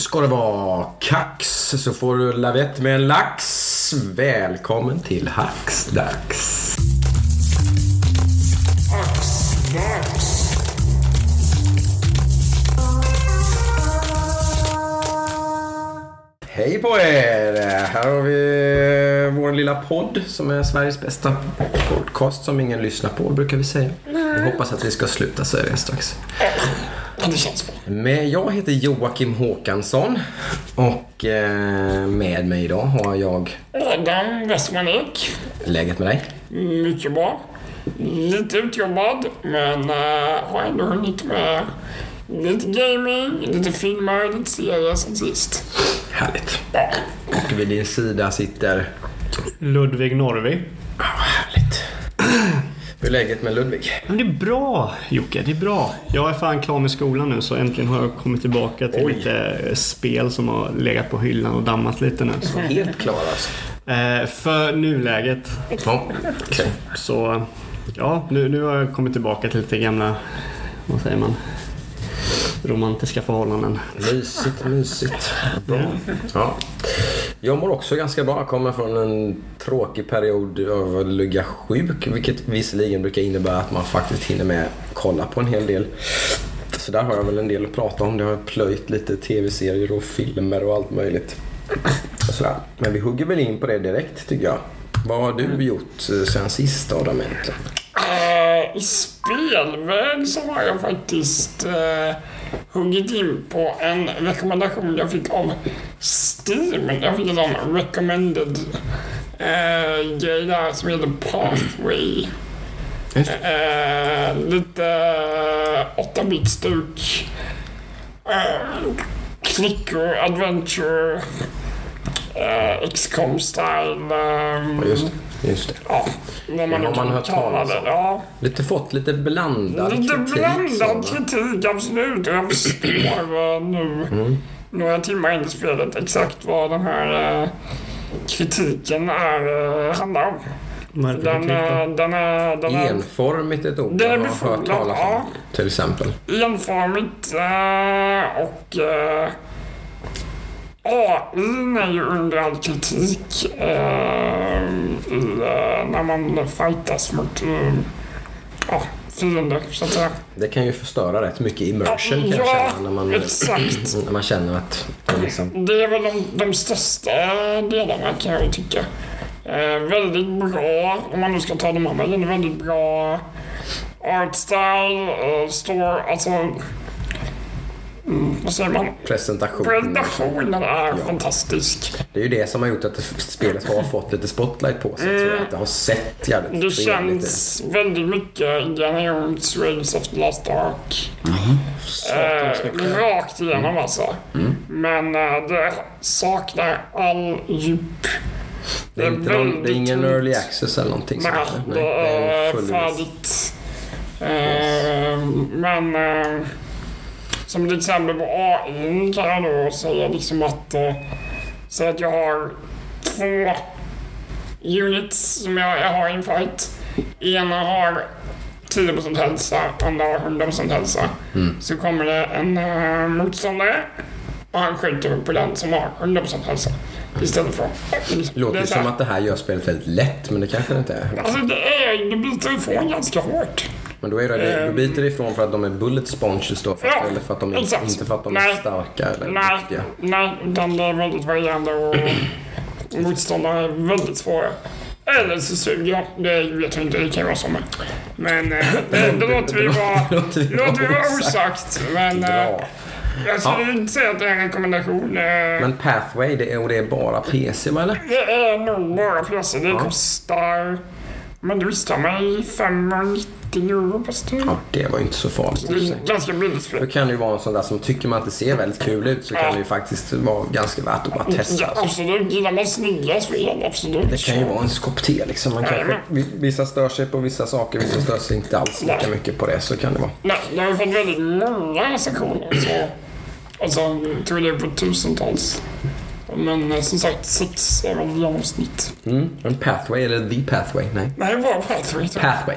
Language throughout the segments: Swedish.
ska det vara kax så får du lavett med en lax. Välkommen till Hacksdags. Hej på er! Här har vi vår lilla podd som är Sveriges bästa podcast som ingen lyssnar på brukar vi säga. Vi hoppas att vi ska sluta säga det strax. Det känns bra. Men jag heter Joakim Håkansson och eh, med mig idag har jag Adam Westman Ek. läget med dig. Mycket bra. Lite utjobbad, men uh, har ändå hunnit med lite gaming, lite filmer, lite serier sen sist. Härligt. Och vid din sida sitter... Ludvig Norvi. Hur är läget med Ludvig? Men det är bra Jocke, det är bra. Jag är fan klar med skolan nu så äntligen har jag kommit tillbaka till Oj. lite spel som har legat på hyllan och dammat lite nu. Så. Helt klar alltså. Eh, för nuläget Ja, okej. så ja, nu, nu har jag kommit tillbaka till lite gamla, vad säger man, romantiska förhållanden. Mysigt, mysigt. Bra. Ja. Jag mår också ganska bra. Jag kommer från en tråkig period av att ligga sjuk. Vilket visserligen brukar innebära att man faktiskt hinner med kolla på en hel del. Så där har jag väl en del att prata om. Det har plöjt lite tv-serier och filmer och allt möjligt. Och sådär. Men vi hugger väl in på det direkt tycker jag. Vad har du gjort eh, sen sist Adam egentligen? Eh, I spelväg så har jag faktiskt uh, huggit in på en rekommendation jag fick av Steam. Jag fick en recommended uh, grej där som heter Pathway. Eh, lite 8-bit-stuk. Uh, klickor, adventure, uh, XCOM-style. ehm, Ja, Just det. Ja, vad man har man hört talas det. om. Ja. Lite fått lite blandad Lite kritik. blandad så, kritik, absolut. Och Jag förstår eh, nu, Mm. några timmar in i spelet, exakt vad den här eh, kritiken är, eh, handlar om. Den, kritik då? är- den är... Den är Enformigt ett ord Det är jag har hört talas ja. om. Till exempel. enformigt eh, och uh, AI är ju under all kritik eh, i, eh, när man fightas mot uh, ja, fiender, så att säga. Det kan ju förstöra rätt mycket immersion kan jag Ja, känna när man, exakt. när man känner att liksom, Det är väl de, de största delarna kan jag tycka. Eh, väldigt bra, om man nu ska ta de andra, väldigt bra art style, eh, store, alltså... Mm, vad säger man? presentation. Presentationen är fantastisk. Det är ju det som har gjort att det- spelet har fått lite spotlight på sig. Tror jag. Att det har sett jävligt Det känns väldigt mycket Indiana Jones, Raiders of the Last Ark. Eh, rakt igenom alltså. Men eh, det saknar all djup. Det är, inte någon, det är ingen early access eller någonting Nej, sånt. det är färdigt. Eh, Men eh, som ett exempel på AI kan jag då säga liksom att eh, Säg att jag har två units som jag, jag har i en fight. Ena har 10% hälsa, andra har 100% hälsa. Mm. Så kommer det en uh, motståndare och han skjuter på den som har 100% hälsa. Istället för... Det låter här- som att det här gör spelet väldigt lätt, men det kanske det inte är. Alltså det är, det biter ifrån ganska hårt. Men då, är det, då biter det ifrån för att de är bullet sponges då, för Ja, eller för att de är, exakt. inte för att de är Nej. starka eller Nej, nej, utan det är väldigt varierande och motståndare är väldigt svåra. Eller så suger jag. Det vet jag inte, det kan vara med. Men eh, det, det låter vi vara, Det låter vi vara osagt. Men eh, jag skulle inte säga att det är en rekommendation. eh, Men Pathway, det är, och det är bara PC eller? Det är nog bara plötsligt. Det kostar... Men du visste mig 590 euro Steam. Ja, det var ju inte så farligt. Det är ganska billigt. Då kan det ju vara en sån där som tycker man att det ser väldigt kul ut så kan det ju faktiskt vara ganska värt att bara testa. Ja, absolut. Gillar man snygga spel, absolut. Det kan ju vara en kopp te liksom. Man kanske, vi- vissa stör sig på vissa saker, vissa stör sig inte alls lika mycket på det. Så kan det vara. Nej, det har ju fått väldigt många recensioner. Så, alltså, jag tror det är på tusentals. Men eh, som sagt, sex är väl genomsnitt. Mm. En Pathway eller The Pathway? Nej. Nej, det var Pathway. Pathway.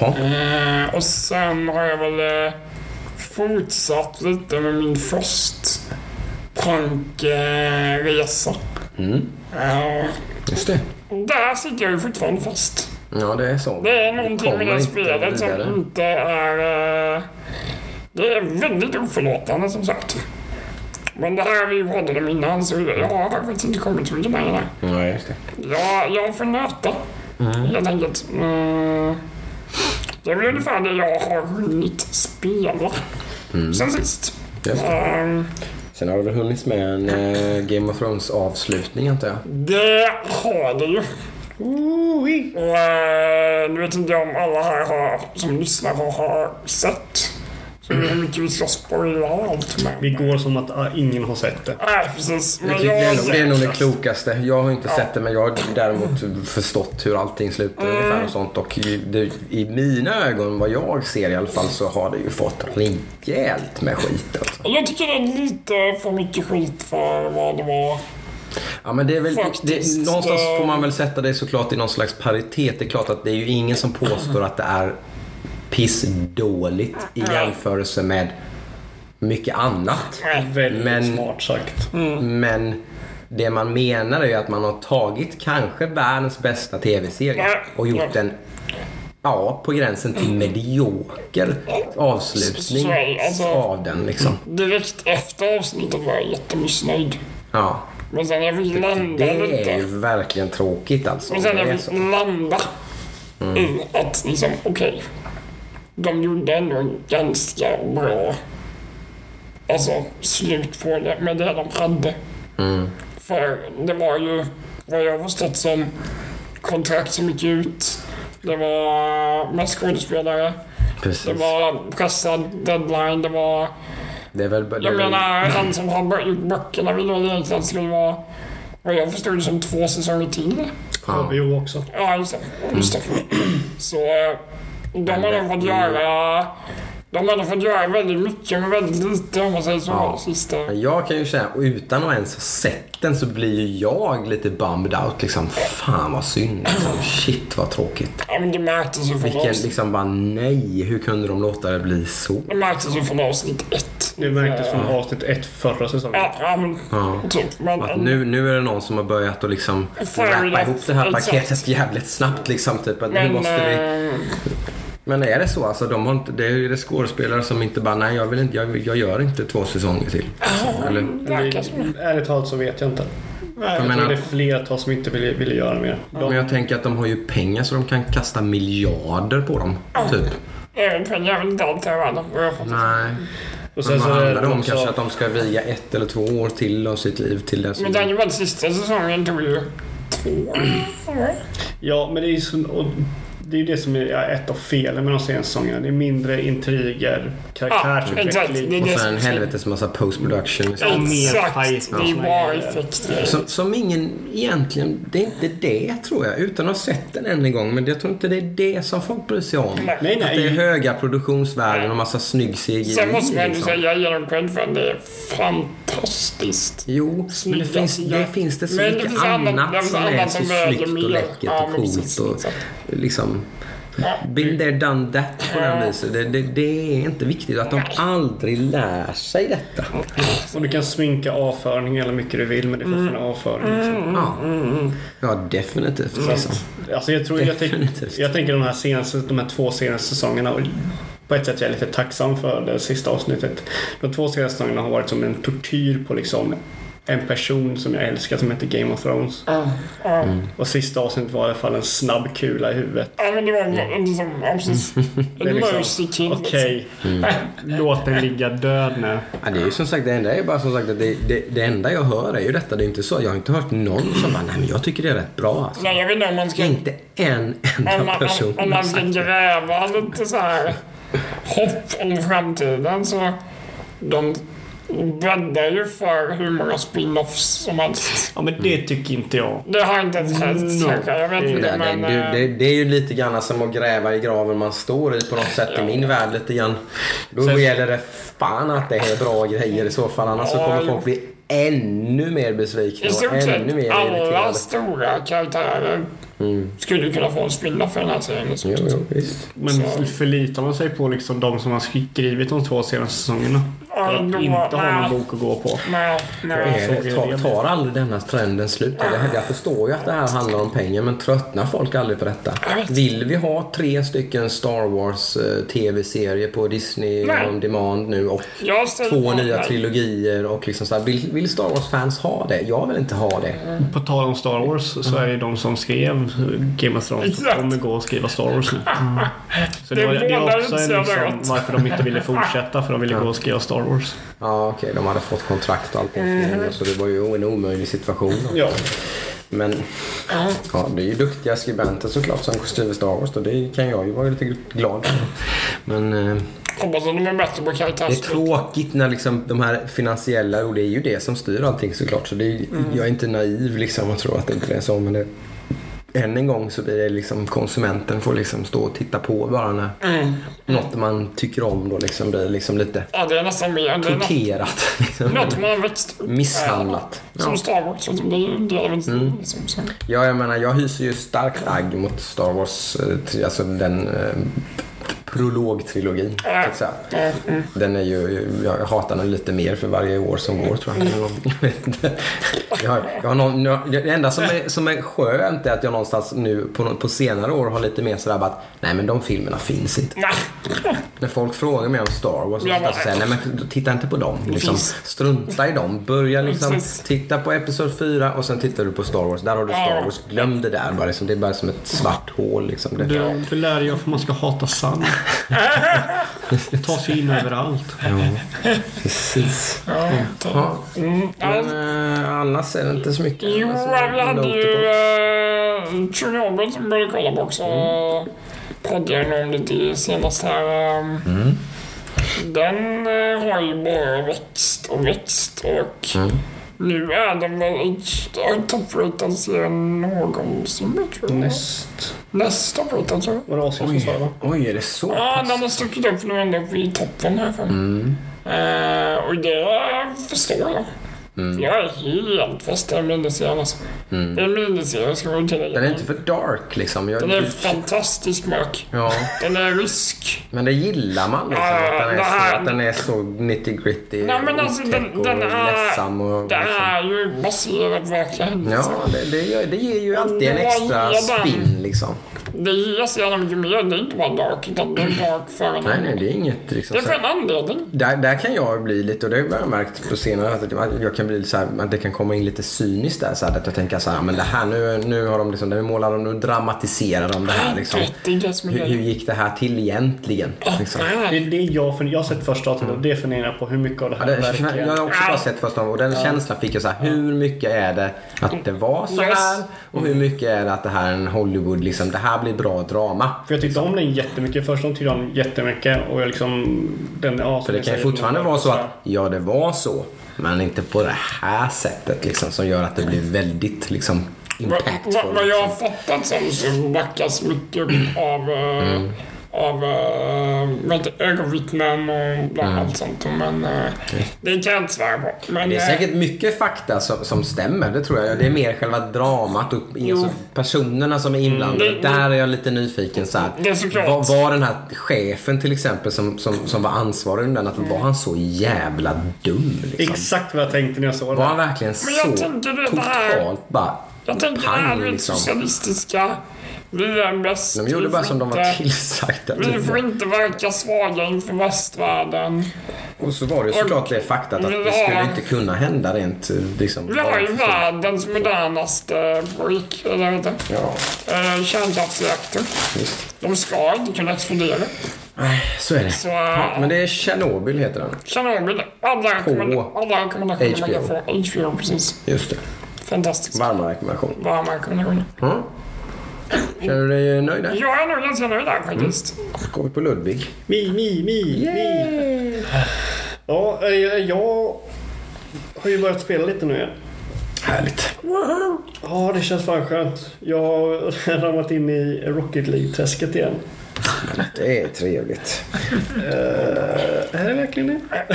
Ja. Eh, och sen har jag väl eh, fortsatt lite med min först punkresa. Mm. Uh, Just det. där sitter jag ju fortfarande fast. Ja, det är så. Det är någonting kommer med det spelet som inte är... eh, det är väldigt oförlåtande som sagt. Men det här har vi pratat om innan så jag har faktiskt inte kommit så mycket längre där. Ja, just det. Jag, jag får nöta Mm. helt enkelt. Mm. Det är väl ungefär det jag har hunnit spela Mm. sen sist. Just det. Ehm, Sen har det väl hunnits med en eh, Game of Thrones avslutning antar jag. det har det ju. Och, eh, nu vet inte jag om alla här har, som lyssnar har, har sett. Så mycket vi ska spoila allt med. Vi går som att ah, ingen har sett det. Nej, precis. Det, Men det, är, nog- det är jag... nog det klokaste. Jag har inte sett det men jag har däremot förstått hur allting slutar ungefär och sånt. Och i- det, i mina ögon, vad jag ser i alla fall, så har det ju fått rejält med skit alltså. Jag tycker det är lite för mycket skit för vad det var. Ja men det är väl, det, någonstans det- får man väl sätta det såklart i någon slags paritet. Det är klart att det är ju ingen som påstår att det är pissdåligt i jämförelse med mycket annat. Väldigt Men- smart sagt. Men det man menar är ju att man har tagit kanske världens bästa tv-serie och gjort en Ja, på gränsen till medioker avslutning alltså. av den liksom. Direkt efter avsnittet var jag jättemissnöjd. Ja, Men sen jag fick landa det lite. är ju verkligen tråkigt alltså. Men sen jag fick landa i att liksom, okej. De gjorde ändå en ganska bra alltså, slut på det med det de hade. Mm. För det var ju vad jag förstått som kontrakt som gick ut. Det var med skådespelare. Precis. Det var pressad deadline. Det var... Det är väl... Det Jag väl menar, han som har gjort böckerna ville väl egentligen skulle vara... Vad jag förstod det som två säsonger till. ja. HBO också. Ja, just det. Just det. Så eh, de har nog fått göra... De har nog fått göra väldigt mycket med väldigt lite om man säger så. Ja. Sista. Jag kan ju säga, och utan att ens ha sett den så blir ju jag lite bummed out. Liksom, fan vad synd. Liksom, shit vad tråkigt. Ja, men det märktes ju från Vilken avsnitt. liksom bara nej, hur kunde de låta det bli så? Det märktes ju från avsnitt ett. Det märktes från avsnitt ett förra säsongen. Ja, ja men Ja. typ. Men, Att nu, nu är det någon som har börjat att liksom rappa ihop det här paketet jävligt snabbt. Liksom, typ, att nu men, måste vi... Men är det så? Alltså, de har inte, det är ju det skådespelare som inte bara, nej jag, vill inte, jag, jag gör inte två säsonger till. Alltså, eller? som det. Ärligt talat så vet jag inte. Nej, Jag menar- tror det är flertal som inte ville, ville göra mer. Men De, jag tänker att de har ju pengar så de kan kasta miljarder på dem. Typ. Även pengar är väl inte vad jag fattar. Nej. och Men vad handlar det om? Kanske att de ska viga ett eller två år till av sitt liv till dess. Men den sista säsongen tog ju två år. Ja, men det är ju så, det är ju det som är ett av felen med de senaste säsongerna. Det är mindre intriger, karaktärsutveckling. är Och sen en som- helvetes massa post production. Ja, mer Exakt, det är bara effekter. Som, som ingen egentligen, det är inte det tror jag. Utan att ha sett den än en gång. Men jag tror inte det är det som folk bryr sig om. Nej, nej. Att det är höga produktionsvärden och massa snygg CGI. Sen måste man ju liksom. säga genom cred för att det är fantastiskt. Jo, men det finns, det finns det så Men mycket annat- det annat finns som är annat så snyggt och läckert Ja, och coolt. precis, Och liksom, been there, done that på den viset. Det, det, det är inte viktigt att de aldrig lär sig detta. Och du kan sminka avföring hela mycket du vill, men det är fortfarande avföring. Liksom. Ja, ja definitivt. Så Liksom. alltså jag, tror, jag, tänk, Definitivt. jag tänker de här senaste, de här två senaste säsongerna på ett sätt är jag lite tacksam för det sista avsnittet. De två senaste säsongerna har varit som en tortyr på liksom en person som jag älskar som heter Game of Thrones. Ja. Mm. Och sista avsnittet var i alla fall en snabb kula i huvudet. Ja, men det var liksom, precis. En liksom, mercy kill. Okej, låt den ligga död nu. Ja, det är ju som sagt, det enda är bara som sagt att det, det, det enda jag hör är ju detta. Det är inte så. Jag har inte hört någon som bara, nej men jag tycker det är rätt bra alltså. Nej, jag vet inte om man ska... Inte en Om enda man, person om, om man ska det. gräva lite så här hopp om framtiden så de bäddar ju för hur många spin-offs som helst. Ja men det tycker inte jag. Det har inte ens hänt No. kanske. Jag vet Det, inte men... det, eh, det, det är ju lite grann som att gräva i graven man står i på något sätt i min värld lite grann. Då Sen- gäller det fan att det är bra grejer i så fall. Annars så Ja, kommer jo. folk bli ännu mer besvikna I och stort ännu sett mer alla irriterade. stora karaktärer Mm. skulle ju kunna få en spin-off för den här serien. stort Jo, jo, visst. Men Så- förlitar man sig på liksom de som har skrivit de två senaste säsongerna? Ja, För att inte ha nej. någon bok att gå på. Nej, nej. Är det, tar, tar aldrig denna trenden slut? Eller, jag förstår ju att det här handlar om pengar men tröttnar folk aldrig på detta? Vill vi ha tre stycken Star Wars eh, tv-serier på Disney Nej. on demand nu och två nya mig. trilogier och liksom så här, vill, vill Star Wars-fans ha det? Jag vill inte ha det. På tal om Star Wars så är det de som skrev Game of Thrones som kommer gå och skriva Star Wars nu. Så det, Det var, det är också en, liksom, varför de inte ville fortsätta för de ville gå och skriva Star Wars. Ja, okej, de hade fått kontrakt och allting. Mhm. Så det var ju en omöjlig situation. Ja. Men ja, det är ju duktiga skribenter såklart som skriver Star Wars. Och det kan jag ju vara lite glad för. Men eh, Hoppas att de är bättre på det är tråkigt när liksom de här finansiella, och det är ju det som styr allting såklart. Så det är, jag är inte naiv liksom och tror att det inte är så. Men det, än en gång så blir det liksom konsumenten får liksom stå och titta på bara när Mm. något man tycker om då liksom blir liksom lite Ja, det är nästan mer. Det är något, torterat. Liksom. något man har växt. Misshandlat. Som Ja. Mm. Star Wars. Liksom. Det det är väl liksom, så. Ja, jag menar, jag hyser ju starkt agg mot Star Wars, eh, alltså den eh, prologtrilogin. Så att säga. Ja, mm. Den är ju, jag hatar den lite mer för varje år som går tror jag. Jag inte. Jag, har- jag har någon, jag, det enda som är, som är skönt är att jag någonstans nu på, på senare år har lite mer sådär att nej men de filmerna finns inte. När folk frågar mig om Star Wars så Ja, men- säger jag, nej men titta inte på dem. Liksom, strunta i dem. Börja liksom titta på Episod 4 och sen tittar du på Star Wars. Där har du Star. Wars. Glöm det där bara. Liksom. Det är bara som ett svart hål. Liksom. Det, Du, du lär dig varför man ska hata sand. Det tar sig in överallt. ja, precis. Ja, Ja. Mm. Ja, Men eh, annars är det inte så mycket. Jo, alltså, vi hade ju uh, Tjernobyl som började kolla på också. Mm. Poddade om lite senast här. ehm. Mm. Den eh, har ju bara växt och växt och Mm. Nu är den väl toppratad serien någonsin, tror jag. Näst... Näst toppratad, tror jag. Var det Asien som sa det va? Oj, är det så Ja, pass? den har stuckit upp nu ända upp i toppen här för mig. Mm. Eh, och det förstår jag. Mm. Jag är helt fast i miniserie alltså. Det en miniserie ska jag tillägga. Den är inte för dark liksom. Jag, Den är fantastisk mörk. ja, Den är rysk. men det gillar man liksom. Ja, att, den är det så, här- att den är så nitty gritty Nej, men alltså, otäck den- och den är- ledsam. Och, Det liksom. är ju baserat händelser. Ja, det, det, gör- det ger ju alltid en Det extra var redan- spin liksom. Det så jävla mycket mer. Det är inte bara dark, utan det är dark för en Nej, nej, det är inget liksom. Det är för en anledning. Där, där kan jag bli lite, och det har jag märkt på senare, att jag, kan bli så här, att det kan komma in lite cyniskt där. Så här, att jag tänker så här, men det här nu, nu har de liksom, nu målar de, nu dramatiserar de det här liksom. Hur, hur gick det här till egentligen? Liksom. Det är det jag, för jag har sett första avsnittet och det funderar på hur mycket av det Ja, här det, verkligen... jag har också bara sett första och den känslan fick jag så här, hur mycket är det att det var så här? Och hur mycket är det att det här är en Hollywood, liksom, det här blir bra drama? För jag tyckte om den jättemycket. Första tyckte jag om jättemycket och jag liksom... Den, ja, För det kan ju fortfarande vara så att, ja det var så, men inte på det här sättet liksom, som gör att det blir väldigt liksom impactful. vad, vad jag har liksom. fattat som så backas mycket av, eh, Mm. Av det, ögonvittnen och bland allt sånt. Men uh, det kan jag inte svära på. Men, Mm. Det är eh, säkert mycket fakta som, som stämmer, det tror jag. Det är mer själva dramat och alltså, personerna som är inblandade. Mm. Där är jag lite nyfiken. Så här, Det är såklart. var, var den här chefen till exempel som, som, som var ansvarig för den, att var han så jävla dum? Liksom? Exakt vad jag tänkte när jag såg Var det. han verkligen Men jag så tänker det- det här- totalt bara jag tänker det här med liksom? socialistiska. Vi är bäst. De gjorde bara som de var tillsagda. Vi får inte verka svaga inför västvärlden. Och så var det ju såklart det faktat att det skulle inte kunna hända rent eh, liksom. Vi har ju världens modernaste pojk, eller vad? Ja, Eh, kärnkraftsreaktor. De ska inte kunna explodera. Nej, så är det. Så, Ja, men det är Tjernobyl heter den. Tjernobyl. Alla, rekommend- alla rekommendationer man kan HBO. få. HBO, precis. Just det. Fantastiskt. Varma rekommendation. Varma rekommendationer. Mm. Känner du dig nöjd där? Jag är nog ganska nöjd där faktiskt. Går vi på Ludvig. Mi, mi, mi, mi. Ja, eh, jag har ju börjat spela lite nu igen. Härligt. Ja, det känns fan skönt. Jag har ramlat in i Rocket League-träsket igen. Det är trevligt. Eh, är det verkligen det?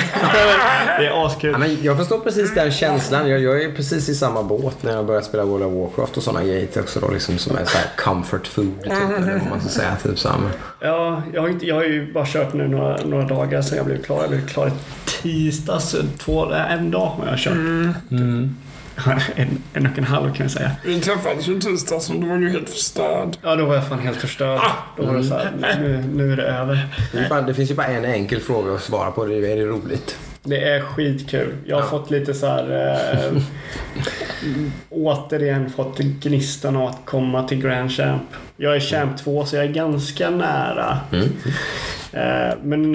det är Ja, askul. men jag förstår precis den känslan. Jag, jag är precis i samma båt när jag börjar spela World of Warcraft och sådana grejer också då, liksom som är så här comfort food typ, eller vad man ska säga. Typ så Ja, jag har, inte, jag har ju bara kört nu några, några dagar sedan jag blev klar. Jag blev klar i tisdags, två, en dag har jag kört. Mm. en, en och en halv kan jag säga. Vi träffades ju tisdags och då var du helt förstörd. Ja, då var jag fan helt förstörd. Då var det så här, nu, nu är det över. Det, är bara, det finns ju bara en enkel fråga att svara på. Det är, det roligt? Det är skitkul. Jag har Ja. fått lite så här... Eh, återigen fått gnistan av att komma till Grand Champ. Jag är Champ 2 så jag är ganska nära. Mm. Eh, men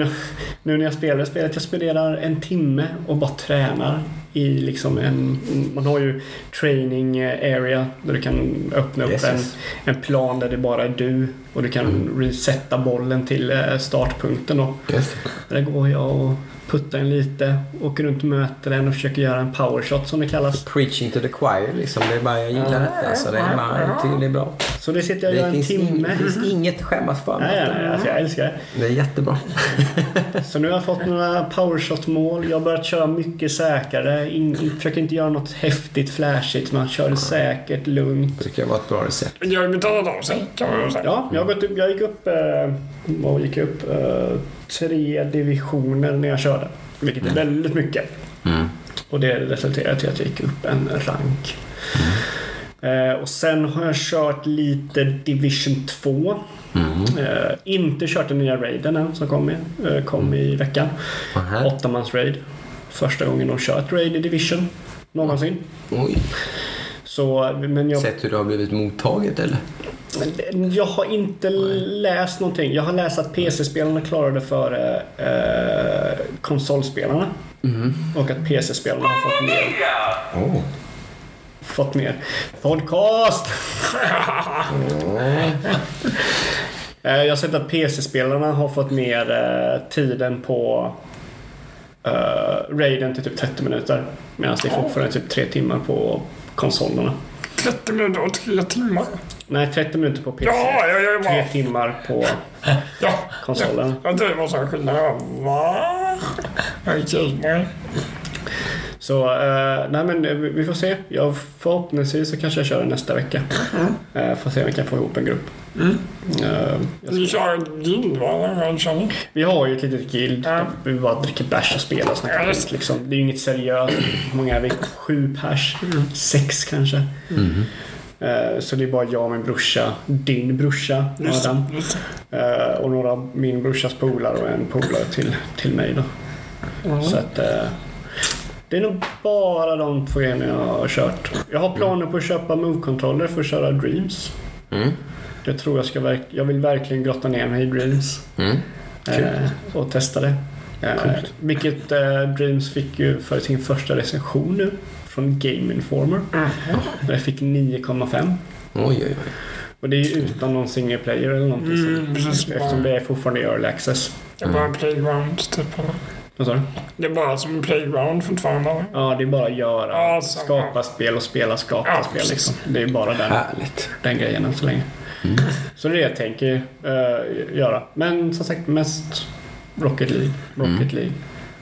nu när jag spelar spelet, jag spenderar en timme och bara tränar i liksom en... Man har ju training area där du kan öppna upp Yes, en, yes. en plan där det bara är du och du kan resetta bollen till eh, startpunkten då. Där går jag och puttar en lite, åker runt och möter den och försöker göra en powershot som det kallas. Preaching to the choir liksom. Det är bara, jag gillar detta. Så det är bara, jag tycker det är bra. Så det sitter jag och gör en timme. det finns inget att skämmas för. Nej, nej, nej, alltså jag älskar det. Det är jättebra. Så nu har jag fått några powershot-mål. Jag har börjat köra mycket säkrare. In, försöker inte göra något häftigt, flashigt. Man kör det säkert, lugnt. Det tycker jag var ett bra recept. Jag har ju betalat av sig kan man ju säga. Ja, jag, har gått upp, jag gick upp, eh, vad gick jag upp? Tre divisioner när jag körde. Vilket är väldigt mycket. Mm. Och det resulterade till att jag gick upp en rank. Eh, och sen har jag kört lite Division 2. Mm. Eh, inte kört den nya raiden än som kom i, eh, kom i veckan. Aha. Åttamans raid. Första gången de kört raid i Division. Någonsin. Oj. Så, men jag, Sett hur det har blivit mottaget eller? Men jag har inte läst någonting. Jag har läst att PC-spelarna klarade före eh, konsolspelarna. Mm. Och att PC-spelarna har fått mer. Oh. Fått mer. Podcast! Eh, Jag har sett att PC-spelarna har fått ner eh, tiden på uh, raiden till typ 30 minuter. Medan det är fortfarande typ 3 timmar på konsolerna. 30 minuter och 3 timmar. Nej, 30 minuter på PC. Ja, ja, ja. 3 ja. timmar på ja. konsolen. Jag tror det var så skillnad. Jag bara, Va? Så, eh, nej men eh, vi vi får se. Jag, förhoppningsvis så kanske jag kör den nästa vecka. Uh, får se om vi kan få ihop en grupp. Jag Ni ska, kör ett guild va? Vi har ju ett litet guild. Där Vi bara dricker bärs och spelar och snackar skit. Liksom. Det är ju inget seriöst. Hur många är vi? Sju pers? Sex kanske? Eh, Så det är bara jag och min brorsa, din brorsa Adam. eh, Och några av min brorsas polare och en polare till, till mig då. det. Så att eh, det är nog bara de två grejerna jag har kört. Jag har planer på att köpa Move-kontroller för att köra Dreams. Mm. Jag tror jag ska verk- jag vill verkligen grotta ner mig i Dreams. Mm. Eh, och testa det. Eh, vilket eh, Dreams fick ju för sin första recension nu. Från Game Informer. Där jag fick 9,5. Oj, oj, oj. Och det är ju utan någon single player eller någonting. Mm, precis. eftersom det är fortfarande early access. Det är bara playground typ. eller? Vad sa du? Det är bara som en playground fortfarande. Ja, det är bara att göra. Ja, så- skapa spel och spela skapa Ja, spel. Liksom. Det är bara den, Härligt. den grejen än så länge. Så det är det jag tänker eh, göra. Men som sagt mest Rocket League, Rocket League,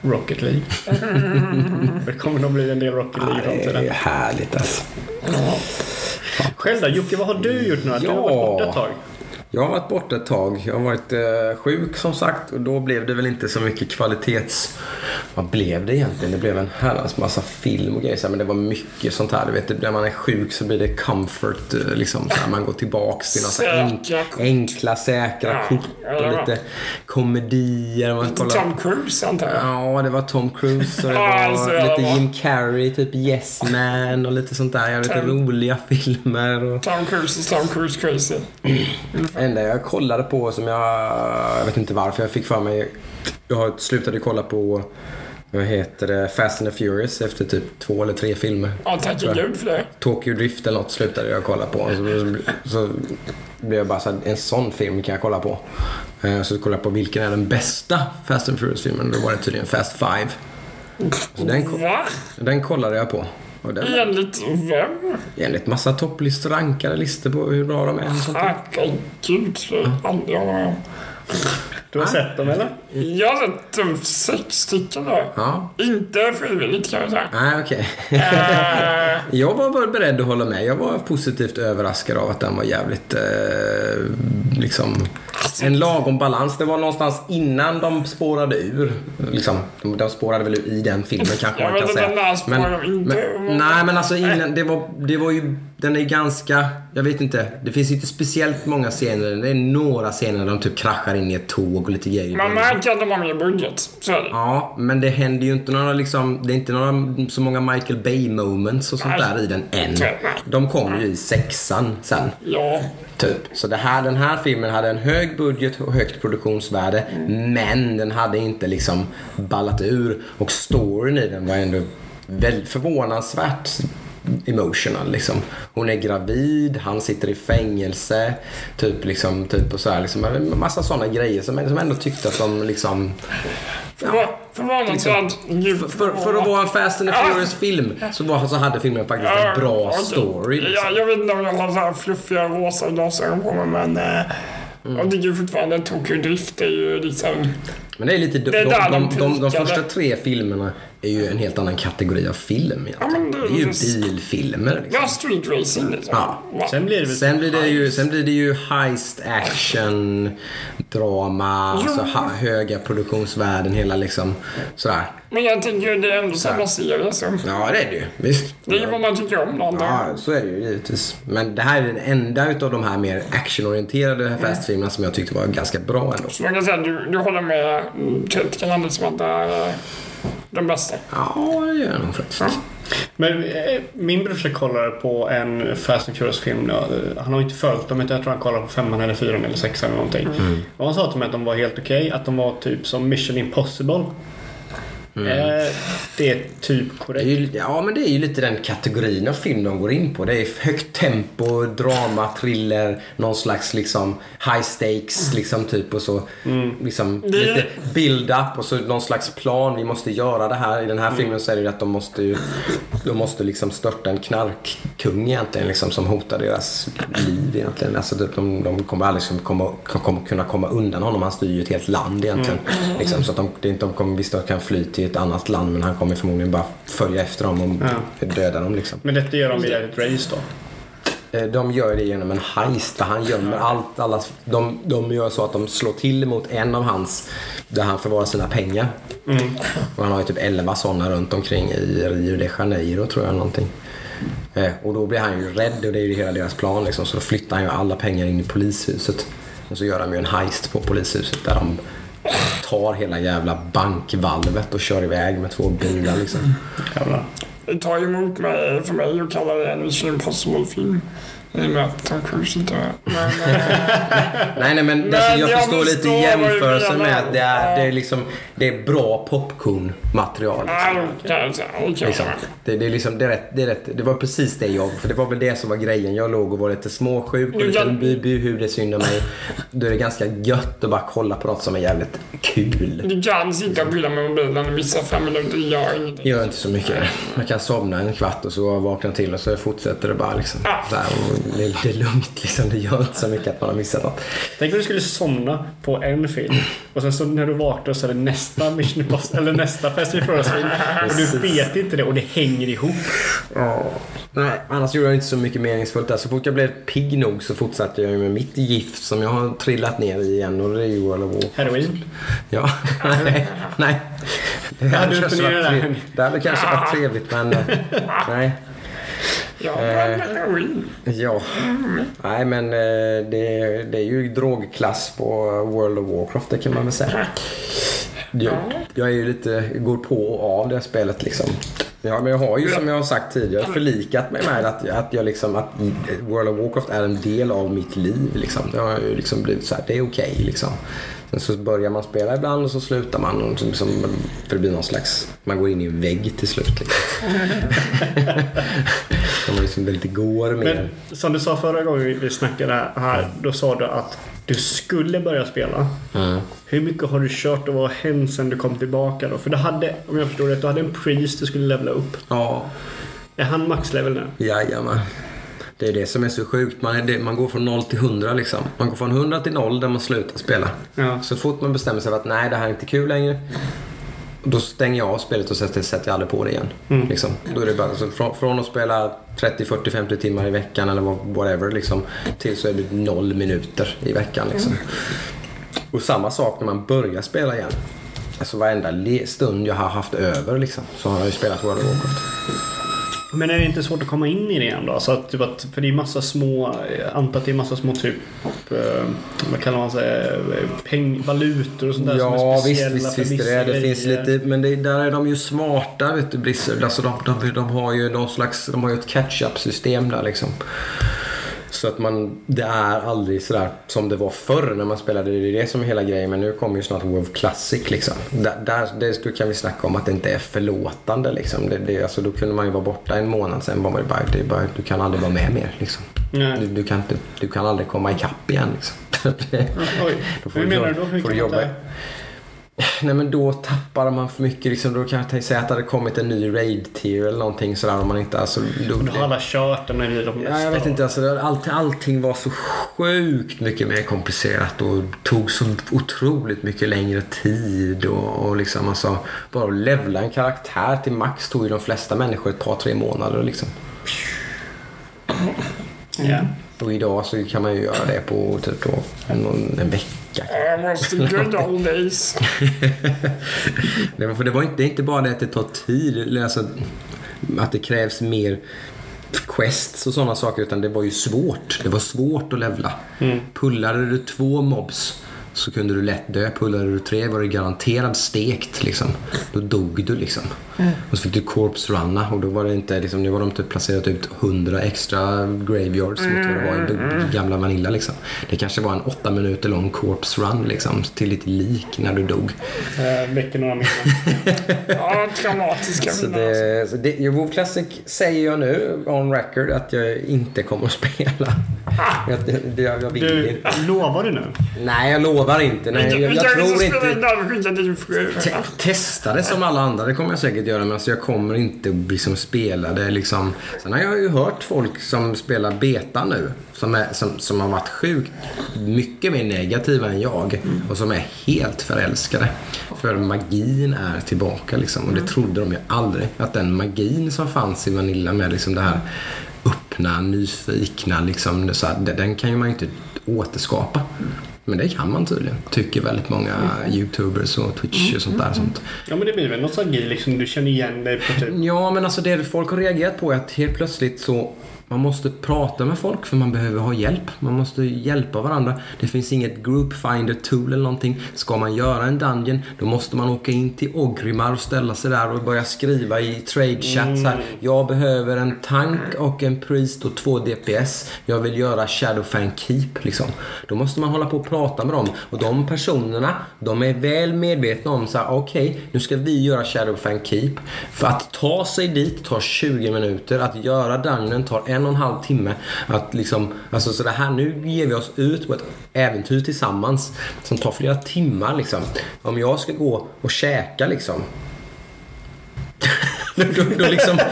Rocket League. det kommer nog bli en del Rocket League i Det är framtiden. härligt alltså. Själv då? Jocke, vad har du gjort nu? Du har Ja. varit borta ett tag. Jag har varit borta ett tag. Jag har varit eh, sjuk som sagt och då blev det väl inte så mycket kvalitets... Vad blev det egentligen? Det blev en herrans massa film och grejer. Men det var mycket sånt här. Du vet, när man är sjuk så blir det comfort. eh, Liksom, så här, man går tillbaks till några enkla, säkra Ja, kort och lite komedier. Man kollar. Tom Cruise antar jag. Ja, det var Tom Cruise och det alltså, var det lite var- Jim Carrey, typ Yes Man och lite sånt där. Jag lite roliga filmer. Och... Tom Cruise is Tom Cruise crazy. Det enda jag kollade på som jag... Jag vet inte varför jag fick för mig... Jag slutade kolla på... Vad heter det? Fast and the Furious efter typ två eller tre filmer. Ja, tack gud för det. Tokyo Drift eller något slutade jag kolla på. Så, så blev jag bara så här, en sån film kan jag kolla på. Eh, Så kollade jag på vilken är den bästa Fast and Furious-filmen. Då var det tydligen Fast Five. Så den, den kollade jag på. Och den Enligt vem? enligt massa topplistor, rankade listor på hur bra de är. Herregud, har aldrig om. Du har sett dem eller? Jag har sett typ sex stycken då. Ja. Inte frivilligt kan jag säga. Nej, okej. Eh, Jag var beredd att hålla med. Jag var positivt överraskad av att den var jävligt, eh, liksom, en lagom balans. Det var någonstans innan de spårade ur. Liksom, de, de spårade väl ur i den filmen kanske man kan säga. ur. men, nej, men alltså innan, det var, det var ju, den är ganska, jag vet inte. Det finns inte speciellt många scener. Det är några scener där de typ kraschar in i ett tåg och lite grejer. man märker att de har mer budget. Så. Ja, men det händer ju inte några liksom, det är inte några så många Michael Bay moments och sånt Nej. där i den än. De kommer ju i sexan sen. Ja. Typ. Så det här, den här filmen hade en hög budget och högt produktionsvärde. Men den hade inte liksom ballat ur. Och storyn i den var ändå väldigt förvånansvärt emotional liksom. Hon är gravid, han sitter i fängelse. Typ liksom, typ och så här liksom. Massa sådana grejer som, som ändå tyckte att de liksom... Förvå- Förvånansvärt djupt För, för att vara en Fast and Furious film så, var, så hade filmen faktiskt en bra story. Liksom. Ja, jag vet inte om jag har så här fluffiga rosa glasögon på mig men eh, Mm. jag tycker ju fortfarande att Tokyo Drift är ju liksom... Men det är lite... De, Det är de, de, de de, de första tre filmerna är ju en helt annan kategori av film egentligen. men det- det är ju det- bilfilmer liksom. Ja, street racing liksom. Ja. Sen blir det. Sen blir det ju, sen blir det ju heist, action, drama, alltså ha, höga produktionsvärden, hela liksom sådär. Men jag tänker ju det är ändå samma serie så. Ja, det är det ju. Visst. Det är ju vad man tycker om den. Ja, så är det ju givetvis. Men det här är den enda utav de här mer actionorienterade fastfilmerna som jag tyckte var ganska bra ändå. Så man kan säga att du, du håller med mm, kritikerna liksom att det är den bästa. Ja, det gör jag nog faktiskt. Men eh, min brorsa kollade på en Fast and Furious-film. nu. Eh, Han har inte följt dem, utan jag tror han kollade på femman eller fyran eller sexan eller någonting. Och han sa till mig att de var helt okej. Att de var typ som Mission Impossible. Eh, det är typ Det är korrekt. ju, ja, men det är ju lite den kategorin av film de går in på. Det är högt tempo, drama, thriller, någon slags liksom high stakes liksom typ och så. Liksom Det är- lite build-up och så någon slags plan. Vi måste göra det här. I den här filmen så är det ju att de måste ju, de måste liksom störta en knarkkung egentligen liksom som hotar deras liv egentligen. Alltså typ, de, de kommer aldrig liksom komma, kommer kunna komma undan honom. Han styr ju ett helt land egentligen. Liksom, så att de, det är inte, de kommer visst att kan fly till ett annat land men han kommer förmodligen bara följa efter dem och döda dem liksom. Men detta gör de via ett race då. Eh, De gör det genom en heist där han gömmer allt. Alla, de, de gör så att de slår till mot en av hans, där han förvarar sina pengar. Och han har ju typ 11 sådana runt omkring i Rio de Janeiro tror jag någonting. Eh, och då blir han ju rädd och det är ju hela deras plan liksom. Så då flyttar han ju alla pengar in i polishuset. Och så gör de ju en heist på polishuset där de tar hela jävla bankvalvet och kör iväg med två bilar liksom. Jävlar. Det tar emot mig för mig att kalla det en Mission Impossible-film. I och med att Tom Cruise inte är Men eh, Nej, nej men, Men alltså, jag, jag förstår lite jämförelsen med att det är, det är, liksom, det är bra popcornmaterial. Liksom. det kan jag säga. Det kan jag Liksom. säga. Det, det, är liksom, det, är rätt, det, är rätt, det var precis det jag... För det var väl det som var grejen. Jag låg och var lite småsjuk och lite bu, bu, hur det synd om mig. Då är det ganska gött att bara kolla på något som är jävligt kul. Du kan sitta och pilla med mobilen i vissa fem minuter. Gör ingenting. Gör inte så mycket. Jag kan somna en kvart och så vakna till och så fortsätter det bara liksom. Ja. Och det är lugnt liksom. Det gör inte så mycket att man har missat något. Tänk om du skulle somna på en film och sen så när du vaknar så är det nästa Mission Impossible, eller nästa Fast and Furious-film. Och du vet inte det och det hänger ihop. Nej, annars gjorde jag inte så mycket meningsfullt där. Så fort jag blev pigg nog så fortsatte jag med mitt gift som jag har trillat ner i igen och det är ju World of Warcraft. Heroin. Ja, nej, nej. Det Ja, hade du kanske varit, det hade kanske varit trevligt men eh, nej. Ja, Eh. Ja, nej men eh, det, det är ju drogklass på World of Warcraft det kan man väl säga. Jag, jag är ju lite, går på och av det spelet liksom. Ja, men jag har ju som jag har sagt tidigare förlikat mig med att, att, jag liksom, att World of Warcraft är en del av mitt liv. Liksom. Det har ju liksom blivit så här, det är okej liksom. Sen så börjar man spela ibland och så slutar man. Och liksom, för det blir någon slags, man går in i en vägg till slut. Liksom. Man liksom inte går mer. Men som du sa förra gången vi- vi snackade här, då sa du att du skulle börja spela. Mm. Hur mycket har du kört och vad har hänt sen du kom tillbaka då? För du hade, om jag förstår rätt, du hade en priest du skulle levla upp. Ja, Är han maxlevel nu? jajamän. Det är det som är så sjukt. Man, det, man går från 0 till 100 liksom. Man går från 100 till 0 där man slutar spela. Ja. Så fort man bestämmer sig för att nej, det här är inte kul längre. Då stänger jag av spelet och sätter, sätter jag aldrig på det igen. Mm. Liksom. Då är det bara, så från, från att spela 30, 40, 50 timmar i veckan eller whatever liksom, till så är det noll minuter i veckan. Liksom. Och samma sak när man börjar spela igen. Alltså varenda stund jag har haft över liksom, så har jag ju spelat World of Warcraft. Men är det inte svårt att komma in i det igen då? Så att, typ att, för det är massa små, antar att det är massa små typ, eh, vad kallar man sig, eh, peng, valutor och sånt där som är Ja visst, speciella visst, för visst vissa det är det. Finns lite, men det, där är de ju smarta vet du Blizzard. Alltså de, de, de har ju någon slags, de har ju ett catch-up system där liksom. Så att man, det är aldrig sådär som det var förr när man spelade. Det är det som är hela grejen. Men nu kommer ju snart WoW Classic liksom. Där, där det kan vi snacka om att det inte är förlåtande liksom. Det, det, alltså, då kunde man ju vara borta en månad sen var man bara, det bara, du kan aldrig vara med mer liksom. Nej. Du, du, kan inte, du kan aldrig komma ikapp igen liksom. Oj, Då får hur du menar du då? Hur får du jobba. inte... Nej men då tappar man för mycket liksom. Då kan jag tänka- säga att det hade kommit en ny raid tier eller någonting sådär om man inte alltså... Då, Då har alla kört det är de Ja, jag vet inte. Alltså, allt, allting var så sjukt mycket mer komplicerat och tog så otroligt mycket längre tid. Och, och liksom, alltså, bara att levla en karaktär till max tog ju de flesta människor ett par, tre månader. Liksom. Ja. Och idag så kan man ju göra det på typ då, någon, en vecka. I was the good old days. Nej, för det, var inte, det är inte bara det att det tar tid, alltså, att det krävs mer quests och sådana saker utan det var ju svårt. Det var svårt att levla. Pullade du två mobs så kunde du lätt dö. Pullade du tre var du garanterad stekt liksom. Då dog du liksom. Och så fick du corpse runna och då var det inte liksom, nu var de typ placerat ut 100 extra graveyards mot vad det var i b- gamla Vanilla liksom. Det kanske var en åtta minuter lång corpse run liksom till ditt lik när du dog. Eh, Väcker några minnen. Ja, traumatiska Så alltså. det, så det, jo, WoW Classic säger jag nu on record att jag inte kommer att spela. Jag, det, det, jag vill Du, lovar du nu? Nej, jag lovar inte. Nej, jag, jag tror spelar inte... Te- testa det som alla andra, det kommer jag säkert göra. Men alltså jag kommer inte liksom spela det liksom. Sen har jag ju hört folk som spelar beta nu. Som, är, som, som har varit sjukt mycket mer negativa än jag. Och som är helt förälskade. För magin är tillbaka liksom. Och det trodde de ju aldrig. Att den magin som fanns i Vanilla med liksom det här öppna, nyfikna liksom. Så här, den kan ju man ju inte återskapa. Men det kan man tydligen. Tycker väldigt många YouTubers och Twitch och sånt där. Sånt. Ja men det blir väl nostalgi liksom. Du känner igen dig på typ... Ja, men alltså det folk har reagerat på är att helt plötsligt så man måste prata med folk för man behöver ha hjälp. Man måste hjälpa varandra. Det finns inget group finder tool eller någonting. Ska man göra en dungeon då måste man åka in till Ogrimar och ställa sig där och börja skriva i trade chat så här. Jag behöver en tank och en priest och två DPS. Jag vill göra Shadowfang Keep liksom. Då måste man hålla på och prata med dem. Och de personerna, de är väl medvetna om så här, okej, nu ska vi göra Shadowfang Keep. För att ta sig dit tar 20 minuter. Att göra dungeon tar en en och en halv timme. Att liksom, alltså så det här, nu ger vi oss ut på ett äventyr tillsammans. Som tar flera timmar liksom. Om jag ska gå och käka liksom då, då, då liksom... Då.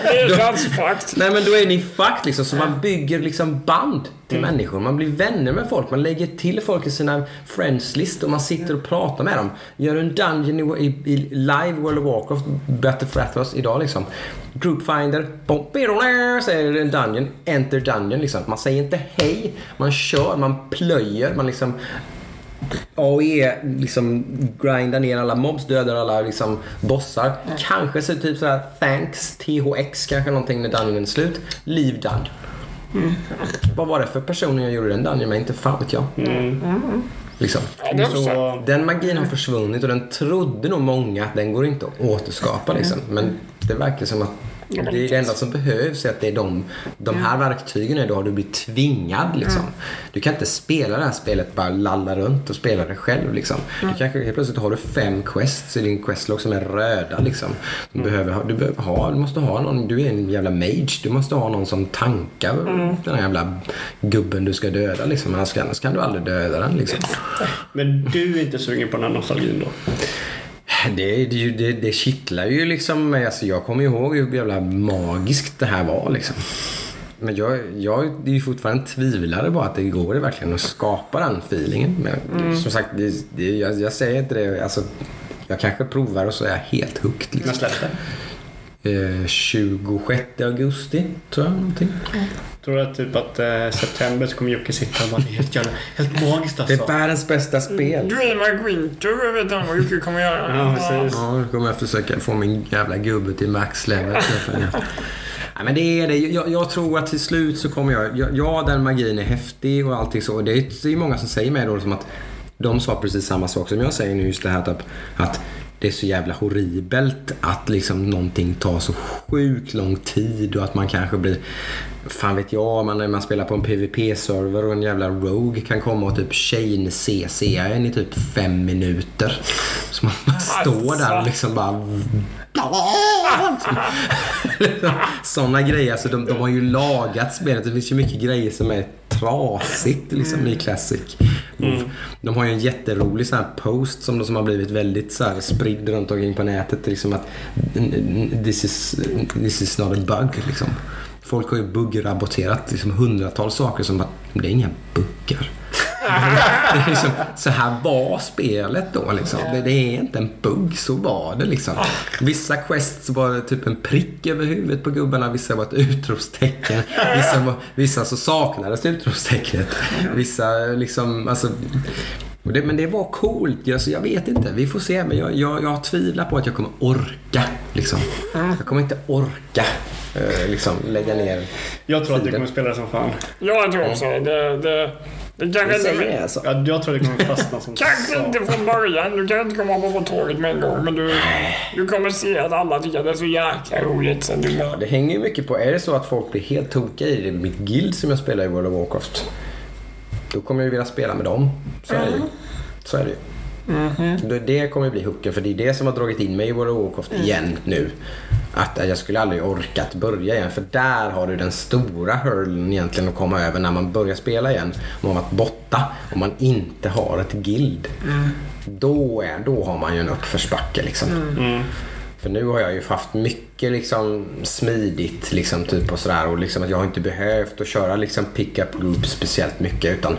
Nej men då är ni fucked liksom. Så man bygger liksom band till människor. Man blir vänner med folk. Man lägger till folk i sina friends list och man sitter och pratar med dem. Gör en dungeon i, i, live World of Warcraft, Battle for Athos idag liksom. Groupfinder, säger en dungeon, enter dungeon liksom. Man säger inte hej, man kör, man plöjer, man liksom AOE liksom grindar ner alla mobs, dödar alla liksom bossar. Kanske så typ såhär thanks, THX kanske någonting när dungeonen är slut. Leave dungeon. Vad var det för personer jag gjorde den dungeon med? Inte fan vet jag. Liksom. Ja, det är så. Så, Den magin har försvunnit och den trodde nog många att den går inte att återskapa liksom. Men det verkar som att det är det enda som behövs är att det är de, de här verktygen är då har du blivit tvingad liksom. Du kan inte spela det här spelet bara lalla runt och spela det själv liksom. Du kanske helt plötsligt har du fem quests i din questlog som är röda liksom. Du, behöver ha, du, behöver ha, du måste ha någon, du är en jävla mage. Du måste ha någon som tankar den här jävla gubben du ska döda liksom. Annars, annars kan du aldrig döda den liksom. men du är inte sugen på den här nostalgin då? Det, det, det, det kittlar ju liksom. Alltså jag kommer ihåg hur jävla magiskt det här var liksom. Men jag, jag är ju fortfarande tvivlare på att det går det verkligen att skapa den feelingen. Men som sagt, det, det, jag, jag säger inte det. Alltså, jag kanske provar och så är jag helt hooked. Liksom. släpps det? Eh, 26 augusti, tror jag. Någonting. Tror du att typ att eh, september så kommer Jocke sitta och bara det helt jävla, helt magiskt Det alltså. är världens bästa spel. Dreamhack Winter, jag vet inte vad Jocke kommer göra. Ja, precis. Ja, nu kommer jag försöka få min jävla gubbe till max level. Nej, men det är det. Jag, jag tror att till slut så kommer jag... jag- Ja, den magin är häftig och allting så. Det är, det är många som säger mig då som att de sa precis samma sak som jag säger nu. Just det här typ, att det är så jävla horribelt att liksom någonting tar så sjukt lång tid och att man kanske blir... Fan vet jag, man, när man spelar på en PVP-server och en jävla Rogue kan komma och typ chain CC en i typ fem minuter. Så man bara står där och liksom bara... Sådana grejer. Alltså de, de har ju lagat spelet. Det finns ju mycket grejer som är trasigt liksom, i Classic. De har ju en jätterolig sån här post som, som har blivit väldigt så här, spridd runt omkring på nätet. Liksom att this is, this is not a bug. Liksom. Folk har ju buggrapporterat liksom, hundratals saker som bara, det är inga buggar. Det är liksom, så här var spelet då. Liksom. Det, det är inte en bugg, så var det. Liksom. Vissa quests var det typ en prick över huvudet på gubbarna, vissa var ett utropstecken. Vissa, var, vissa så saknades utropstecknet. Vissa liksom, alltså... och Det, men det var coolt. Alltså, jag vet inte. Vi får se. Men jag, jag, jag tvivlar på att jag kommer orka. Liksom. Jag kommer inte orka eh, liksom, lägga ner Jag tror att du kommer spela det som fan. Ja, jag tror också det. Det, det, det kanske Det inte... jag alltså. Ja, jag tror att du kommer fastna som Kanske inte från början. Du kan inte komma på tåget med en gång. Men du, du kommer se att alla tycker att det är så jäkla roligt. Sen du bara... Det hänger ju mycket på, är det så att folk blir helt tokiga i det, mitt guild som jag spelar i World of Warcraft. Då kommer jag ju vilja spela med dem. Så är det ju. Så är det ju. Det- Det kommer ju bli hooken för det är det som har dragit in mig i World of Warcraft igen nu. Att jag skulle aldrig orkat börja igen för där har du den stora hurlen egentligen att komma över när man börjar spela igen. Om man har varit borta och man inte har ett guild. Då, är, då har man ju en uppförsbacke liksom. För nu har jag ju haft mycket liksom smidigt liksom typ och sådär och liksom att jag har inte behövt att köra liksom pick-up group speciellt mycket utan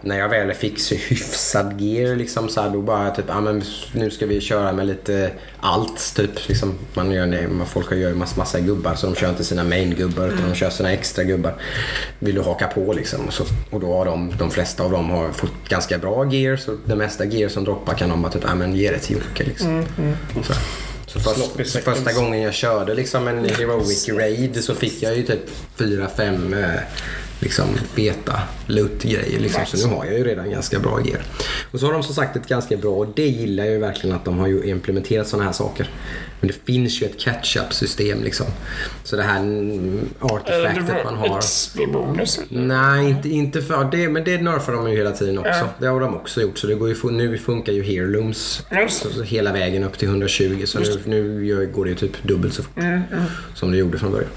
när jag väl fick så hyfsad gear liksom så här, då bara typ ah, men nu ska vi köra med lite allt typ liksom man gör det, man, folk gör ju massa, massa gubbar så de kör inte sina main-gubbar utan de kör sina extra gubbar. Vill du haka på liksom och, så, och då har de, de flesta av dem har fått ganska bra gear så det mesta gear som droppar kan de bara typ ah, men ge det till Jocke liksom. Så. Så först, så första gången jag körde liksom en heroic raid så fick jag ju typ fyra fem eh, liksom beta loot grejer liksom. Så nu har jag ju redan ganska bra gear. Och så har de som sagt ett ganska bra och det gillar jag ju verkligen att de har ju implementerat sådana här saker. Men det finns ju ett catch-up system liksom. Så det här artefaktet man har. XP-bonus. Nej, inte, inte för det. Men det nerfar de ju hela tiden också. Ja. Det har de också gjort. Så det går ju, nu funkar ju Heirlooms Just så, så hela vägen upp till 120. Så nu, nu går det ju typ dubbelt så fort som det gjorde från början.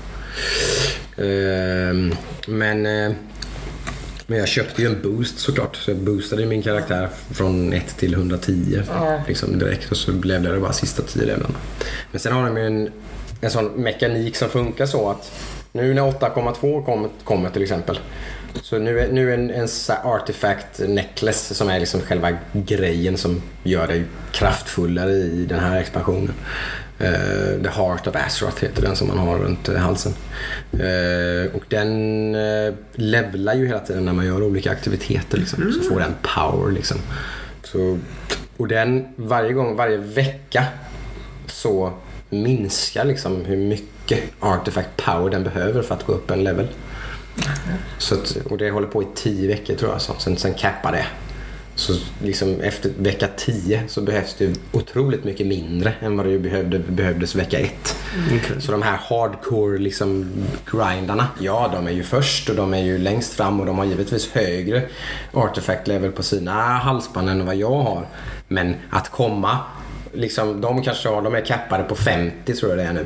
Ehm, men, eh, men jag köpte ju en boost såklart. Så jag boostade min karaktär från 1 till 110 Ja. liksom direkt. Och så levlade det bara sista 10 levlarna. Men sen har de ju en, en sån mekanik som funkar så att nu när 8,2 kommer, till exempel. Så nu är, nu är en, en artifact necklace som är liksom själva grejen som gör dig kraftfullare i den här expansionen. Uh, The Heart of Azeroth heter den som man har runt eh, halsen. Uh, och den uh, levlar ju hela tiden när man gör olika aktiviteter. Liksom. Så får den power liksom. Så, och den varje gång, varje vecka så minskar liksom hur mycket artifact power den behöver för att gå upp en level. Så att, och det håller på i tio veckor tror jag. Så. Sen, sen cappar det. Så liksom efter vecka 10 så behövs det otroligt mycket mindre än vad det behövde, behövdes vecka 1. Så de här hardcore liksom grindarna, ja de är ju först och de är ju längst fram och de har givetvis högre artifact level på sina halsband än vad jag har. Men att komma, liksom de kanske har, de är cappade på 50 tror jag det är nu.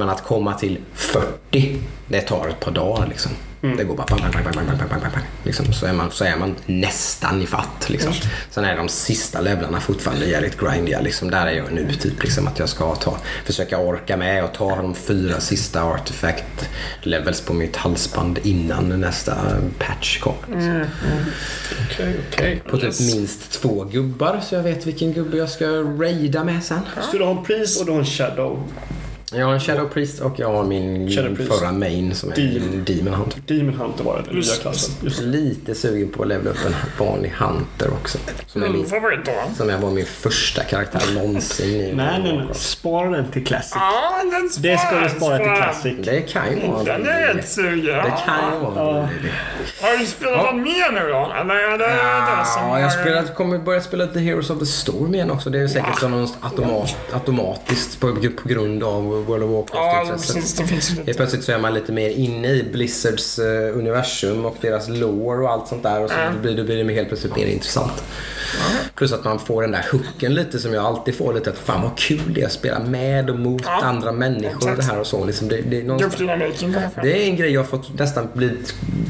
Men att komma till 40, det tar ett par dagar. Liksom. Mm. Det går bara bang, bang, bang, bang, bang, bang, bang, bang. Liksom, så, är man, så är man nästan i fatt. Liksom. Mm. Sen är de sista levlarna fortfarande jävligt grindiga. Liksom. Där är jag nu, typ. Liksom, att jag ska ta, försöka orka med och ta de fyra sista artifact levels på mitt halsband innan nästa patch kommer. Liksom. Mm. mm. Okay, okay. På typ yes. minst två gubbar, så jag vet vilken gubbe jag ska raida med sen. Så du har en pris och du har en shadow? Jag har en Shadow Priest och jag har min Shadow Priest. förra main som är Demon. Demon Hunter. Demon Hunter var det, den nya klassen. Just. Lite sugen på att levla upp en vanlig Hunter också. Som, är Min min, favorit då? som är var min första karaktär någonsin i Nej, nej, nej. Spara den till Classic. Ja, den Det ska du spara till. Classic. Det kan ju vara en Den är rätt sugen. Det kan ju vara idé. Har du spelat Ja. någon mer nu då? Eller är det det som Ja, jag har- spelat, kommer börja spela The Heroes of the Storm igen också. Det är säkert som något automat, automatiskt på, på grund av World of Ja, Warcraft-intresset. precis. Det finns ju Helt plötsligt så är man lite mer inne i Blizzards eh, universum och deras lore och allt sånt där. Och så Ja. blir, det, blir det helt plötsligt mer intressant. Plus att man får den där hooken lite som jag alltid får lite att fan vad kul det är att spela med och mot Ja, andra människor och det här och så. Liksom det, det, är någonstans, det är en grej jag har fått nästan bli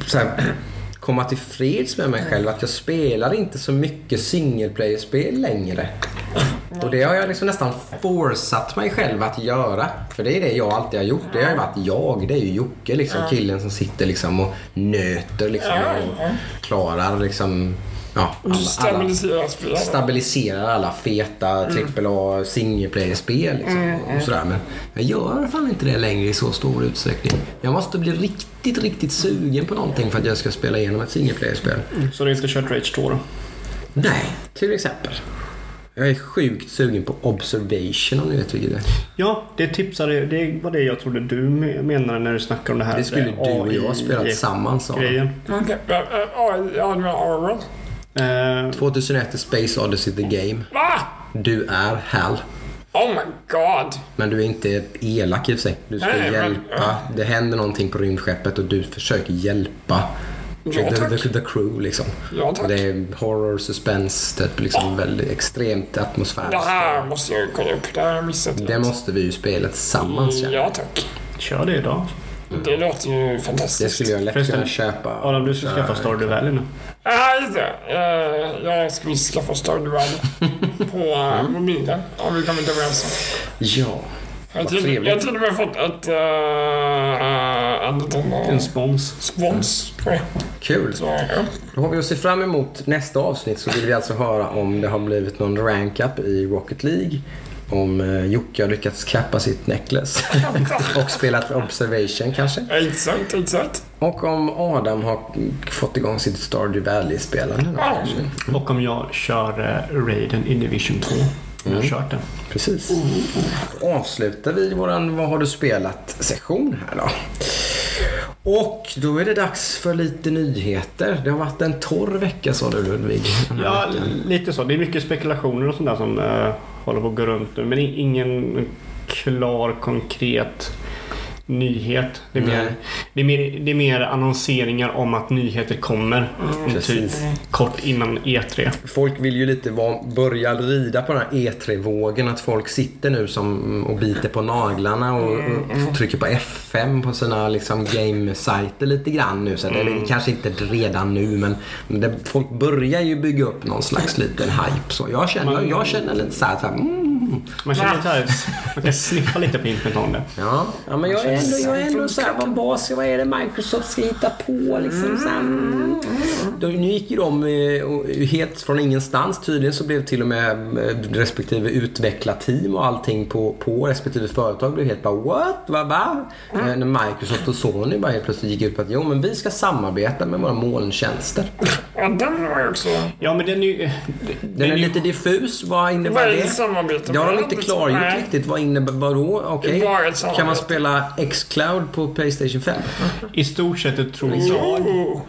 så här, komma till freds med mig själv. Att jag spelar inte så mycket single player-spel längre. Och det har jag liksom nästan forsatt mig själv att göra. För det är det jag alltid har gjort. Det har ju varit jag. Det är ju Jocke, liksom, killen som sitter liksom och nöter liksom, och klarar liksom, ja, alla, alla, stabiliserar spelet. stabiliserar alla feta AAA single player-spel. Liksom, och sådär. Men jag gör fan inte det längre i så stor utsträckning. Jag måste bli riktigt, riktigt sugen på någonting för att jag ska spela igenom ett single player-spel. Så du inte kört Rage 2 då? Nej, till exempel. Jag är sjukt sugen på Observation om ni vet vilket det är. Ja, det tipsade, det var det jag trodde du me- menade när du snackade om det här. Det skulle du och jag spela tillsammans. Grejen. Orwell? Eh, 2001 är Space Odyssey the Game. Va? Du är Hal. Oh my god. Men du är inte elak i sig. Du ska hjälpa. Det händer någonting på rymdskeppet och du försöker hjälpa Ja, the, the, the crew liksom. Ja, tack. Det är horror, suspense, typ liksom väldigt extremt atmosfäriskt. Det här måste jag kolla upp. Det jag missat. Det måste vi ju spela tillsammans jag. Ja, tack. kör det idag. Det låter ju fantastiskt. Det skulle jag lätt Förresten, kunna köpa. Adam, du ska skaffa Stardew Valley nu. Ja, just det. Eh, Jag ska visst skaffa Stardew Valley på eh, mobilen. Har vi kommit överens om. Ja. Jag har trevligt. jag har till och med fått ett, uh, en uh, En spons. spons det. Kul. Så, ja. Då har vi att se fram emot nästa avsnitt så vill vi alltså höra om det har blivit någon rank-up i Rocket League. Om eh, Jocke har lyckats kappa sitt necklace och spelat Observation kanske. Exakt, exakt. Och om Adam har fått igång sitt Stardew Valley-spelande. kanske. Och om jag kör eh, Raiden in Division 2. Jag har kört den. Precis. Då avslutar vi våran Vad har du spelat-session här då. Och då är det dags för lite nyheter. Det har varit en torr vecka sa du Ludvig. Ja, veckan. lite så. Det är mycket spekulationer och sånt där som eh, håller på att gå runt nu. Men ingen klar, konkret nyhet. Det är, mer, det, är mer, det är mer annonseringar om att nyheter kommer. Typ Precis. kort innan E E3. Folk vill ju lite va- börja rida på den här E3-vågen. Att folk sitter nu som, och biter på naglarna och, och trycker på F5 på sina liksom, game-sajter lite grann nu. Så det är kanske inte redan nu men det, folk börjar ju bygga upp någon slags liten hype. Så jag känner, jag känner lite så här, så här mm, Man känner lite här, man kan sniffa lite på internet det. Ja, ja men jag är ändå, jag är ändå så här, vad bas, vad är det Microsoft ska hitta på liksom så här, mm. Nu gick ju de eh, helt från ingenstans tydligen så blev till och med eh, respektive utvecklarteam och allting på, på respektive företag blev helt bara what? Vad va? Eh, När Microsoft och Sony bara helt plötsligt gick ut på att jo men vi ska samarbeta med våra molntjänster. Ja, den var ju också... Ja, men den är ju... Den är lite diffus, vad Vad innebär är det det? samarbete Det har de inte klargjort Nej. riktigt. Vad innebär vadå? Okej. Det ett Kan man spela X-Cloud på Playstation 5? I stort sett det tror jag.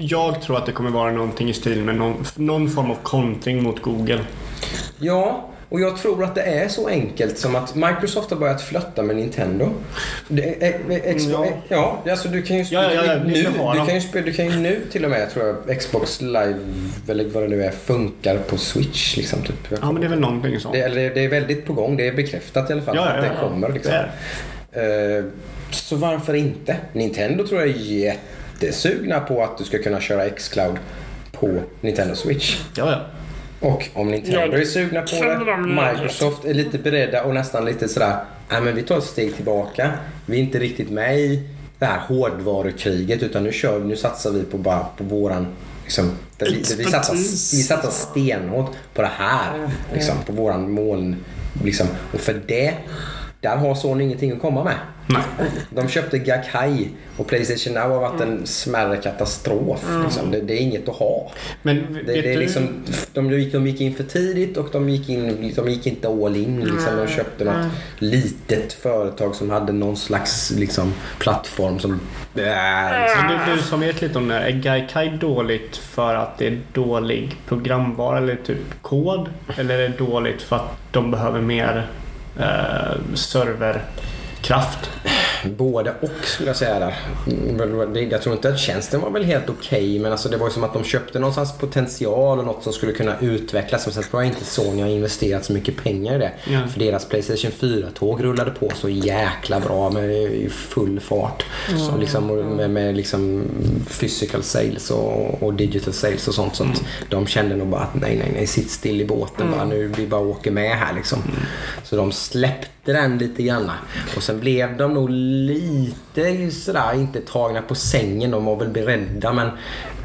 Jag tror att det kommer vara någonting i stil med någon, någon form av kontring mot Google. Ja, och jag tror att det är så enkelt som att Microsoft har börjat flytta med Nintendo. Det ex, Ja. ja. alltså du kan ju Ja, ja, ja, nu, du kan ju spela, du kan ju nu till och med tror jag Xbox live eller vad det nu är funkar på Switch liksom typ. Ja, men det är väl någonting sånt. det, eller det, är väldigt på gång. Det är bekräftat i alla fall att det kommer liksom. Det Eh, så varför inte? Nintendo tror jag är jättesugna på att du ska kunna köra Xcloud på Nintendo Switch. Ja, ja. Och om Nintendo är sugna på det. Microsoft är lite beredda och nästan lite sådär, nej men vi tar ett steg tillbaka. Vi är inte riktigt med i det här hårdvarukriget utan nu kör nu satsar vi på bara på våran Liksom, vi, vi, satsar, vi satsar stenhårt på det här. Liksom, på våran moln. Liksom. Och för det, där har Sony ingenting att komma med. Nej. De köpte Gakai och Playstation Now har varit en smärre katastrof. Liksom. Det, det är inget att ha. Men Det, det är liksom, de, gick, de gick in för tidigt och de gick, in, de gick inte all in. Liksom. De köpte något litet företag som hade någon slags liksom, plattform som... Äh, liksom. Du som vet lite om det här, är Gaikai dåligt för att det är dålig programvara eller typ kod? Eller är det dåligt för att de behöver mer eh, serverkraft? Både och skulle jag säga där. Mm, Jag tror inte att tjänsten var väl helt okej men alltså det var ju som att de köpte någonstans potential och något som skulle kunna utvecklas. Men sen tror jag inte Sony har investerat så mycket pengar i det. Ja. För deras Playstation 4-tåg rullade på så jäkla bra med i full fart. Så liksom, med, med liksom physical sales och, och digital sales och sånt. Så att de kände nog bara att nej, nej, nej, sitt still i båten bara. Nu, vi bara åker med här liksom. Så de släppte den lite grann. Och sen blev de nog lite sådär, inte tagna på sängen. De var väl beredda men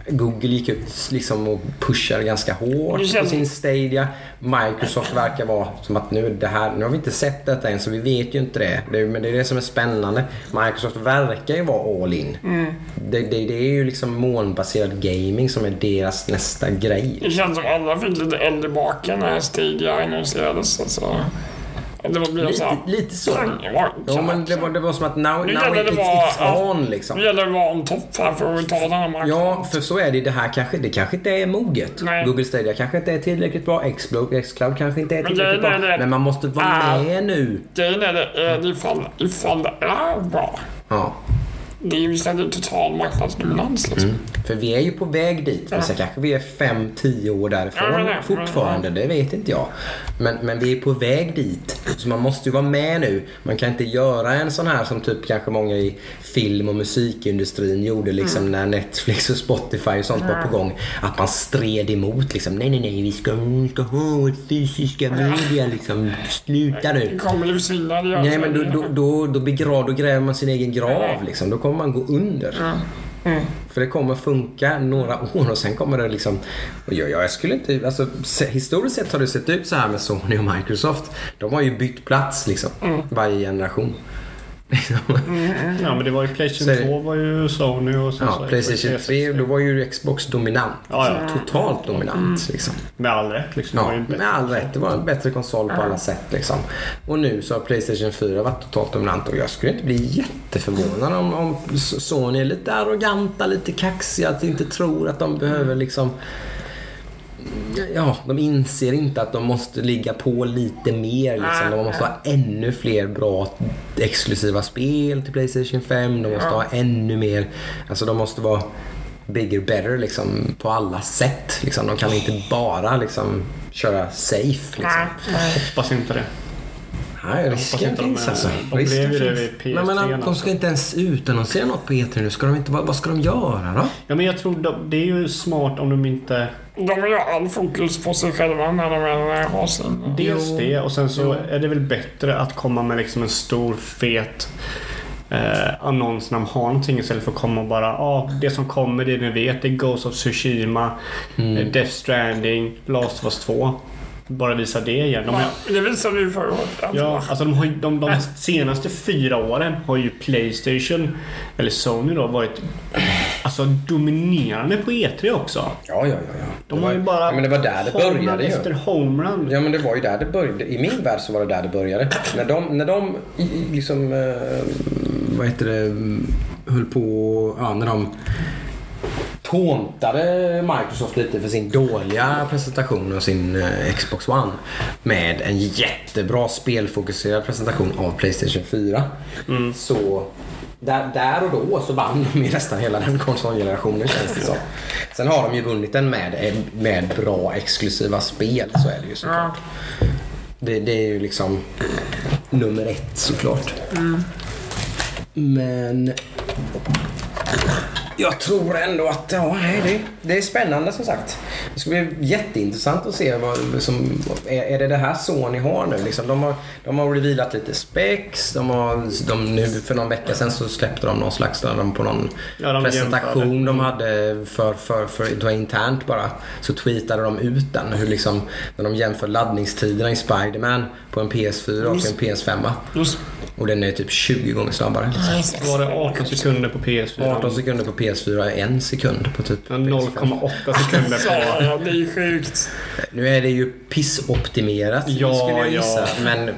Google gick ut liksom och pushade ganska hårt på sin Stadia. Microsoft verkar vara som att nu, det här, nu har vi inte sett detta än så vi vet ju inte det. det men det är det som är spännande. Microsoft verkar ju vara all in. Det, det, det är ju liksom molnbaserad gaming som är deras nästa grej. Det känns som alla fick lite eld i baken när Stadia annonserades. Alltså. Det var så här... Lite, lite så. Ja, men det var, det var som att now, Nu now gäller det it's, on liksom. Nu gäller det att vara en topp här för att ta den här marknaden. Ja, för så är det. Det här kanske, det kanske inte är moget. Nej. Google Stadia kanske inte är tillräckligt bra. Xcloud, Xcloud kanske inte är Men tillräckligt grejen bra. är det- Men man måste vara Ah. med nu. Grejen är det, är det ifall, ifall det är bra. Ja. Det är ju istället total marknadsdominans liksom. Mm. För vi är ju på väg dit. Men sen kanske vi är 5-10 år därifrån Ja, men det- fortfarande. Det vet inte jag. Men, men vi är på väg dit. Så man måste ju vara med nu. Man kan inte göra en sån här som typ kanske många i film och musikindustrin gjorde liksom när Netflix och Spotify och sånt var på gång. Att man stred emot liksom. Nej, nej, nej. Vi ska, vi ska ha fysiska media liksom. Sluta nu. Det kommer ju försvinna. det gör Nej det. men då, då, då, då, begrav, då gräver man sin egen grav liksom. Då kommer man gå under. För det kommer funka några år och sen kommer det liksom... Jag, jag skulle inte... Alltså, historiskt sett har det sett ut så här med Sony och Microsoft. De har ju bytt plats liksom. Varje generation. Ja, men det var ju Så Playstation det- 2 var ju Sony och sen Ja, så Playstation 3, då var ju Xbox dominant. Ja, ja. Totalt dominant liksom. Med all rätt liksom. Det var Ja, med all rätt. Det var en bättre konsol på alla sätt. Liksom. Och nu så har Playstation 4 varit totalt dominant och jag skulle inte bli jätteförvånad om, om Sony är lite arroganta, lite kaxiga, att inte tror att de behöver liksom Ja, de inser inte att de måste ligga på lite mer. Liksom. De måste ha ännu fler bra exklusiva spel till Playstation 5. De måste ha ännu mer. Alltså de måste vara bigger, better liksom, på alla sätt. Liksom. De kan inte bara liksom, köra safe. Liksom. Nej. Hoppas inte det. Nej, hoppas risken inte de finns alltså. de risken blev ju det vid Men, men PS3 att de alltså. ska inte ens utannonsera något på E3 nu. Ska de inte, vad, vad ska de göra då? Ja, men jag tror de, det är ju smart om de inte... De har ju all fokus på sig själva när de väl har sin... Dels Jo. det och sen så är det väl bättre att komma med liksom en stor fet eh, annons när de har någonting istället för att komma och bara ja, ah, det som kommer det ni vet det är Ghost of Tsushima, Mm. eh, Death Stranding, Last of Us 2. Bara visa det igen. De, Ja, det visade ju förra året. ja, alltså de, har, de, de senaste fyra åren har ju Playstation, eller Sony då, varit alltså, dominerande på E3 också. Ja, ja, ja. ja. De Det har var- ju bara ja, men det var där det började ju. efter homerun. Ja men det var ju där det började. I min värld så var det där det började. När de, när de liksom, eh, vad heter det, mm, höll på, ja när de tåntade Microsoft lite för sin dåliga presentation av sin eh, Xbox One. Med en jättebra spelfokuserad presentation av Playstation 4. Så där, där och då så vann de ju nästan hela den konsolgenerationen känns det som. Sen har de ju vunnit den med, med bra exklusiva spel, så är det ju såklart. Det, det är ju liksom nummer ett såklart. Men jag tror ändå att ja, det, det är spännande som sagt. Det ska bli jätteintressant att se vad som, är, är det det här Sony har nu. Liksom, de, har, de har revealat lite specs. De har, de, nu, för någon vecka sedan så släppte de någon slags de på någon Ja, de presentation jämförde. de hade för, för, för, det var internt bara. Så tweetade de ut den. Hur liksom, när de jämför laddningstiderna i Spider-Man på en PS4 och en PS5. Just Och den är typ 20 gånger snabbare. Liksom. Var det 18 sekunder på PS4? 18 sekunder på PS4 är en sekund på typ Ja, PS5. 0,8 sekunder på... det är sjukt. Nu är det ju pissoptimerat Ja, skulle jag gissa. ja. Men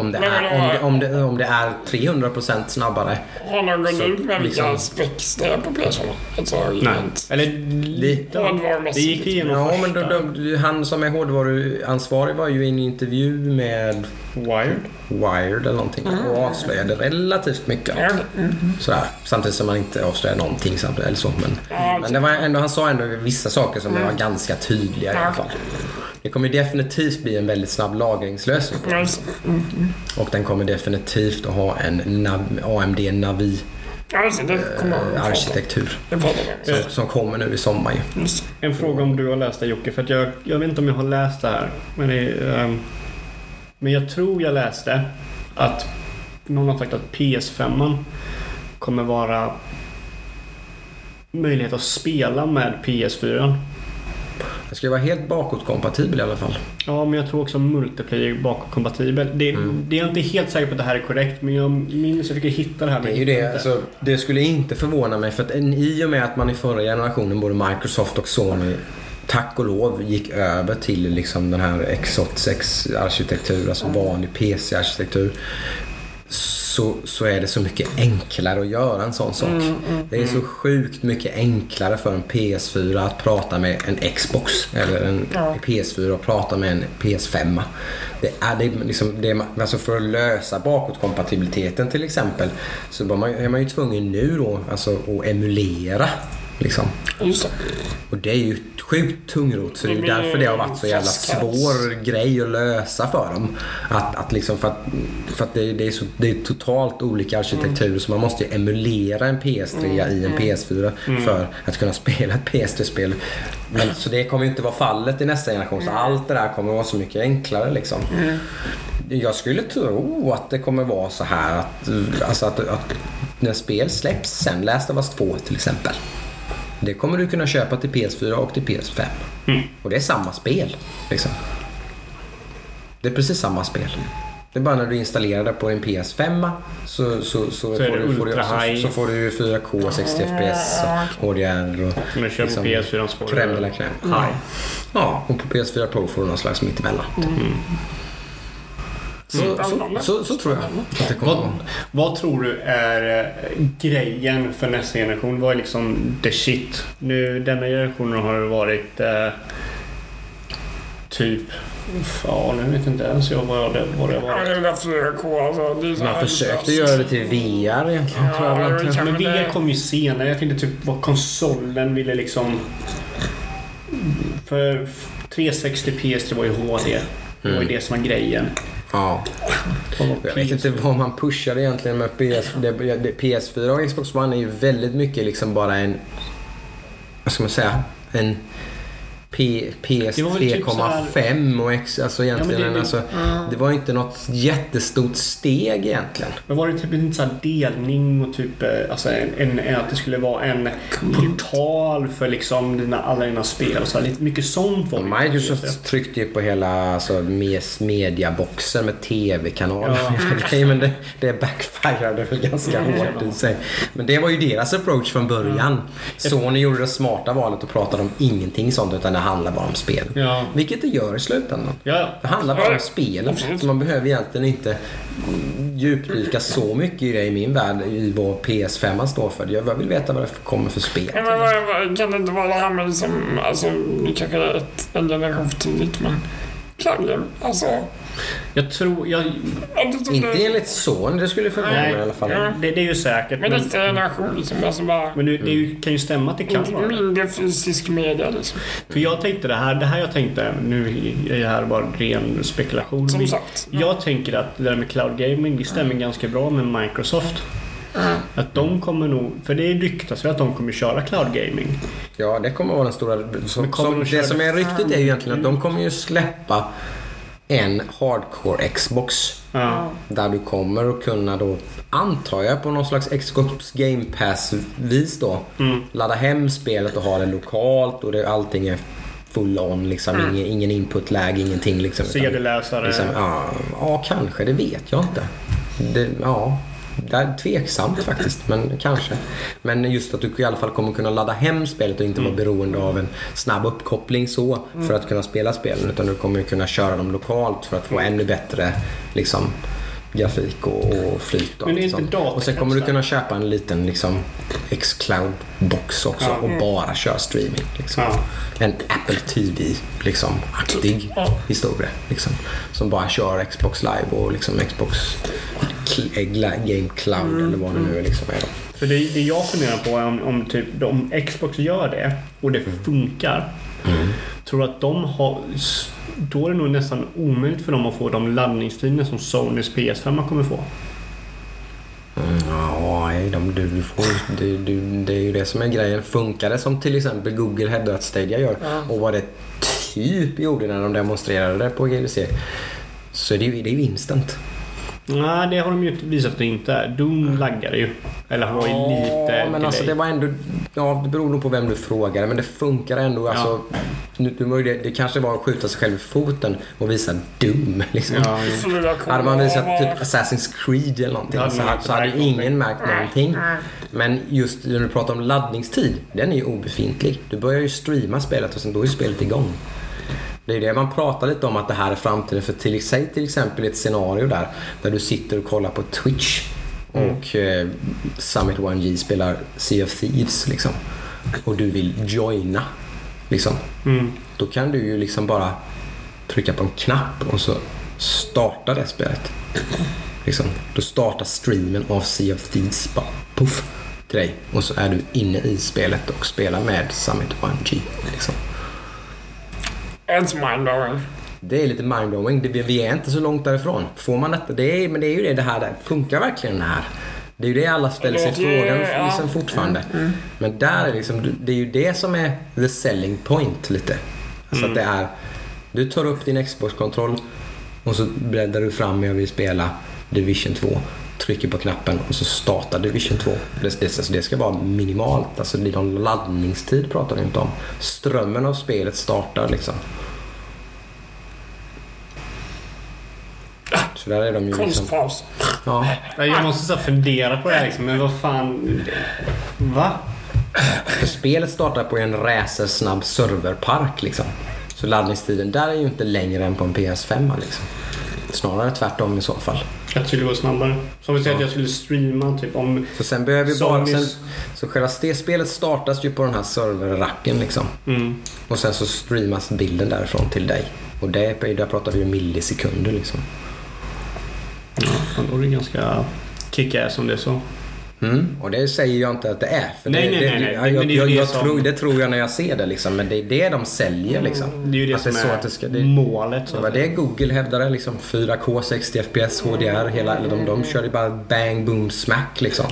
om det, är, om, det, om, det, om det är 300% snabbare. Har någon gått Så, ut med vilka liksom- specs det är på PS4? Alltså, Nej. Eller Det- lite. Det gick igenom Ja, men de, de, han som är hårdvaruansvarig var ju i en intervju med Wired. Wired eller någonting och avslöjade relativt mycket. Mm. Sådär. Samtidigt som man inte avslöjade någonting samtidigt, eller så. Men, Ja, men det var ändå, han sa ändå vissa saker som var ganska tydliga i alla fall. Det kommer definitivt bli en väldigt snabb lagringslösning på den. Och den kommer definitivt att ha en nav, AMD Navi det. Kommer eh, ihåg. arkitektur. Det pratar vi om. Som, som kommer nu i sommar ju. En fråga om du har läst det Jocke, för att jag, jag vet inte om jag har läst det här. Men, det, ehm, men jag tror jag läste att någon har sagt att PS5 kommer vara möjlighet att spela med PS4. Den ska ju vara helt bakåtkompatibel i alla fall. Ja, men jag tror också multiplayer bakåtkompatibel. Det, Mm. det är jag inte helt säker på att det här är korrekt, men jag minns att jag fick hitta det här. Det är ju det. Alltså, det skulle inte förvåna mig för att i och med att man i förra generationen, både Microsoft och Sony, tack och lov gick över till liksom den här x86-arkitektur, alltså vanlig PC-arkitektur. Så, så är det så mycket enklare att göra en sån sak. Det är så sjukt mycket enklare för en PS4 att prata med en Xbox eller en Ja. PS4 att prata med en PS5. Det är, det är liksom, det är, alltså för att lösa bakåtkompatibiliteten till exempel så man, är man ju tvungen nu då alltså, att emulera. Liksom. Och det är ju sjukt tungrot så det är ju därför det har varit så jävla svår grej att lösa för dem. Att, att liksom för att, för att det, det, är så, det är totalt olika arkitekturer så man måste ju emulera en PS3 i en PS4 för att kunna spela ett PS3-spel. Men, så det kommer ju inte vara fallet i nästa generation så allt det där kommer vara så mycket enklare liksom. Jag skulle tro att det kommer vara så här att, alltså att, att när spel släpps sen, Last of Us 2 till exempel. Det kommer du kunna köpa till PS4 och till PS5. Och det är samma spel. Liksom. Det är precis samma spel. Det är bara när du installerar det på en PS5 så, så, så, är får, du, får, du, så, så får du 4K, 60 FPS, och HDR och Om du kör på PS4 så får du... crème de la crème. High. Ja, och på PS4 Pro får du någon slags mittemellan. Så, så, så, så tror jag att det kommer Vad, vad tror du är eh, grejen för nästa generation? Vad är liksom the shit? Nu, denna generationen har varit eh, typ... Ja, nu vet inte ens jag vad det, vad det Ja, var. det är där 4K alltså. Det är så Man försökte göra det till VR egentligen. jag Ja, Men VR kom ju senare. Jag tänkte typ vad konsolen ville liksom... För 360 PS3 var ju HD. Det var ju det som var grejen. Ja. Jag vet inte vad man pushar egentligen med PS, det, det, PS4 och Xbox One är ju väldigt mycket liksom bara en... Vad ska man säga? En P, PS Det var väl typ 3,5 och X, alltså egentligen. Ja, men det- alltså, det var inte något jättestort steg egentligen. Men var det typ en sån här delning och typ eh, alltså en, en, att det skulle vara en portal för liksom dina, alla dina spel och så här, lite mycket sånt var det. Microsoft tryckte ju på hela alltså, mes- mediaboxen med tv-kanaler Ja. men det, det backfirade väl ganska hårt i sig. Men det var ju deras approach från början. Sony gjorde det smarta valet och pratade om ingenting sånt utan det handlar bara om spel. Ja. Vilket det gör i slutändan. Ja, Det handlar bara om spelen. Så man behöver egentligen inte djupdyka så mycket i det i min värld i vad PS5 står för. Jag vill veta vad det kommer för spel. Ja, men vad, kan det inte vara det här med liksom, alltså, kanske är ett, en generation för tidigt, men pluggen, alltså. Jag tror... Jag, Inte enligt Sony, det skulle förvåna mig i alla fall. Ja. det, det är ju säkert. Men Men, nästa generation liksom, alltså bara... men nu, det är ju, kan ju stämma att det kan vara det. Mindre fysisk media liksom. För jag tänkte det här, det här jag tänkte, nu är det här bara ren spekulation. Som sagt. Jag tänker att det där med cloud gaming, det stämmer ganska bra med Microsoft. Att de kommer nog, för det ryktas ju att de kommer köra cloud gaming. Ja, det kommer vara den stora... Kommer som, de det som det är ryktigt är ju egentligen att de kommer ju släppa en hardcore Xbox. Ja. Där du kommer att kunna då, antar jag, på någon slags Xbox Game Pass-vis då. Mm. Ladda hem spelet och ha det lokalt och det, allting är full on liksom. Ingen, ingen input-lag, ingenting liksom. CD-läsare. Liksom, ja, ja, kanske. Det vet jag inte. Det, ja, det är tveksamt faktiskt, men kanske. Men just att du i alla fall kommer kunna ladda hem spelet och inte vara beroende av en snabb uppkoppling så för att kunna spela spelen. Utan du kommer kunna köra dem lokalt för att få ännu bättre liksom, grafik och, och flyt. Och, Men det är allt inte sånt. och sen kommer du kunna köpa en liten liksom, X-Cloud-box också Ja. och bara köra streaming. Liksom. Ja. En Apple TV liksom, aktig Ja. historia. Liksom, som bara kör Xbox Live och liksom Xbox Game Cloud eller vad det nu är. Liksom är. För det, det jag funderar på är om, om, typ, om Xbox gör det och det funkar. Tror att de har... Då är det nog nästan omöjligt för dem att få de laddningstider som Sonys PS5 kommer få. Mm, ja, nej, de, du, du får, du, du, det är ju det som är grejen. Funkar det som till exempel Google hävdar att Stadia gör och vad det typ gjorde när de demonstrerade det på GDC så är det, ju, det är ju instant. Nej, det har de ju visat att det inte är. Doom laggade ju. Eller har ju lite Ja, men alltså det var ändå... Ja, det beror nog på vem du frågar. Men det funkar ändå. Alltså, nu, nu, ju det, det kanske var att skjuta sig själv i foten och visa dum. Liksom. Ja, Hade man visat typ Assassin's Creed eller någonting så, så hade ju ingen märkt någonting. Men just när du pratar om laddningstid, den är ju obefintlig. Du börjar ju streama spelet och sen då är spelet igång. Det är det man pratar lite om att det här är framtiden. För till, säg till exempel ett scenario där, där du sitter och kollar på Twitch och eh, Summit 1G spelar Sea of Thieves liksom. Och du vill joina. Liksom. Mm. Då kan du ju liksom bara trycka på en knapp och så startar det spelet. Liksom. Då startar streamen av Sea of Thieves bara puff till dig. Och så är du inne i spelet och spelar med Summit 1G. Liksom. It's mindblowing. Det är lite mindblowing. Det- Vi är inte så långt därifrån. Får man detta? Det är, men det är ju det, det här. där. Funkar verkligen det här? Det är ju det alla ställer sig Det frågan liksom fortfarande. Men där är liksom, det är ju det som är the selling point lite. Alltså att det är, du tar upp din Xbox-kontroll och så breddar du fram med och vill spela Division 2. Trycker på knappen och så startar Division 2. Det, det, alltså det ska vara minimalt. Alltså det är någon laddningstid pratar vi inte om. Strömmen av spelet startar liksom. Så där är de ju liksom... Konstpaus. Ja. Nej, Jag måste så fundera på det här liksom. Men vad fan... Va? För spelet startar på en racersnabb serverpark liksom. Så laddningstiden där är ju inte längre än på en PS5 liksom. Snarare tvärtom i så fall. Att det skulle gå snabbare. Som vi säger att jag skulle streama typ om... Så sen behöver vi bara... Sen, så själva det spelet startas ju på den här serverracken liksom. Mm. Och sen så streamas bilden därifrån till dig. Och det, där pratar vi ju millisekunder liksom. Ja, då är det ganska kick-ass om det är så. Mm. Och det säger jag inte att det är. För Nej, det, nej, det, nej, nej. Jag, det ju jag, jag som- tror, det tror jag när jag ser det liksom. Men det är det de säljer liksom. Det är ju det Att som det är så är att det ska- det- målet. Så Det var det Google hävdade liksom. 4K, 60 FPS, HDR. Hela, eller de, de körde bara bang, boom, smack liksom.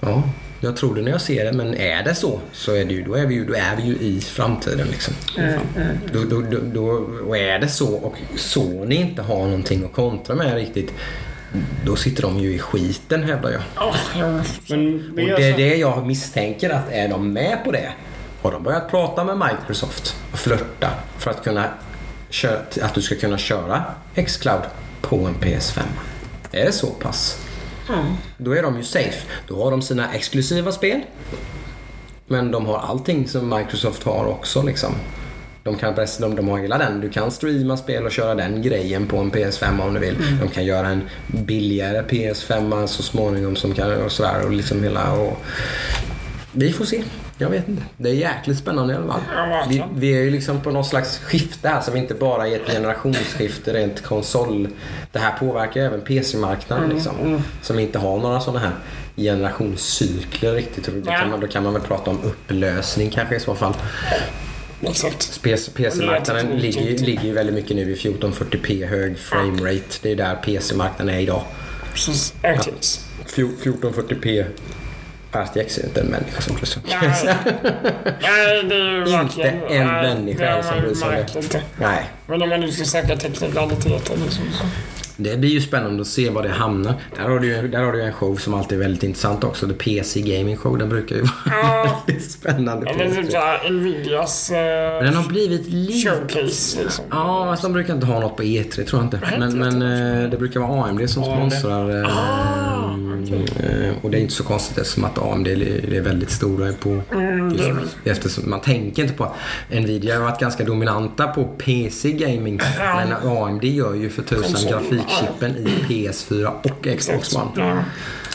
Ja, jag tror det när jag ser det. Men är det så så är det ju, då, är vi ju, då är vi ju i framtiden liksom. Då, då, då, då, och är det så och Sony inte har någonting att kontra med riktigt. Då sitter de ju i skiten hävdar jag. Ja, jo. Men vi Och det är så- det jag misstänker att är de med på det har de börjat prata med Microsoft och flörta för att, kunna köra, att du ska kunna köra Xcloud på en PS5. Är det så pass? Då är de ju safe. Då har de sina exklusiva spel. Men de har allting som Microsoft har också liksom. De, kan, pressa- de, de har hela den. Du kan streama spel och köra den grejen på en PS5 om du vill. De kan göra en billigare PS5 så småningom som kan, och sådär. Och liksom hela, och... Vi får se. Jag vet inte. Det är jäkligt spännande i alla fall. Vi, vi är ju liksom på någon slags skifte här som inte bara är ett generationsskifte rent konsol. Det här påverkar även PC-marknaden liksom. Som inte har några sådana här generationscykler riktigt. Då kan, man, då kan man väl prata om upplösning kanske i så fall. PC-marknaden ligger, ju- tråkigt. ligger ju väldigt mycket nu i 1440p hög framerate. Det är där PC-marknaden är idag. Precis. RTX. 1440p RTX är inte en människa som bryr sig om. Nej, nej, det är ju Inte en nej, människa det har som bryr sig om det. Nej. Men om man nu ska snacka teknikaliteter liksom så. Det blir ju spännande att se var det hamnar. Där har du ju, där har du ju en show som alltid är väldigt intressant också. The PC Gaming Show. Den brukar ju vara Ja, väldigt spännande. eller typ PS3. såhär Nvidias Men eh, den har blivit lite... showcase liksom. Ja, fast de brukar inte ha något på E3 tror jag inte. Men, men eh, det brukar vara AMD som AMD. sponsrar. eh, Ah, eh, Och det är inte så konstigt eftersom att AMD är väldigt stora på... Mm, Eftersom man tänker inte på... Nvidia har varit ganska dominanta på PC gaming. Men AMD gör ju för tusan grafikchippen i PS4 och Xbox One.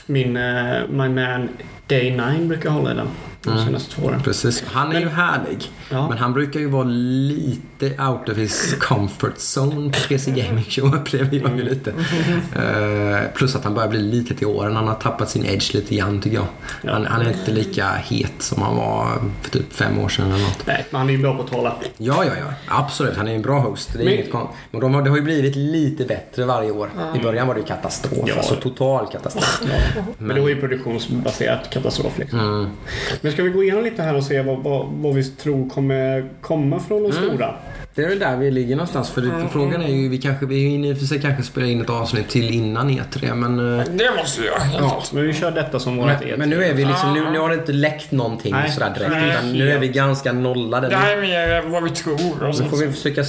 Min uh, My Man Day9 brukar hålla i den de Mm. senaste två åren. Precis. Han är ju härlig. Ja. Men han brukar ju vara lite out of his comfort zone på PC Gaming Show upplever jag ju lite. Eh, plus att han börjar bli lite till åren. Han har tappat sin edge lite grann tycker jag. Ja. Han, han är inte lika het som han var för typ fem år sedan eller något. Nej, men han är ju bra på att tala. Ja, ja, ja. Absolut. Han är en bra host. Det är Men- inget kon- Men de har, det har ju blivit lite bättre varje år. I början var det ju katastrof. Ja. Alltså total katastrof. Men det var ju produktionsbaserat katastrof liksom. Mm. Men ska vi gå igenom lite här och se vad, vad, vad vi tror kommer komma från de stora? Det är väl där vi ligger någonstans. För det, frågan är ju, vi kanske, vi hinner i och för sig kanske spela in ett avsnitt till innan E3. Men, eh, Det måste vi göra. Ja. Men vi kör detta som vårt men, men nu är vi liksom, nu, nu har det inte läckt någonting Nej. sådär direkt. Nej. Utan nu är vi ganska nollade. Det här är mer vad vi tror. Och Så får vi försöka,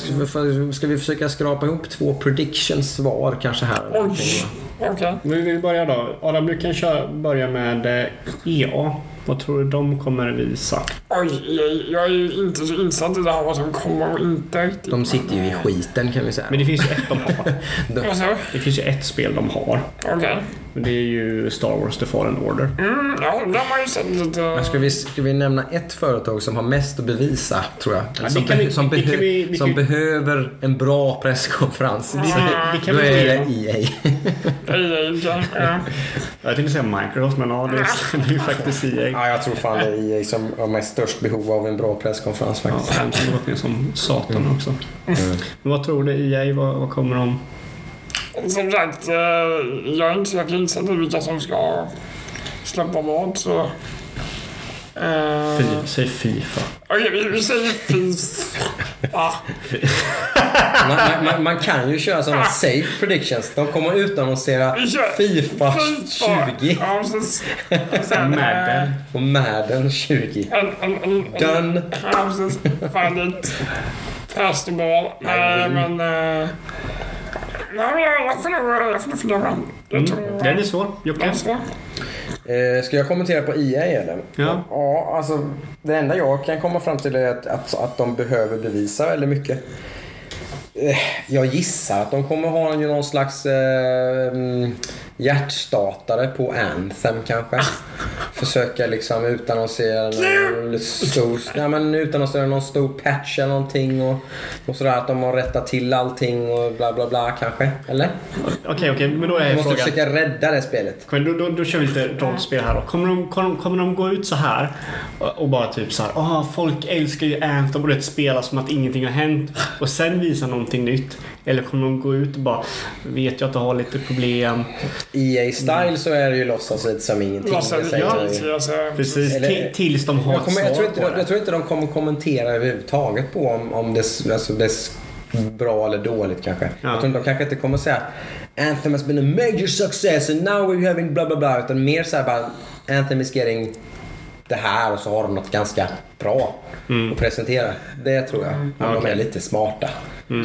ska vi försöka skrapa ihop två predictions var kanske här? Oj, okej. Vi vill börja då. Adam, du kan köra, börja med eh, EA. Vad tror du de kommer visa? Oj, jag, jag är ju inte så insatt i det här vad som kommer och inte riktigt. De sitter ju i skiten kan vi säga. Men det finns ju ett de har. De- Det finns ju ett spel de har. Okej. Men det är ju Star Wars The Fallen Order. Mm, ja, det har ju sett lite... Men ska vi, ska vi nämna ett företag som har mest att bevisa, tror jag? Det som, kan vi- be- som, det kan behö- vi- vi som kan- behöver en bra presskonferens. Det, det kan Då vi är det. EA. Ej, ej, ja. Jag tänkte säga Microsoft, men ja, det är, det är ju faktiskt EA. Ja, jag tror fan det är EA som har mest störst behov av en bra presskonferens Ja, faktiskt. Anthem har gått ner som satan också. Mm. Men vad tror du EA? Vad, vad kommer de? Som sagt, eh, jag är inte så jäkla insatt i vilka som ska släppa vad, så... Eh, Fi, säg Fifa. Okej, vi, vi säger FIF. Ja, Man, man- man, kan ju köra sådana safe predictions. De kommer utannonsera Fifa 20 Ja, precis. Och sen, eh, Madden. och Madden 20. En, en, en, en, Done. Ja, precis. Fan, det är. Nej, men... eh, Nej, men jag, nog jag tror... Mm. Den är svår. Jocke? Den är svår. Eh, ska jag kommentera på EA eller? Ja. Ja, alltså det enda jag kan komma fram till är att, att, att de behöver bevisa väldigt mycket. Eh, Jag gissar att de kommer ha någon slags eh, mm, hjärtstartare på Anthem kanske. Försöka liksom utannonsera någon stor, nej, men utannonsera någon stor patch eller någonting och, och sådär att de har rättat till allting och bla bla bla kanske. Eller? Okej, okej, men då är måste frågan. försöka rädda det spelet. Då, då, då kör vi lite rollspel här då. Kommer de, kommer, kommer de gå ut så här och, bara typ så här. Åh, folk älskar ju Anthem och det spela som att ingenting har hänt och sen visa någonting nytt? Eller kommer de gå ut och bara vet jag att du har lite problem? EA-style så är det ju låtsas lite som ingenting. Säger ja, jag ju. så jag säger- Precis, Eller- ti- tills de har Jag, ett kommer, jag, tror inte, jag tror inte de kommer kommentera överhuvudtaget på om, om det, alltså det är bra eller dåligt kanske. Ja. Jag tror de kanske inte kommer säga Anthem has been a major success and now we're having bla bla bla. Utan mer såhär bara Anthem is getting det här och så har de något ganska bra att presentera. Det tror jag. Om de är lite smarta.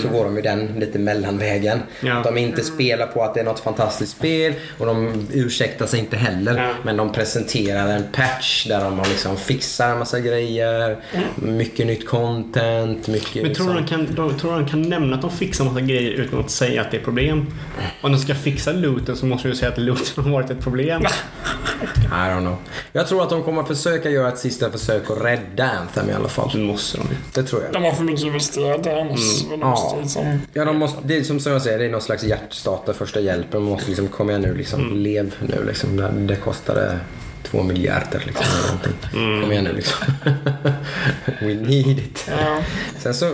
Så går de ju den lite mellanvägen. Ja. De inte spelar på att det är något fantastiskt spel och de ursäktar sig inte heller. Ja. Men de presenterar en patch där de har liksom fixar en massa grejer. Mycket nytt content. Mycket Men tror du, liksom- de kan, de, tror du de kan nämna att de fixar massa grejer utan att säga att det är problem? Om de ska fixa looten så måste du säga att looten har varit ett problem. I don't know. Jag tror att de kommer försöka göra ett sista försök att rädda Anthem i alla fall. Det måste de ju. Det tror jag. De har för mycket investerat där annars. Mm. Ja. Måste, liksom, Ja, de måste, det är som, som jag säger, det är någon slags hjärtstarter, första hjälpen. Man måste liksom, kom igen nu liksom, lev nu liksom. Det, det kostade två miljarder liksom. Någonting. Kom igen nu liksom. We need it. ja. Sen så,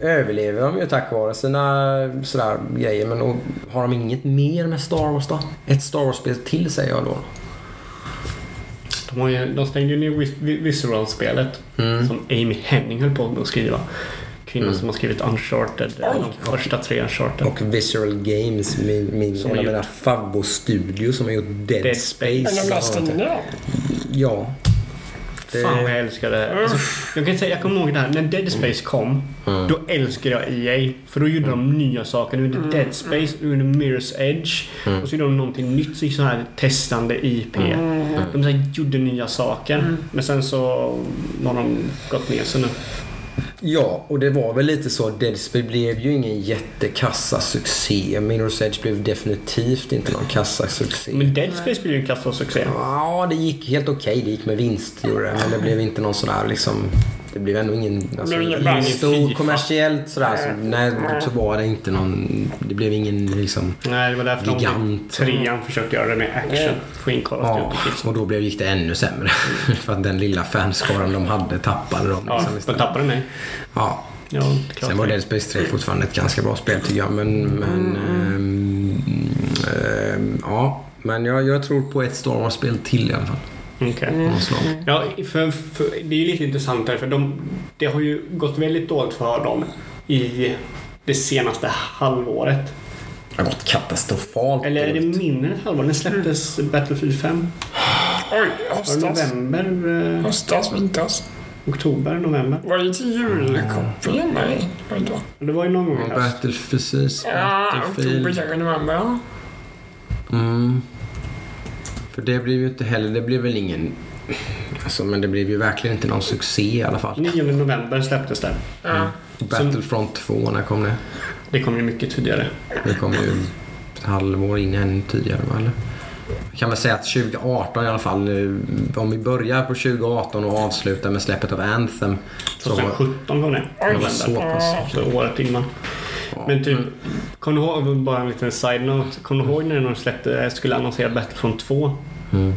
överlever de ju tack vare sina sådär grejer. Men och, har de inget mer med Star Wars då? Ett Star Wars-spel till säger jag då. De, ju, de stängde ju ner Vis- Vi- Visceral-spelet Mm. som Amy Henning höll på att skriva. Kvinnan Mm. som har skrivit Uncharted, de första tre Uncharted. Och Visceral Games, min, min, Som en av mina favvostudio som har gjort Dead, Dead Space. Space. Läste det. Ja. Det- Fan vad jag älskade alltså, jag, kan säga, jag kommer ihåg det här, när Dead Space kom, Mm. då älskade jag EA. För då gjorde de nya saker. De gjorde Dead Space, de gjorde Mirror's Edge. Mm. Och så gjorde de någonting nytt, så så här testande IP. De så här, gjorde nya saker. Men sen så har de gått ner sig nu. Ja, och det var väl lite så. Dead Space blev ju ingen jättekassa succé. Mirror's Edge blev definitivt inte någon kassasuccé. Men Dead Space blev ju en kassasuccé. Ja, det gick helt okej. Det gick med vinst, gjorde det. Men det blev inte någon sådär liksom... Det blev ändå ingen, alltså, blev ingen stor kommersiellt sådär. Så, nej, så var det inte någon... Det blev ingen liksom... Nej, det var därför de Gigant. trean försökte göra det med action. Få in Call of Ja, Kids. och då blev, gick det ännu sämre. För att den lilla fanskaran de hade tappade de. Ja, Liksom, de tappade mig. ja. Ja. Sen var Dead Space 3 fortfarande ett ganska bra spel tycker jag. Men, men ehm, ehm, ja. Men jag, jag tror på ett Star Wars-spel till i alla fall. Okej. Mm. Ja, för, för, det är ju lite intressant här, för de, det har ju gått väldigt dåligt för dem i det senaste halvåret. Det har gått katastrofalt Eller är det mindre än halvår? När släpptes Battlefield 5? Oj, höstas. november? Eh, Höstas, vintras. oktober? November? Var det till julkopplingen? Nej, var det inte. Det var ju någon gång i höst. Battle, precis. Ja, oktober, Battlefield. november. Mm. För det blev ju inte heller, det blev väl ingen... Alltså, men det blev ju verkligen inte någon succé i alla fall. 9 november släpptes det. Ja. Battlefront 2, när kom det? Det kom ju mycket tidigare. Det kom ju ett halvår in ännu tidigare va? Eller? Jag kan väl säga att 2018 i alla fall, eh, om vi börjar på 2018 och avslutar med släppet av Anthem. Så var, 2017 kom det. det var November. så pass. Så året innan. Men typ, Mm. kommer du ihåg, bara en liten side-note. Kommer du ihåg när de släppte, skulle annonsera Battlefront 2? Mm.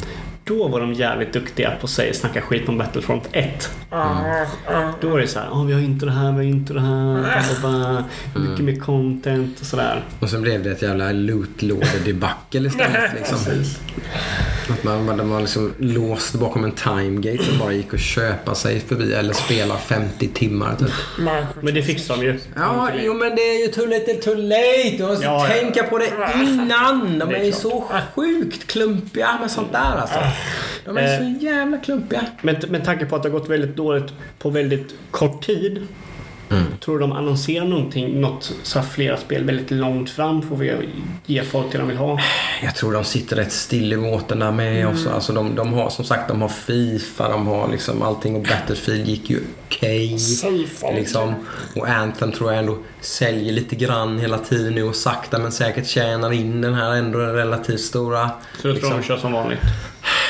Då var de jävligt duktiga på att snacka skit om Battlefront 1. Ja, ja. Då var det så här, "Åh, vi har inte det här, vi har inte det här, bla, bla, bla. mycket mer content och sådär. Och sen blev det ett jävla lootlådedebacle istället. Liksom. Att man, man var liksom låst bakom en timegate som bara gick att köpa sig förbi eller spela 50 timmar typ. Men det fixar de ju. Ja, jo men det är ju too little too late. Du måste Ja, ja. tänka på det innan. De Det är är ju så sjukt klumpiga med sånt där alltså. De är Eh. så jävla klumpiga. Men med tanke på att det har gått väldigt dåligt på väldigt kort tid. Mm. Tror du de annonserar någonting, något så här flera spel väldigt långt fram för att ge folk det de vill ha? Jag tror de sitter rätt still i båten där med också. Alltså de, de har som sagt de har Fifa, de har liksom allting och Battlefield gick ju okej. Safe. Liksom. Och Anthem tror jag ändå säljer lite grann hela tiden nu och sakta men säkert tjänar in den här ändå relativt stora. Så jag tror liksom. de kör som vanligt.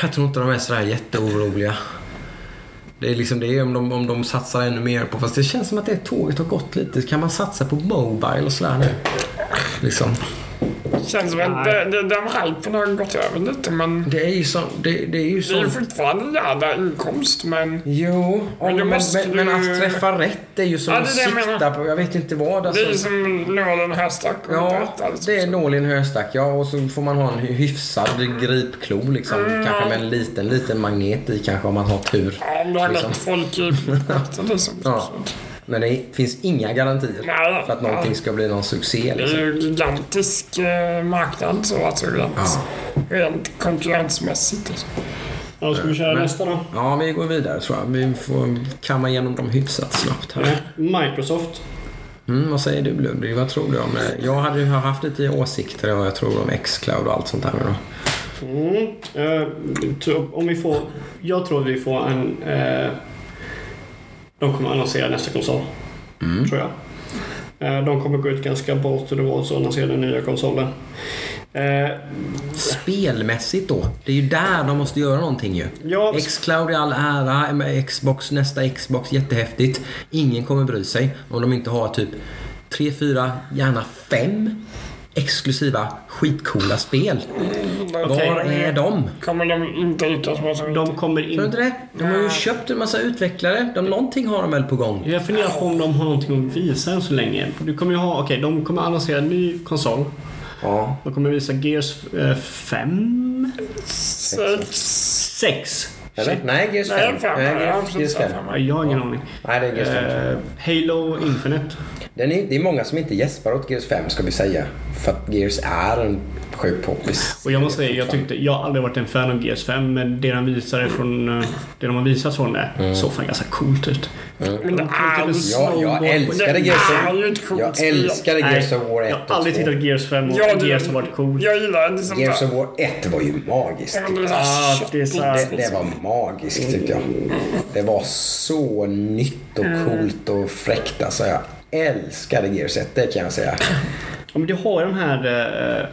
Jag tror inte de är sådär jätteoroliga. Det är liksom det om de, om de satsar ännu mer på, fast det känns som att det tåget har gått lite. Kan man satsa på Mobile och sådär nu? Liksom. Känns som att det- det- den hypen har gått över lite men Det är ju så, det, det är ju det är ju fortfarande en jävla inkomst men Jo, Men men, men, måste men, du- att träffa rätt är ju som Ja, att det är det jag sikta på, jag vet inte vad. det Alltså. är ju som nålen höstack Ja, rätt, alltså. det är nål i en höstack ja. Och så får man ha en hyfsad gripklo liksom. Mm, Kanske med en liten, liten magnet i kanske om man har tur. Ja, om du har liksom. folk i liksom. Ja. Men det finns inga garantier Nej, för att någonting ska bli någon succé Det är liksom. ju en gigantisk eh, marknad så alltså rent, rent konkurrensmässigt. Liksom. Ja, ska vi köra Men- nästa då? Ja, vi går vidare tror jag. Vi får kamma igenom dem hyfsat snabbt här. Microsoft. Mm, vad säger du Ludvig? Vad tror du om det? Jag hade ju haft lite åsikter vad jag tror om Xcloud och allt sånt där då. Mm. Eh, om vi får... Jag tror att vi får en... Eh, de kommer annonsera nästa konsol. Mm. Tror jag. Eh, de kommer gå ut ganska bort the walls och annonsera den nya konsolen. Eh, Spelmässigt då? Det är ju där de måste göra någonting ju. ja, Xcloud i all ära, Xbox, nästa Xbox, jättehäftigt. Ingen kommer bry sig om de inte har typ 3, 4, gärna 5 exklusiva skitcoola spel. Okej. Var är de? Kommer de inte med så De kommer in... inte det? De har ju köpt en massa utvecklare. De, någonting har de väl på gång? Jag funderar på om de har någonting att visa än så länge. Du kommer ju ha... Okej, de kommer annonsera en ny konsol. Ja. De kommer visa Gears 5? Sex. 6? Eller? Nej, Gears 5. Nej, fem. Nej, Ja, Gears, Gears 5. fem. Jag har ingen aning. Nej, det är Gears 5. Eh, Halo Infinite. Den är, det är många som inte gäspar åt Gears 5 ska vi säga. För att Gears är en sjukt poppis. Och jag måste säga, jag tyckte, jag har aldrig varit en fan av Gears 5 men det de visade från, eh, det de har visat från det Mm. såg fan ganska coolt ut. Men det är ju Ja, jag älskade Gears of, jag älskade Gears of War 1 jag har aldrig och 2. tittat Gears 5 och Ja, det- Gears har varit coolt. Jag gillar det som Gears of War 1 var ju magiskt. Ja, det är så Ah, här det är så här- Det, det var magiskt tyckte jag. Det var så nytt och coolt och fräckt. Alltså jag älskade Gears 1, det kan jag säga. Ja, men du har ju de här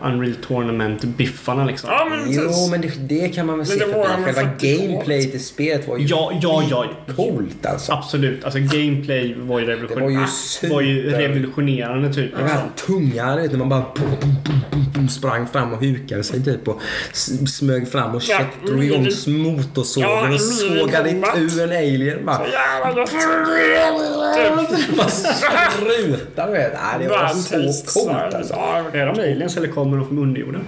uh, Unreal Tournament-biffarna liksom. Ja, men Jo, men det, det kan man väl Men se det förbi. Själva 42. gameplayet i spelet var ju Ja, ja, ja. coolt alltså. Absolut. Alltså gameplay var ju, revolution- Det var ju Ah, var ju super- revolutionerande typ. Det här tunga, du vet när man bara pum, pum, pum, pum, sprang fram och hukade sig typ och smög fram och Ja, drog igång motorsågen Ja, och sågade ur en alien. Bara, Jävlar gött. bara spruta du vet. Nej, det var så coolt alltså. Ja, Är de aliens eller kommer de från underjorden?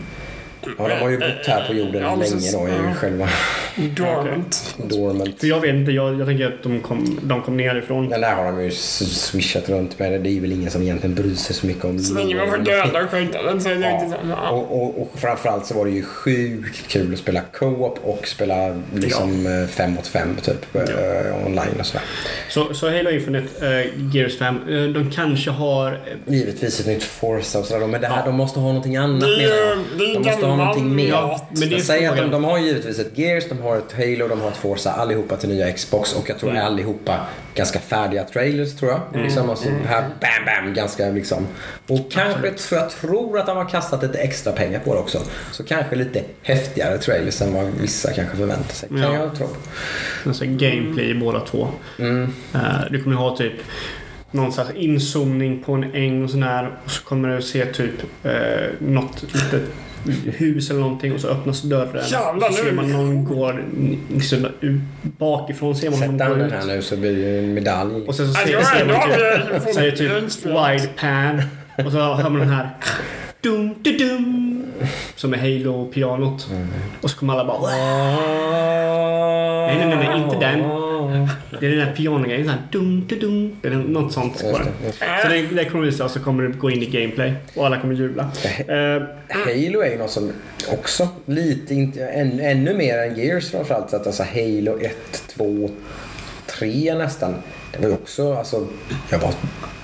Ja, de har ju bott här på jorden Ja, länge då i Ja. själva Dormant. dormant. För jag vet inte, jag, jag tänker att de kom, de kom nerifrån. Den där har de ju swishat runt med. Det är väl ingen som egentligen bryr sig så mycket om Så länge man får döda och skjuta den så är det inte så. Ja. Ja. Och, och, och framförallt så var det ju sjukt kul att spela co-op och spela liksom eh, fem mot fem typ eh, online och sådär. Så, så Halo Infinite, uh, Gears 5, eh, de kanske har... Givetvis ett nytt Forza och sådär. Men det här, Ja. de måste ha någonting annat Det menar jag. det De måste ha någonting mer. mat. men det är jag säger att de, de har givetvis ett Gears, de har ett Halo, de har ett Forza. Allihopa till nya Xbox. Och jag tror Mm. allihopa ganska färdiga trailers tror jag. Liksom, och så här bam bam ganska liksom. Och kanske, så jag tror att de har kastat lite extra pengar på det också. Så kanske lite häftigare trailers än vad vissa kanske förväntar sig. Kan Ja. jag tro. Alltså gameplay i båda två. Mm. Eh, du kommer ha typ någon slags inzoomning på en äng och sådär. Och så kommer du se typ uh, något litet hus eller någonting och så öppnas dörren. Jävlar, och så nu ser man någon går liksom, ut, bakifrån ser man Sätt honom gå ut. här nu så blir det ju en medalj. Och sen så ser, det var ser man typ, så är det typ wide pan. Och så hör man den här dum, dum, dum, som är Halo-pianot. Mm. Och så kommer alla bara Nej, nej, nej, nej, inte den. Det är den där pianogrejen såhär dum, dum, dum. Det är något sånt just Så det, det kommer visa och så kommer det gå in i gameplay. Och alla kommer jubla. Eh, Halo är ju något som också lite, inte, än, ännu mer än Gears framförallt. Så att alltså Halo 1, 2, 3 nästan. Det var ju också, alltså, jag var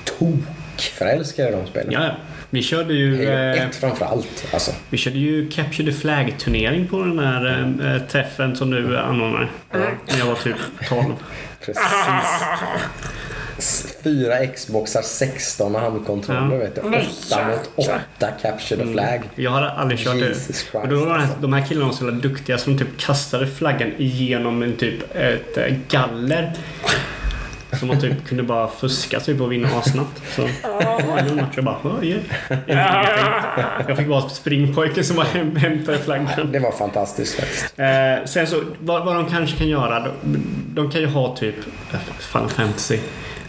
tokförälskad i de spelen. ja, ja. Vi körde ju... Eh, 1 framförallt. Alltså. vi körde ju Capture the Flag-turnering på den här eh, träffen som du anordnar. När jag var typ 12. Precis. Fyra Xboxar, 16 handkontroller Ja. vet du. Nej, 8 mot 8 Capture the Flag. Jag hade aldrig kört Jesus det. Christ, Och då var det, alltså. de här killarna var så jävla duktiga så de typ kastade flaggan igenom en typ ett eh, galler. Så man typ kunde bara fuska typ och vinna assnabbt. Så en match jag bara oj. Jag fick vara springpojke som bara häm- hämtade flaggan. Det var fantastiskt faktiskt. Eh, sen så, vad, vad de kanske kan göra. De, de kan ju ha typ eh, Final Fantasy,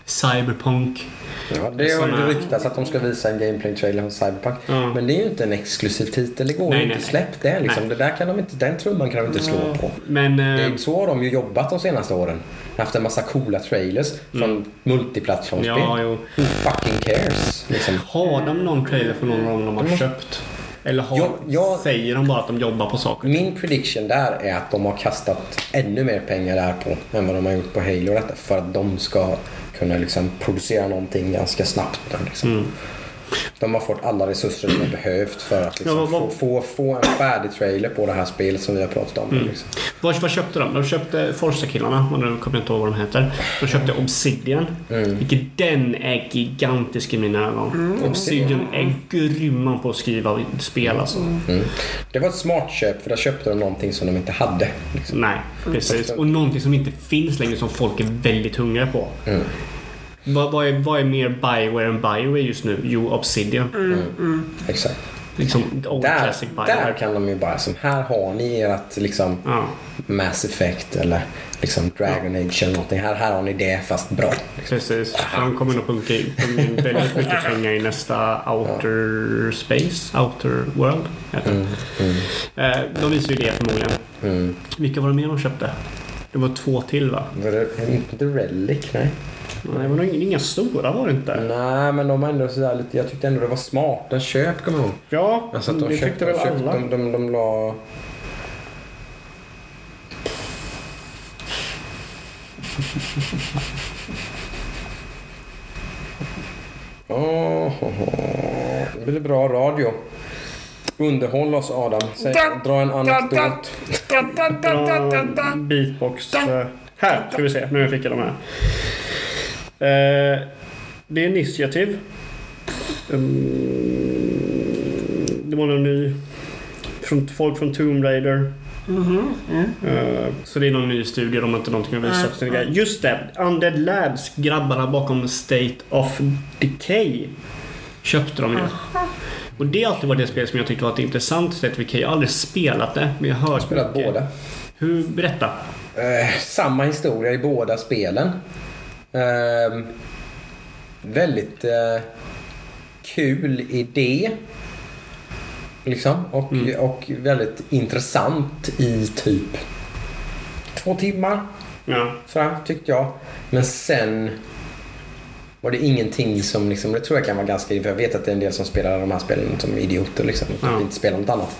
Cyberpunk. Ja, det har ju ryktats att de ska visa en gameplay-trailer från Cyberpunk. Ja. Men det är ju inte en exklusiv titel. Det går Nej, ju inte. Släpp det liksom. Det där kan de inte, den trumman kan de inte slå på. Men Det eh, så har de ju jobbat de senaste åren. Haft en massa coola trailers från multiplattformsspel. Mm. ja, jo. Who fucking cares? Liksom. Har de någon trailer för någon av dem de har måste- köpt? Eller har, Ja, ja. säger de bara att de jobbar på saker? Min prediction där är att de har kastat ännu mer pengar där på än vad de har gjort på Halo. Detta, för att de ska kunna liksom producera någonting ganska snabbt. Liksom. Mm. De har fått alla resurser de har behövt för att liksom Ja, vad- få, få, få en färdig trailer på det här spelet som vi har pratat om. Mm. Liksom. Vad, vad köpte de? De köpte Forza-killarna, och nu kommer jag inte ihåg vad de heter. De köpte Obsidian. Mm. Vilket den är gigantisk i mina ögon. Obsidian är grymma på att skriva spel alltså. Mm. Det var ett smart köp för där köpte de någonting som de inte hade. Liksom. Nej, precis. Och någonting som inte finns längre som folk är väldigt hungriga på. Mm. Vad, vad, är, vad är mer Bioware än Bioware just nu? Jo, Obsidian. Exakt. Liksom Old Där, Classic Bioware. där kan de ju bara som här har ni ert liksom Ja, Mass Effect eller liksom Dragon Age eller någonting. Här, här har ni det fast bra. precis. För de kommer nog punka in väldigt mycket pengar i nästa Outer Space, Outer World. Mm, mm, Eh, de visar ju det förmodligen. mm. Vilka var det mer de köpte? Det var två till va? Var det inte Relic? Nej. Nej, nog inga stora var det inte. Nej, men de var ändå sådär lite... Jag tyckte ändå det var smarta köp, kommer jag ihåg. Ja, Alltså de det köpte, tyckte väl de, alla. de, de, de la... Oh, det blir bra radio. Underhåll oss Adam. Säg, dra en anekdot. Da, da. Beatbox. eh, Här ska vi se. Nu fick jag de här. Eh, det är initiativ. Mm, det var någon ny. Från, folk från Tomb Raider. Eh, så det är någon ny studie. De har inte någonting att visa sina grejer. Just det! Undead Labs, grabbarna bakom State of Decay. Köpte de ju. Och det har alltid varit det spel som jag tyckte var ett intressant Decay. Jag har aldrig spelat det, men jag har hört Spelat mycket. båda. Hur, berätta. Eh, samma historia i båda spelen. Eh, väldigt eh, kul idé. Liksom. Och, och väldigt intressant i typ två timmar. Ja. Sådär, tyckte jag. Men sen var det ingenting som liksom, det tror jag kan vara ganska, för jag vet att det är en del som spelar de här spelen som idioter liksom. Och Ja. inte spelar något annat.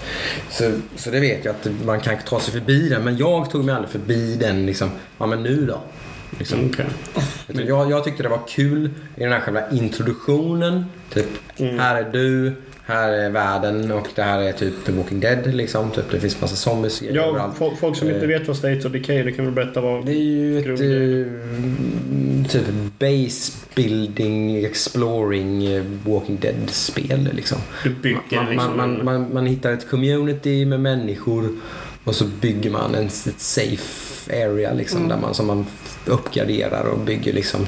Så, så det vet jag att man kan ta sig förbi den. Men jag tog mig aldrig förbi den liksom, ja men nu då. Liksom. Okej. Utan Jag, jag tyckte det var kul i den här själva introduktionen. Typ, här är du, här är världen och det här är typ The Walking Dead liksom. Typ, det finns massa zombies Ja, överallt. folk, som inte Eh. vet vad State of Decay det kan väl berätta vad... Det är ju ett eh, typ base building, exploring, eh, Walking Dead-spel liksom. Du bygger Man, liksom... man, man, man, man hittar ett community med människor och så bygger man en, ett safe area liksom där man, som man uppgraderar och bygger liksom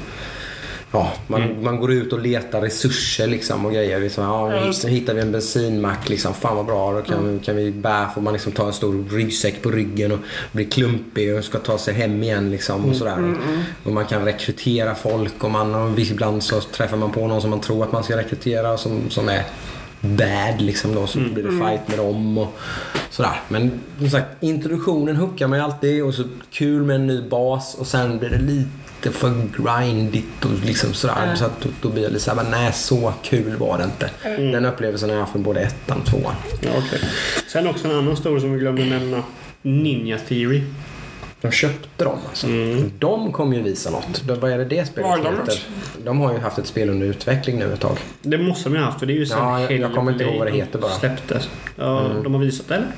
Ja, man, man går ut och letar resurser liksom och grejer. Liksom, ja, nu just hittar vi en bensinmack. Liksom, fan vad bra. Då kan, kan vi bära. Får man liksom ta en stor ryggsäck på ryggen och bli klumpig och ska ta sig hem igen. Liksom, och, sådär. och man kan rekrytera folk och, man, och ibland så träffar man på någon som man tror att man ska rekrytera som, som är bad liksom då. Så blir det fight med dem och sådär. Men som sagt, introduktionen hookar mig alltid och så kul med en ny bas och sen blir det lite för grindigt och liksom sådär. Så att då, då blir jag lite såhär, nej så kul var det inte. Den upplevelsen har jag med både ettan och tvåan. Ja, okej. Sen också en annan story som vi glömde nämna. Ninja Theory. De köpte dem alltså. Mm. De kommer ju visa något. De, vad är det det spelet har de heter? De har ju haft ett spel under utveckling nu ett tag. Det måste de ju ha haft för det är ju sen Ja, jag- jag kommer inte ihåg vad det heter bara. släpptes. Ja, Mm. De har visat det eller?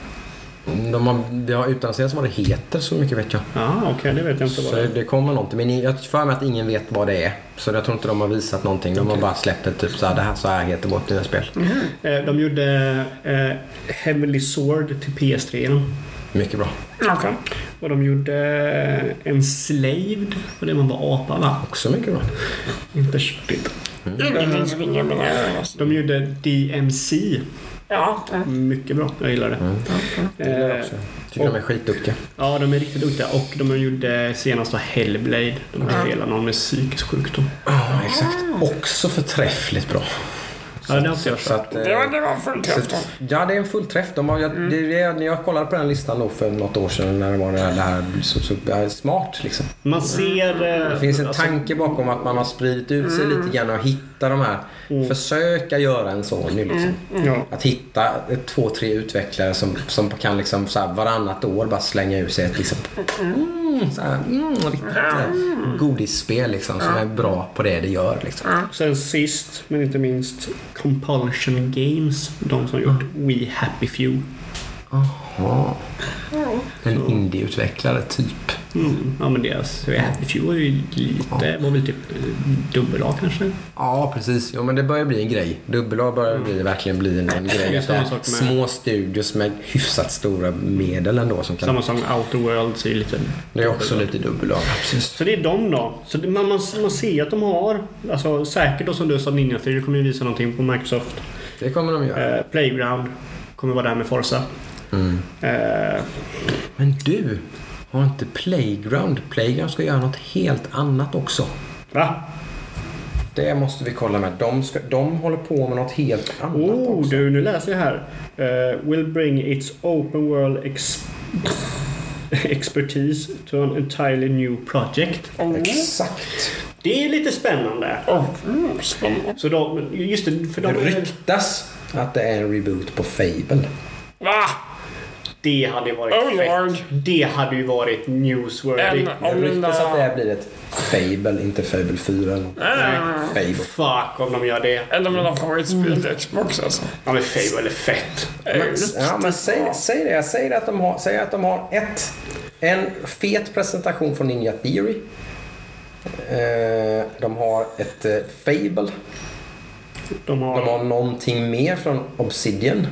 De har, det har utannonserats vad det heter så mycket vet jag. Ja, okej. det vet jag inte Så vad det är. det kommer någonting. Men jag för mig att ingen vet vad det är. Så jag tror inte de har visat någonting. De har bara släppt ett typ så här, det här, så här heter vårt nya spel. Eh, De gjorde eh, Heavenly Sword till PS3. Mycket bra. Okej. Och de gjorde eh, Enslaved. Och det man var apa va? Också mycket bra. Inte köttigt. Öron. De gjorde DMC. Ja. mm. Mycket bra. Jag gillar det. Det gillar jag Eh, också. Tycker de är skitduktiga. Ja, de är riktigt duktiga. Och de gjorde senast Hellblade. De spelar någon med psykisk sjukdom. Ja, exakt. Också förträffligt bra. Ja, det har inte jag Så att, eh, Det var, det var fullt så träff att, ja, det är en fullträff. De har, jag, det, är- när jag kollade på den listan då för något år sedan när det var det här, det här så, så ja, smart liksom. Man ser... eh, Det finns en alltså, tanke bakom att man har spridit ut sig lite grann och hitta de här. Försöka göra en sån nu liksom. Ja. Att hitta två, tre utvecklare som, som kan liksom så här varannat år bara slänga ur sig ett liksom, mm, så här, mm, riktigt eh, godisspel liksom, som är bra på det det gör. Liksom. Sen sist, men inte minst, Compulsion Games. De som gjort We Happy Few. Jaha. En indieutvecklare typ. Mm. Ja men deras Happy Few var ju lite, var väl typ dubbel-A kanske? Ja, precis. Jo, men det börjar bli en grej. Dubbel-A börjar bli, verkligen bli en, en grej. Med- Små studios med hyfsat stora medel ändå som kan... Samma som Outer Worlds är lite Det är också lite dubbel-A. Precis. Så det är de då. Så det, man, man, man ser att de har, alltså säkert då som du sa Ninja Theory kommer ju visa någonting på Microsoft. Det kommer de göra. Eh, Playground kommer vara där med Forza. Mm. Eh, Men du, har inte Playground? Playground ska göra något helt annat också. va? Det måste vi kolla med. De, ska, de håller på med något helt annat Oh, också. du, nu läser jag här. Eh, will bring its open world ex expertise to an entirely new project. Oh. Exakt. Det är lite spännande. Oh, mm, spännande. Så de, just det, för Det de, ryktas att det är en reboot på Fable. Va? Det hade ju varit Oh, Lord. fett. Det hade ju varit newsworthy. Det ryktas att det här blir ett Fable, inte Fable 4 eller. Ah, Fable. Fuck om de gör det. En av mina favoritspel till Xbox alltså. Ja men Fable är fett. Men, ja, men säg, säg det. Säg att de har, säg att de har ett, en fet presentation från Ninja Theory. Eh, de har ett eh, Fable. De har... De har någonting mer från Obsidian.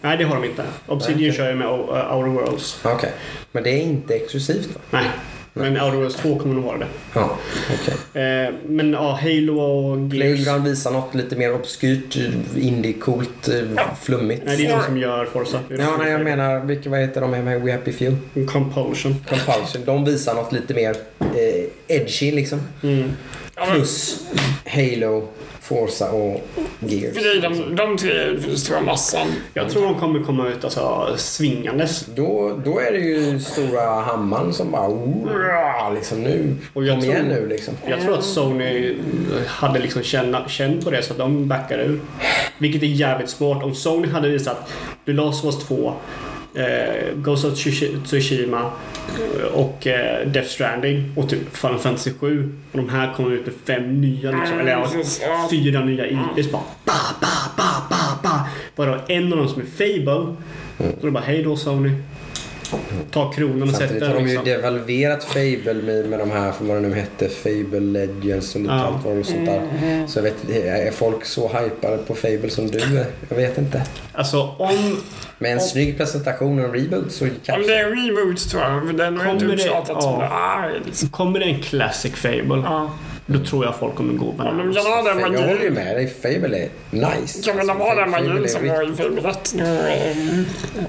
Nej det har de inte. Obsidian okej. kör ju med uh, Outer Worlds. Okej. Men det är inte exklusivt va? Nej. Men Outer Worlds 2 kommer nog vara det. Ja, okej. Eh, men ja, Halo och Gears. Playground visar något lite mer obskyrt, indie-coolt, eh, flummigt. Nej, det är de som gör Forza. Ja, nej, jag gör menar, vilka, vad heter de här med We Happy Few? Compulsion. Compulsion. De visar något lite mer eh, edgy liksom. Mm. Plus Halo, Forza och Gears. för de, de tre är den stora massan. Jag tror de kommer komma ut alltså, svingandes. Då, då är det ju stora hammaren som bara liksom nu, Och jag kom igen tror- nu liksom. Jag tror att Sony hade liksom känna, känt på det så att de backar ur. Vilket är jävligt smart. Om Sony hade visat The Last of Us 2, eh, Ghost of Tsushi- Tsushima eh, och eh, Death Stranding och typ Final Fantasy 7 och de här kommer ut med fem nya liksom, eller ja, fyra nya IPs bara ba, ba, ba, ba, ba. Bara en av dem som är Fable. Så då bara hej då Sony. Ta kronan och sätt Samtidigt har den de ju liksom. devalverat Fable med, med de här, vad det nu hette, Fable Legends och lite Ja. allt vad det sånt där. Så jag vet är folk så hypade på Fable som du är? Jag vet inte. Alltså om Med en Och- snygg presentation och en reboot så Om kanske... det är en reboot tror jag, för den har inte Kommer det- upptjatat som ja. är. Liksom. kommer det en Classic Fable Ja. Då tror jag folk kommer gå Ja, men jag har den Jag håller ju med dig. Fable är nice. Kan man ha den Fable magin är som var i Fable 1? Mm.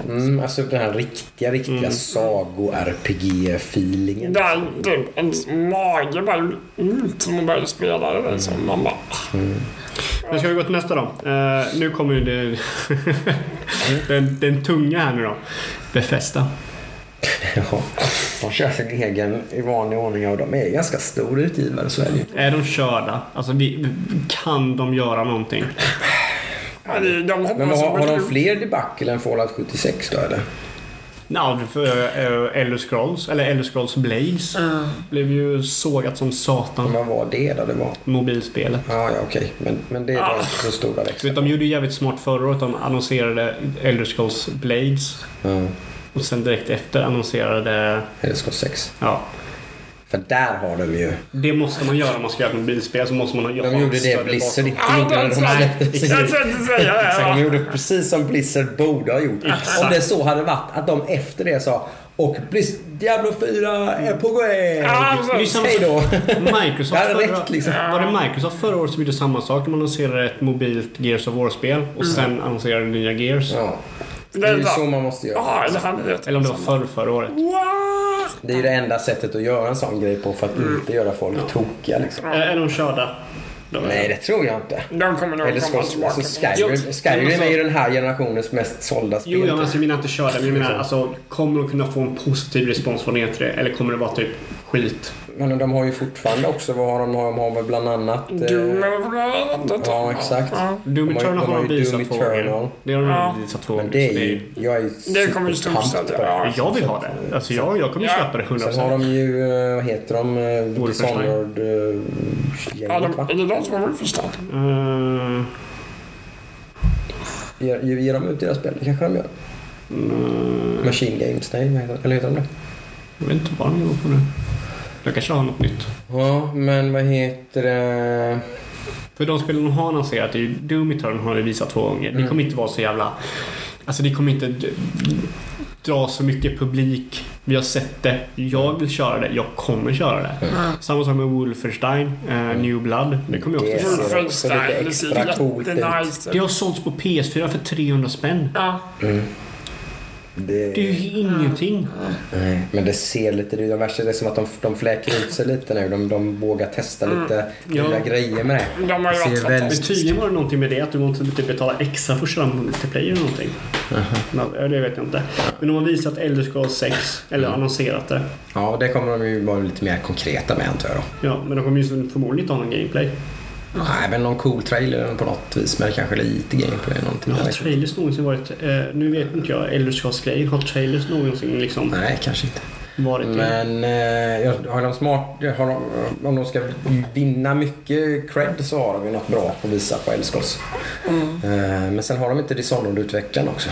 Mm, alltså den här riktiga, riktiga Mm. sago-RPG-feelingen. Där typ ens mage bara ut som man började spela det. Liksom. Man bara... Men ska vi gå till nästa då? Eh, nu kommer ju det... den, den tunga här nu då. Befästa. Ja, de kör sin egen i vanlig ordning och de är ganska stor utgivare så är det ju. Är de körda? Alltså vi, kan de göra någonting? Ja, de hoppas Men vad, har, har de fler debacle än Fallout 76 då eller? Ja, för uh, Elder Scrolls, eller Elder Scrolls Blades, Mm. blev ju sågat som satan. Vad var det då? Det var... Mobilspelet. Ja, ja okej. Men, men det var inte så stora växlar. de gjorde ju jävligt smart förra året. De annonserade Elder Scrolls Blades. Ja, Och sen direkt efter annonserade... ska 6. Ja. För där har de ju... Det måste man göra om man ska göra ett mobilspel. Så måste man ha De gjorde det Blizzard inte gjorde när de släppte sin... de gjorde precis som Blizzard borde ha gjort. Exakt. Om det så hade varit att de efter det sa och Blizz Diablo 4 är på väg. Hej då. Microsoft förra, räckt, liksom. Var det Microsoft förra året som gjorde samma sak? De annonserade ett mobilt Gears of War-spel och sen annonserade nya Gears. Ja, det Det är ju så man måste göra. Det jag Eller om det var förr, förra året. What? Det är ju det enda sättet att göra en sån grej på för att inte göra folk tokiga liksom. Är, är de körda? De Nej, det tror jag inte. De kommer nog Eller komma så, tillbaka. alltså Skyrim, Skyrim alltså- är ju den här generationens mest sålda spel. Jo, jag, alltså, jag menar inte körda, men jag menar alltså, kommer de kunna få en positiv respons från E3? Eller kommer det vara typ skit? Men de har ju fortfarande också, vad har de? De har väl bland annat... eh, Doom Ja, exakt. Ja. Doom De har ju- Eternal de har de ju visat Doom Eternal. Det har de visat två Men gånger. det är ju... Jag är Det kommer ju storsätta, ja. Jag vill ha det. Alltså jag, jag kommer Ja. köpa det 100%. Sen har de ju, eh, vad heter de? eh. Dishonored eh, va? är det de som har Wolfenstein? Ger, ger de ut deras spel? Det kanske de gör. mm, Machine Games, nej eller heter de det? Jag vet inte vad de jobbar på nu. Jag kanske har något nytt. Ja, men vad heter det? För de spelen de har annonserat, det är ju Doom Eternal har de visat två gånger. Det Mm. kommer inte vara så jävla... Alltså det kommer inte dra så mycket publik. Vi har sett det. Jag vill köra det. Jag kommer köra det. Samma sak med Wolfenstein, eh, New Blood. Det kommer jag Det också ser köra. Wolfenstein, det ser coolt ut. jättenice Det har sålts på PS4 för 300 spänn. Ja. Mm. Det, Det är ju ingenting. Nej, men det ser lite... Det är värsta det är som att de, de fläker ut sig lite nu. De, de vågar testa lite Ja. nya grejer med det. De har ju ser väldigt- tydligen var det någonting med det att du måste typ betala extra för att köra multiplayer eller någonting. Ja, det vet jag inte. Men de har visat Elder Scrolls 6, eller Mm. annonserat det. Ja, det kommer de ju vara lite mer konkreta med antar jag då. Ja, men de kommer ju förmodligen inte ha någon gameplay. Nej, men någon cool trailer på något vis med kanske lite gameplay någonting. Har trailers någonsin varit... Eh, nu vet inte jag Elder Scrolls-grejen. Har trailers någonsin liksom Nej, kanske inte. varit det? Men eh, har de smart... Har de, om de ska vinna mycket cred så har de ju något bra att visa på Elskos. Eh, men sen har de inte Dishonored-utvecklaren också.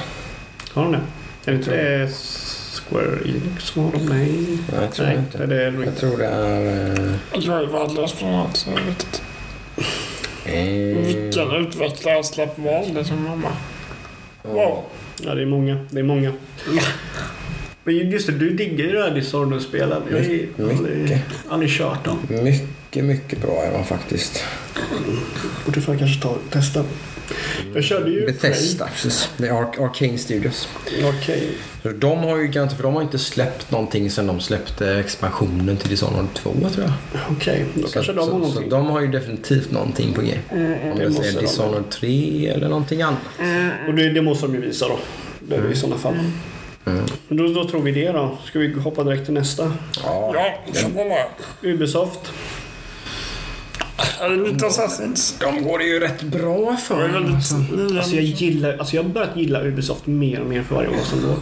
Har de det? Är det inte det Square Enix som har dem? Nej. Nej, jag tror Nej, inte. det är Jag tror det är... eh, Jag är värdelös på något så jag vet inte. Eh, Vilken utvecklare släpper vad det som mamma? Wow. Ja, det är många. Det är många. Men just det, du diggar ju det här Dishonored-spelen. Jag har aldrig, kört dem. Mycket, mycket bra är de faktiskt. Borde fan kanske ta testa. Jag körde ju... Bethesda, precis. Det är Ar- Arcane Studios. Prey. Så de har ju garanterat, för de har inte släppt någonting sen de släppte expansionen till Dishonored 2 tror jag. Okej, då Så, kanske de har så, så någonting. de har ju definitivt någonting på G. Om det det måste är de. Dishonored 3 eller någonting annat. Och det, det måste de ju visa då. Det är det i sådana fall. Mm. Men då, då tror vi det då. Ska vi hoppa direkt till nästa? Ja, Ja. Ubisoft. Är det lite Assassins? de går det ju rätt bra för. väldigt... Alltså jag gillar, alltså jag har börjat gilla Ubisoft mer och mer för varje år som går.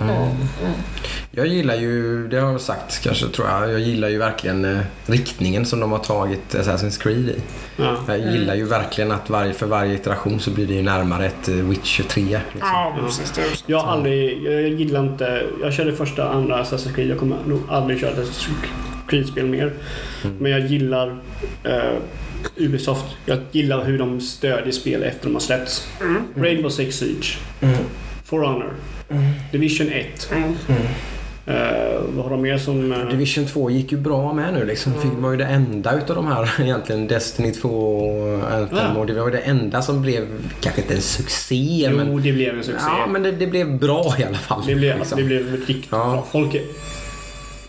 Jag gillar ju, det har jag sagt kanske tror jag, jag gillar ju verkligen eh, riktningen som de har tagit Assassin's Creed i. Ja. Jag gillar ju verkligen att varje, för varje iteration så blir det ju närmare ett eh, Witcher 3. Liksom. Ja, precis. Just. Jag har aldrig, jag gillar inte, jag körde första, andra Assassin's Creed. Jag kommer nog aldrig köra ett Assassin's Creed-spel mer. Men jag gillar eh, Ubisoft. Jag gillar hur de stödjer spel efter de har släppts. Rainbow Six Siege. For Honor. Division 1. Mm. Eh, vad har de mer som... eh, Division 2 gick ju bra med nu liksom. Fick, var ju det enda utav de här egentligen. Destiny 2 och Anthem. Ja. Och det var ju det enda som blev, kanske inte en succé jo, men... det blev en succé. Ja, men det, det blev bra i alla fall. Det blev, liksom. det blev riktigt Ja. bra. Folk är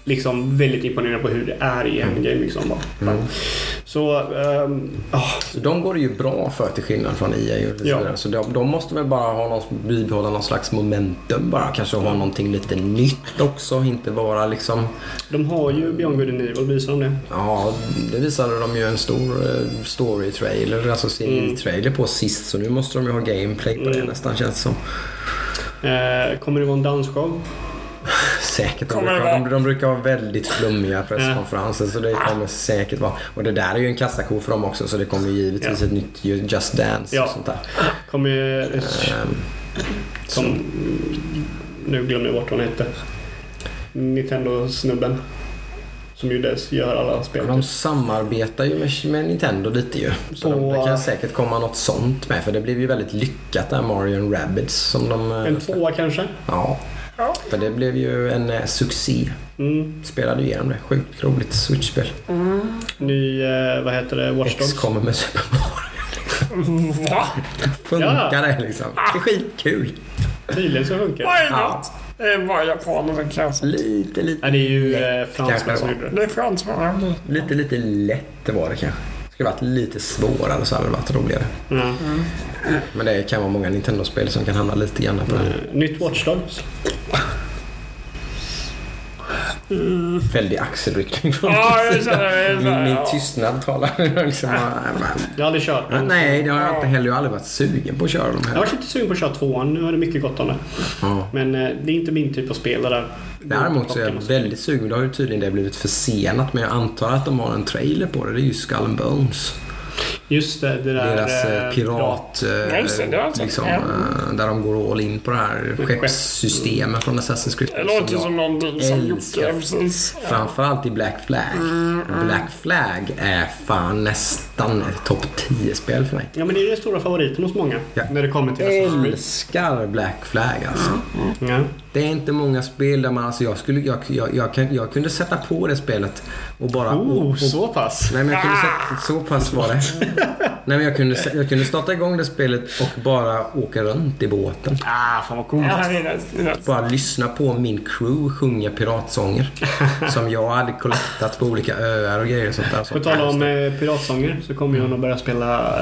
liksom väldigt imponerade på hur det är i endgame. Liksom. bara. Mm. Så, ehm, ah, Så de går det ju bra för till skillnad från EA och Ja. Så de, de måste väl bara ha någon, bibehålla någon slags momentum bara. Kanske ha någonting lite nytt också. Inte bara liksom... de har ju Beyond Good and Evil, visar de det? Ja, det visade de ju en stor eh, story-trailer, alltså CGI-trailer på sist. Så nu måste de ju ha gameplay på det Mm. nästan känns det som. Eh, kommer det vara en dansshow? Säkert. De Kommer det de, de brukar vara väldigt flummiga presskonferenser så det kommer säkert vara. Och det där är ju en kassako för dem också så det kommer ju givetvis Ja. ett nytt Just Dance Ja. och sånt där. Kommer... Ehm, Som, nu glömmer jag bort vad han hette. Nintendo-snubben. Som ju dess gör alla spel. de samarbetar ju med, med Nintendo lite ju. Så de, På- det kan säkert komma något sånt med för det blev ju väldigt lyckat där Mario Rabbids som de... eh, En tvåa kanske? Ja. Ja. För det blev ju en eh, succé. Mm. Spelade igenom det. Sjukt roligt Switch-spel. Ny, eh, vad heter det, Watch X Dogs? kommer med Super Mario. Va? Funkar Ja. det liksom? Det är skitkul. Tydligen så funkar det. är det? Det är bara japaner kan jag säga. Lite, lite, Ja, det är ju eh, fransmän som gjorde det. Det är fransmän. lite, lite lätt var det kanske. Skulle varit lite svårare så hade det varit roligare. Ja. Men det kan vara många Nintendo-spel som kan hamna lite grann på det. Eh, Nytt Watch Dogs. Väldig axelryckning från Ja, jag din sida. Min, min Ja. tystnad talar liksom... Jag har aldrig kört den. Nej, det har jag inte heller. Jag har aldrig varit sugen på att köra Jag har här. varit lite sugen på att köra tvåan. Nu har det mycket gott om det. Ja. Men eh, det är inte min typ av spel det där. Däremot så är jag väldigt sugen. Då har ju tydligen det blivit försenat men jag antar att de har en trailer på det. Det är ju Skull and Bones. Just det, det där... Deras eh, eh, pirat... Eh, det, det jag sett. liksom, eh, där de går all in på det här skeppssystemet från Assassin's Creed. Det låter jag som någonting som precis. Ja. Framförallt i Black Flag. Mm, Black Flag är fan nästan ett topp 10-spel för mig. Ja, men det är den stora favoriten hos många. Ja. När det kommer till Assassin's Creed. Älskar Black Flag alltså. Ja. Det är inte många spel där man, alltså jag skulle, jag, jag, jag, jag kunde sätta på det spelet och bara... och, Oh, och, så pass. Nej men jag kunde sätta, så pass var det. Nej men jag kunde, jag kunde starta igång det spelet och bara åka runt i båten. Ah, fan vad coolt. Ja, det är det är. Bara lyssna på min crew sjunga piratsånger. som jag hade collectat på olika öar och grejer och sånt där. På tal om eh, piratsånger så kommer jag nog börja spela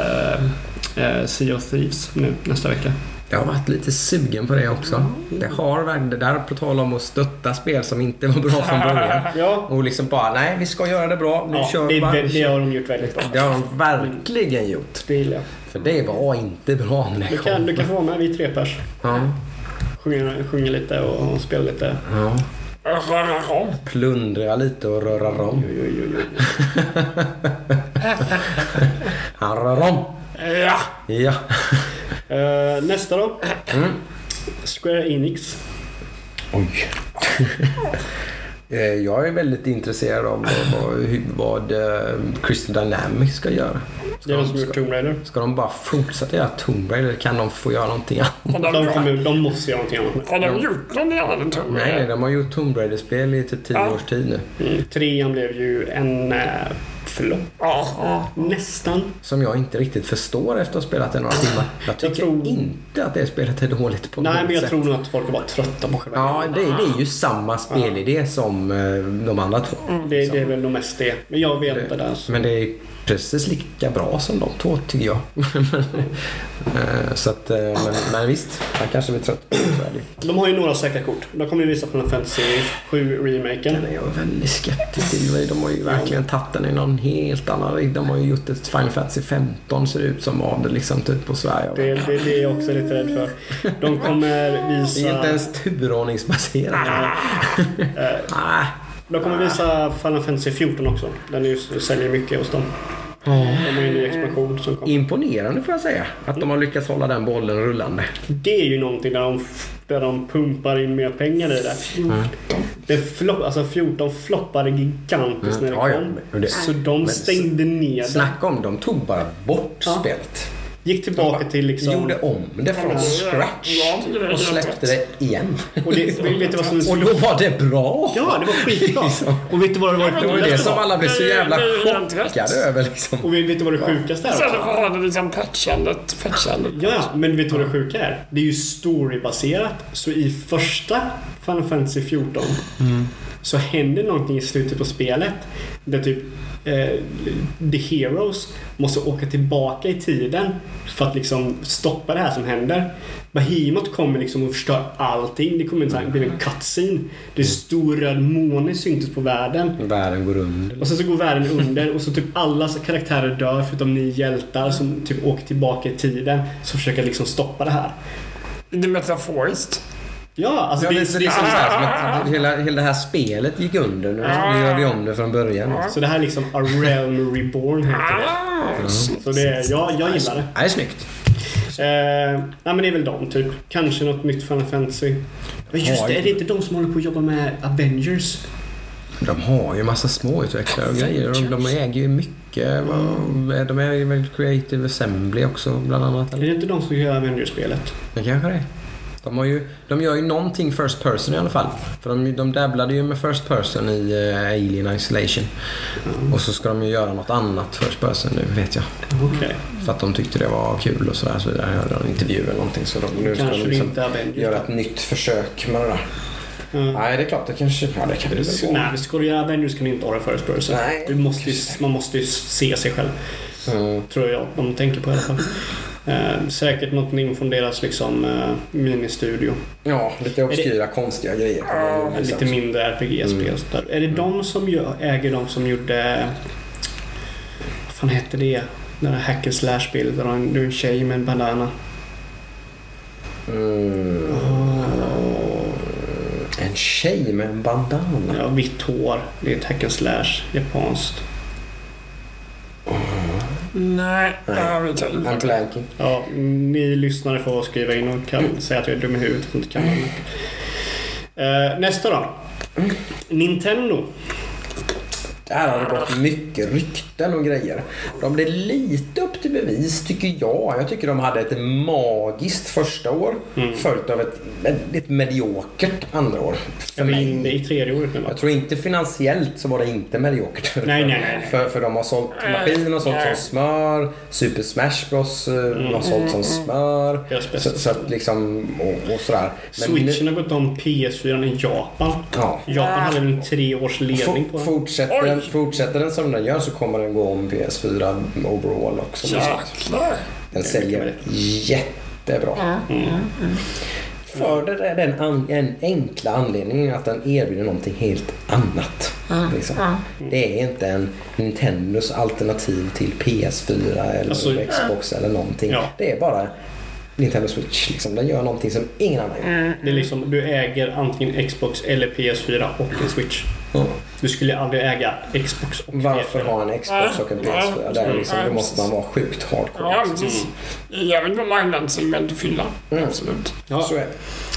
eh, eh, Sea of Thieves nu nästa vecka. Jag har varit lite sugen på det också. Det har verkligen, det där på tal om att stötta spel som inte var bra från början. Ja, Och liksom bara, nej vi ska göra det bra. Nu ja kör det, bara. vä- det har de gjort väldigt bra. Det har de verkligen gjort. Det gillar jag. För det var inte bra när det Du kan, kom. du kan få vara med, vi tre pers. Ja, Sjunga, sjunga lite och, spela lite. ja. Plundra lite och röra om. Han rör om. Ja. Ja. Eh, nästa då. Mm. Square Enix. Oj. Eh, Jag är väldigt intresserad av vad, vad, eh, Crystal Dynamics ska göra. Det är de som ska, gjort Tomb Raider. ska de bara fortsätta göra Tomb Raider eller kan de få göra någonting annat? De, kommer, de måste göra någonting annat har de gjort någonting annat än Tomb Nej, nej, Raider? de har gjort Tomb Raider-spel i typ 10 Ja. års tid nu. Mm, trean blev ju en flopp. Ja, ja. Nästan. Som jag inte riktigt förstår efter att ha spelat det några timmar. Jag tycker tror- inte att det spelet är dåligt på Nej, något men jag sätt. tror nog att folk är bara trötta på själva Ja, det, det är ju samma spelidé som eh, de andra två. det, det är väl nog mest det. Men jag vet inte där. Så. Men det är precis lika bra som de två tycker jag. Eh, så att, eh, men, men visst, han kanske blir trött på det. det. De har ju några säkra kort. De kommer ju visa Final Fantasy 7 remaken. Den är jag väldigt skeptisk till. De har ju verkligen tagit den i någon helt annan. De har ju gjort ett Final Fantasy 15 ser det ut som av det liksom typ på Sverige. Det, det, det är jag också lite rädd för. De kommer Det är visa... inte ens turordningsbaserat. eh, Ah. De kommer visa Final Fantasy 14 också. Den är just, säljer mycket hos dem. De har ju en ny expansion som kommer. Imponerande får jag säga. Att de har lyckats hålla den bollen rullande. Det är ju någonting där de, där de pumpar in mer pengar i det. Det flopp, alltså 14 floppade gigantiskt när det Mm. Ja, ja. kom. Men det- Så de men- stängde ner det. Snacka om, de tog bara bort Ja. spelet. Gick tillbaka till liksom... Gjorde om det från scratch. Och släppte det igen. Och det, vet du vad som... Och då var det bra. Ja, det var skitbra. Och vet du vad det var Det var det som alla blev så jävla chockade över liksom. Och vet du vad det sjukaste är? Istället också? för att ha det liksom patchandet. patchandet. Ja, ja, men vet du vad det sjuka är? Det är ju storybaserat. Så i första Final Fantasy 14 så händer någonting i slutet på spelet. Där typ eh, The Heroes måste åka tillbaka i tiden för att liksom stoppa det här som händer. Behemoth kommer liksom och förstör allting. Det kommer det blir en cutscene. Det är stor röd måne syntes på världen. Världen går under. Och sen så går världen under och så typ alla karaktärer dör förutom ni hjältar som typ åker tillbaka i tiden. Som försöker liksom stoppa det här. Det är metaforiskt. Ja, alltså Ja, det, det, det är som så här, som att hela, hela det här spelet gick under. Nu, nu gör vi om det från början. Så det här är liksom A Realm Reborn heter det. Ah, Så det är, ja, jag gillar det. Det är snyggt. Eh, nej men det är väl de typ. Kanske något nytt Final Fantasy. Men just det, ju- är det inte de som håller på att jobba med Avengers? De har ju massa småutvecklare och grejer. De, de äger ju mycket. Vad- De är väl Creative Assembly också bland annat. Är det inte de som gör Avengers-spelet? Det kanske det är. De, har ju, de gör ju någonting first person i alla fall. För de, de dabblade ju med first person i eh, Alien Isolation. Och så ska de ju göra något annat first person nu vet jag. Okej. För att de tyckte det var kul och sådär. Så. Jag hörde en intervju eller någonting. Så de, nu ska Kanske de det liksom göra ett nytt försök med det där. Ja. Nej, det är klart. Det kanske... Ja, det kan det vara. Nej, ska du göra Avengers kan du inte vara first person. Nej. Måste ju, man måste ju se sig själv. Mm. Tror jag de tänker på i alla fall. Eh, säkert någonting från deras liksom, eh, ministudio. Ja, lite obskyra konstiga grejer. Ja, Lite mindre RPG-spel. Mm. sådär. Är det de som gör, äger de som gjorde... Vad fan hette det? Den där hack and slash-spelet där du en- du är en tjej med en bandana. Mm. En tjej med en bandana. Ja, vitt hår. Det är ett hack and slash. Japanskt. Nej, vet jag I'm inte. blanking. Ja, ni lyssnare får skriva in och kan säga att jag är dum i huvudet och inte kan. Eh, nästa då. Nintendo. Där har det gått mycket rykten och grejer. De blev lite upp till bevis tycker jag. Jag tycker de hade ett magiskt första år följt av ett väldigt mediokert andra år. För Jag är mig. inne i tredje året nu va? Jag tror inte finansiellt så var det inte mediokert. Nej, nej, nej, nej. För, för de har sålt, maskinen har sålt som smör. Super Smash Bros eh, har sålt som smör. Bästa Så, så att liksom, och, och sådär. Men nu- Switchen har gått om PS4 i Japan. Ja. Japan hade väl en tre års ledning på For, den. fortsätter, den, fortsätter den som den gör så kommer den gå om PS4 overall också. Jäklar. Den säljer jättebra. För det är den an, en enkla anledningen att den erbjuder någonting helt annat. Liksom. Det är inte en Nintendos alternativ till PS4 eller Alltså, Xbox eller någonting. Ja. Det är bara Nintendo Switch. Liksom. Den gör någonting som ingen annan gör. Det är liksom, du äger antingen Xbox eller PS4 och en Switch. Du skulle aldrig äga Xbox och Varför PS4. ha en Xbox och en PS4? Där är liksom, då måste man vara sjukt hardcore. Ja, precis. Jag vill gå marknadssegment att fylla. Absolut. Ja. Så är det.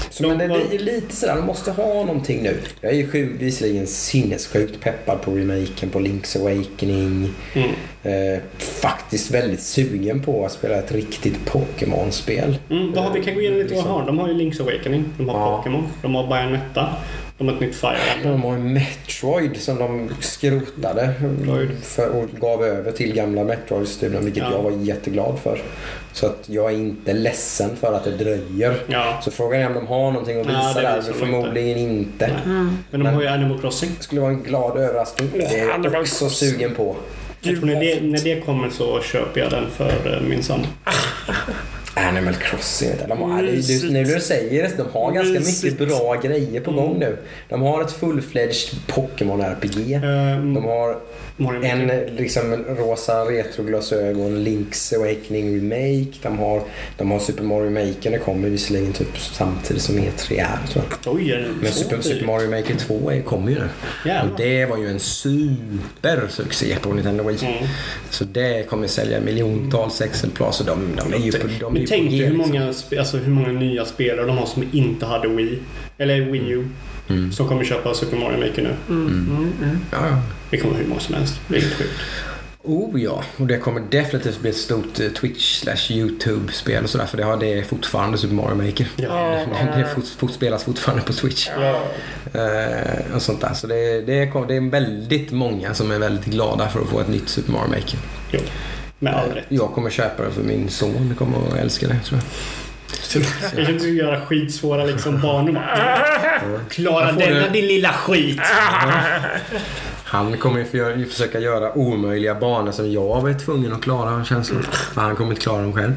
Så, men det var- blir lite sådär, de måste ha någonting nu. Jag är ju visserligen sinnessjukt peppad på remaken på Link's Awakening. Mm. Eh, faktiskt väldigt sugen på att spela ett riktigt Pokémon-spel. Mm, vad har vi kan gå igenom lite vad de har. De har ju Link's Awakening, de har Ja. Pokémon, de har Bayonetta, de har ett nytt Fire Emblem. De har ju Metroid som de skrotade för, och gav över till gamla Metroid-studion, vilket Ja. jag var jätteglad för. Så att jag är inte ledsen för att det dröjer. Ja, Så frågan är om de har någonting att visa det där. de Förmodligen inte. men de Men- har ju Animal Crossing. Det skulle vara en glad överraskning. Det är Ja, jag också sugen på. Jag tror när det, när det kommer så köper jag den för eh, min sambo. Animal Crossing. De har, Mysigt. när du säger det, de har ganska Mysigt. mycket bra grejer på gång nu. De har ett full-fledged Pokémon-RPG. Ehm, De har en liksom, en rosa retroglasögon, Link's Awakening Remake. De har, de har Super Mario Maker. Det kommer visserligen typ samtidigt som E3 är tror jag. Oj, är Men Super? Super Mario Maker 2 är, kommer ju nu. Jävlar. Och det var ju en supersuccé på Nintendo Wii. Mm. Så det kommer sälja miljontals exemplar. Så de, de är ju på, de ju tänk G, hur liksom. många, alltså, hur många nya spelare de har som inte hade Wii. Eller Wii U. Mm. Som kommer köpa Super Mario Maker nu. Ja, ja. Det kommer hur många som helst. Det är helt sjukt. Oh ja, och det kommer definitivt bli ett stort eh, Twitch slash YouTube-spel och sådär. För det, har, det är fortfarande Super Mario Maker. Ja. Det, det fort, fort, spelas fortfarande på Twitch. Ja. Eh, och sånt där. Så det, det, är, det är väldigt många som är väldigt glada för att få ett nytt Super Mario Maker. Jo. Med all rätt. Jag kommer köpa det för min son kommer att älska det tror jag. Jag kan inte göra skitsvåra liksom barn bara, Klara denna din lilla skit. Han kommer ju för- ju försöka göra omöjliga banor som jag var tvungen att klara. För han kommer inte klara dem själv.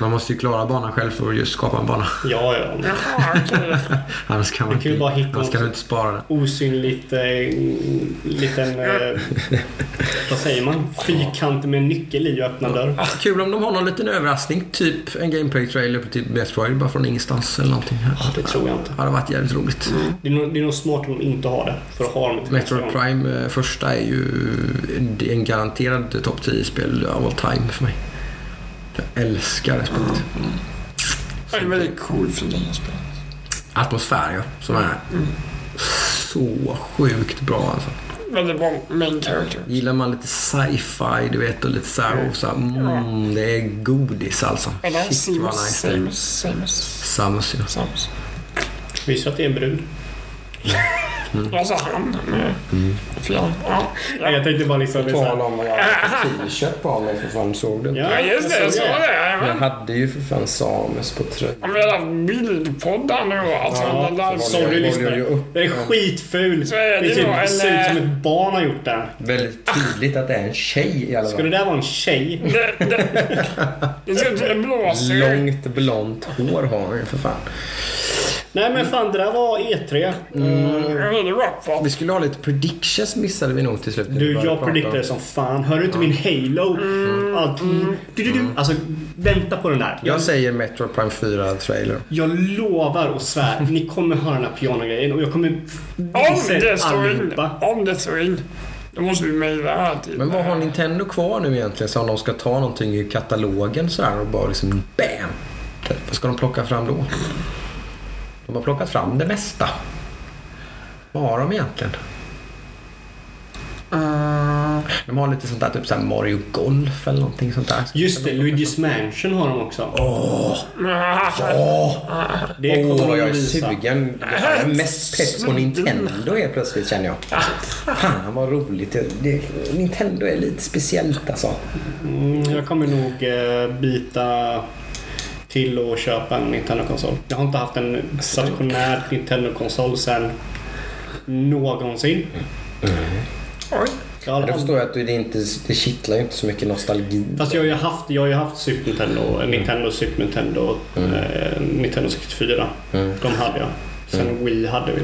Man måste ju klara banan själv för att just skapa en bana. Ja, ja. men. Annars kan man inte, bara hitta annars kan du inte spara den. Osynligt eh, liten... Eh, vad säger man? Fyrkant med nyckel i och öppna dörr. Kul om de har någon liten överraskning. Typ en gameplay-trailer på typ Metroid bara från ingenstans eller någonting. Ja, det tror jag inte. Det hade varit jävligt roligt. Det är, nog, det är nog smart om de inte har det. För att ha dem Metroid. Prime eh, första är ju en- en garanterad topp 10-spel av all time för mig. Jag älskar det spelet. Det är väldigt cool för det spelet. Atmosfär ja, som är så sjukt bra alltså. Väldigt bra main character. Gillar man lite sci-fi, du vet, och lite så här, och så här mm, det är godis alltså. Eller Shit vad Samus. nice det är. Samus. Samus. Samus ja. Samus. Visst att det är en brud? Jag sa han. Mm. Fel. Ja. Jag tänkte bara liksom... så här- om vad jag hade t-shirt på mig för fan, såg du inte? Ja, just det. jag såg det. Jag hade ju för fan Samus på tröjan. Vi hade bildpodd här nu alltså. Ja, den där- Sorry lyssnare. Den är skitful. Så är det Det ser, ser ut som ett barn har gjort den. Väldigt tydligt att det är en tjej i alla Ska det fall. där vara en tjej? Det, det, det ser ut som en blåser. Långt blont hår har hon ju för fan. Nej men fan, det där var E3. Mm. Det. Vi skulle ha lite predictions missade vi nog till slut. Du, jag om- som fan. Hör du inte min Halo? Allt. Du, du, du. Alltså, vänta på den där. Jag, Jag säger Metro Prime 4-trailer. jag lovar och svär, ni kommer höra den här pianogrejen och jag kommer Om visa det er står in. allihopa. Om det står in. Då måste vi mejla här till... Men vad har Nintendo kvar nu egentligen? Så om de ska ta någonting ur katalogen så här och bara liksom BAM! Vad ska de plocka fram då? De har plockat fram det mesta. Vad har de egentligen? Uh, De har lite sånt där, typ så här Mario Golf eller någonting sånt där. Just det, Luigi's Mansion har de också. Åh! Det Åh, kommer vad jag är visa. sugen. Jag är mest pepp på Nintendo helt plötsligt känner jag. Fan vad roligt. Det, Nintendo är lite speciellt alltså. Mm, jag kommer nog eh, bita till och köpa en Nintendo-konsol. Jag har inte haft en stationär Nintendo-konsol sedan någonsin. oj. Jag har Ja, då förstår jag att det, inte, det kittlar ju inte så mycket nostalgi. Fast jag har ju haft, jag har haft Super Nintendo, Nintendo, Super Nintendo, eh, Nintendo 64. Mm. De hade jag. Sen Wii hade vi.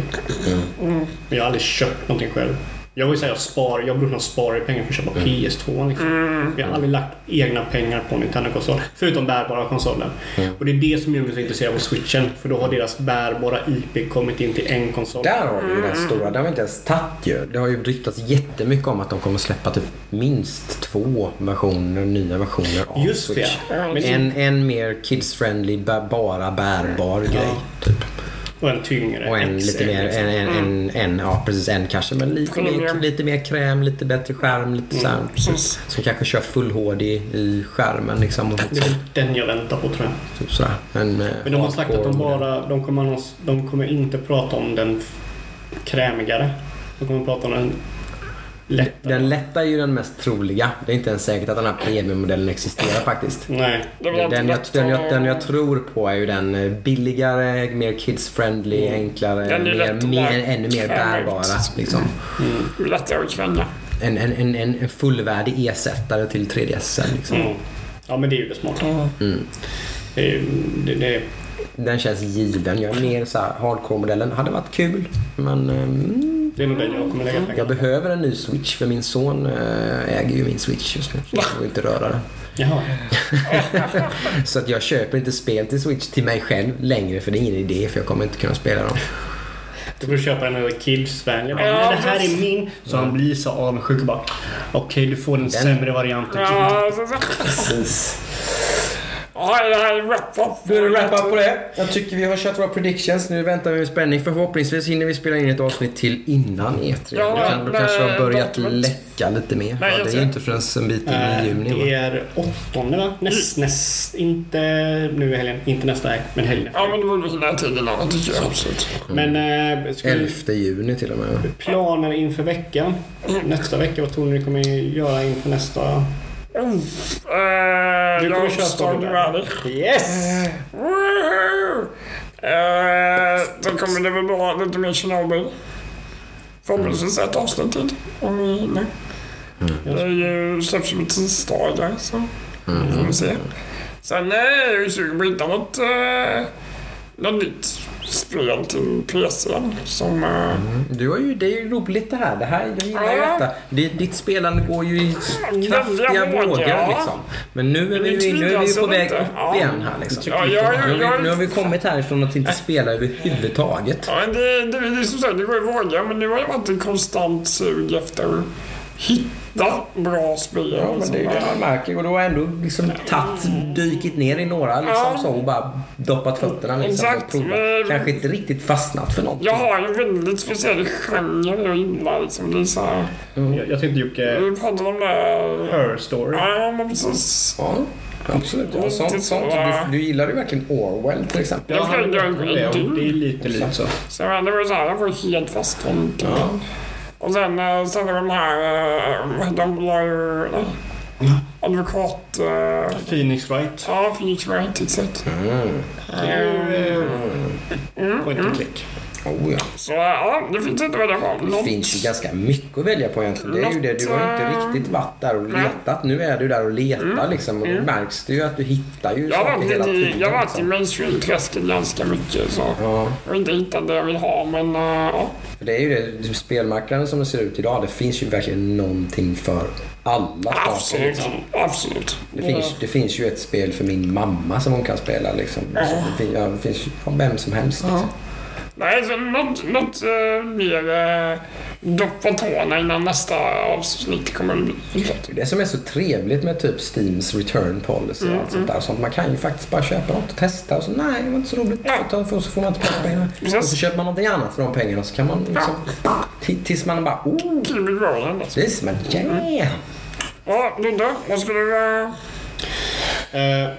Men jag har aldrig köpt någonting själv. Jag vill säga jag spar, jag brukar spara pengar för att köpa PS2 liksom. Jag har aldrig lagt egna pengar på en Nintendo-konsol. Förutom bärbara konsolen. Och det är det som gör mig så intresserad av Switchen. För då har deras bärbara IP kommit in till en konsol. Där har vi ju den stora. Det har vi inte ens tagit ju. Det har ju ryktats jättemycket om att de kommer släppa typ minst två versioner, nya versioner av Just det. Switch. Men En, en mer kids-friendly, bara bärbar grej. Typ. Och en tyngre. Och en XL, lite mer, liksom. en, en, en, en, ja precis en kanske, men lite mer, lite mer kräm, lite bättre skärm, lite så här, Precis. Som kanske kör full HD i skärmen liksom. Och Det är väl den jag väntar på tror jag. typ sådär. En, eh, Men de har sagt att de bara, de kommer, annons- de kommer inte prata om den krämigare. De kommer prata om den lättare. Den lätta är ju den mest troliga. Det är inte ens säkert att den här premiummodellen existerar faktiskt. Nej. Det Den jag, den, jag, att- den jag tror på är ju den eh, billigare, mer kids-friendly, enklare, Den är lätt mer, mer, ännu mer bärbara. Liksom. Lättare att kränga. En, en, en, en, en fullvärdig ersättare till 3DS. Liksom. Mm. Ja men det är ju det smarta. Mm. Det är, ju- det, det, Den känns given. Jag är mer så här, hardcore-modellen. Hade varit kul, men mm, det är nog den jag kommer lägga pengar jag behöver en ny Switch för min son eh, äger ju min Switch just nu. Så jag får inte röra den. Jaha. Så att jag köper inte spel till Switch till mig själv längre för det är ingen idé för jag kommer inte kunna spela dem. Då får du köpa en kidsvänlig. Ja, "Nej, det här är min. Så han blir så avundsjuk och bara Okej, du får den sämre varianten. Ja. Precis. Då är det wrap-up på det. Jag tycker vi har kört våra predictions. Nu väntar vi med spänning för förhoppningsvis hinner vi spela in ett avsnitt till innan E3. Ja, då kan, då nej, kanske har börjat datumet. läcka lite mer. Nej, det är ju inte förrän en bit in i Eh, juni. Det är åttonde va? Näst, näst, inte nu i helgen. Inte nästa helg, men helgen. Ja, men det borde hinna till innan. Det tycker jag absolut. Men eh, ska vi 11 juni till och med. planer inför veckan? Nästa vecka, vad tror ni ni kommer göra inför nästa? Uh, Du kommer Story ready. Yes! Woohoo! Uh, då kommer det väl vara lite mer Chernobyl. Förhoppningsvis ett avsnitt till. Om vi hinner. Det är ju släpps ju på tisdagar så får vi se. Sen eh, är jag ju sugen på att hitta något, något nytt spel till PCn som... Uh, Du har ju, det är ju roligt det här. Det här jag gillar ju detta. Det, ditt spelande går ju i kraftiga Väldiga vågor liksom. Men nu är vi, Det nu är vi på jag väg upp Ja. igen här liksom. ja, ja, ja, Nu har, vi, nu har vi kommit härifrån att inte spela överhuvudtaget. Ja, men det, det, det är som sagt, det går i vågor, men nu har jag varit en konstant sug efter hitta bra spel. Ja, men det är ju det man märker. Och du har ändå liksom tatt, dykit ner i några liksom Ja. så och bara doppat fötterna liksom Exakt, och provat. men- Kanske inte riktigt fastnat för någonting. Jag har en väldigt speciell genre jag gillar. Liksom. Det är så här, Jag, jag tänkte Jocke, vi pratade om det... Her Story. Ja, men precis. Ja, absolut. Ja, sånt, så, sånt. Du, du gillar ju verkligen Orwell till exempel. Han- en det, det är lite lite så. Så det var så här, jag var helt fast Ja. Och sen, eh, sen de här... eh, De lawyer... nej, Advokat... eh, Phoenix Wright. Ja, Phoenix Wright, exakt. Mm. Ju eh, point and click. Oh, ja. Så ja, det finns inte att välja på. Det finns ju ganska mycket att välja på egentligen. Det är ju det. Du har ju inte Något, riktigt varit där och letat. Nu är du där och letar liksom. Och då märks det ju att du hittar ju Jag har saker hela tiden. jag har varit i liksom. mainstream-träsket ganska mycket. Så. Ja, Jag har inte hittat det jag vill ha, men eh, ja. för det är ju det. Spelmarknaden som det ser ut idag. Det finns ju verkligen någonting för alla. Absolut. Liksom. Absolut. Det, finns, det finns ju ett spel för min mamma som hon kan spela liksom. Det, ja, det finns ju för vem som helst. Liksom. Nej, så något, något mer uh, dopp på tårna innan nästa avsnitt kommer att bli. Det är det som är så trevligt med typ Steams return policy och allt sånt där. Sånt man kan ju faktiskt bara köpa något och testa och så nej, det var inte så roligt. Ja. Tar- så får man inte pengarna. Precis. Och så köper man någonting annat för de pengarna så kan man liksom... T- tills man bara oh, Kill Roland alltså. this man yeah. Ja, Ludde, vad skulle du... Uh, Eh,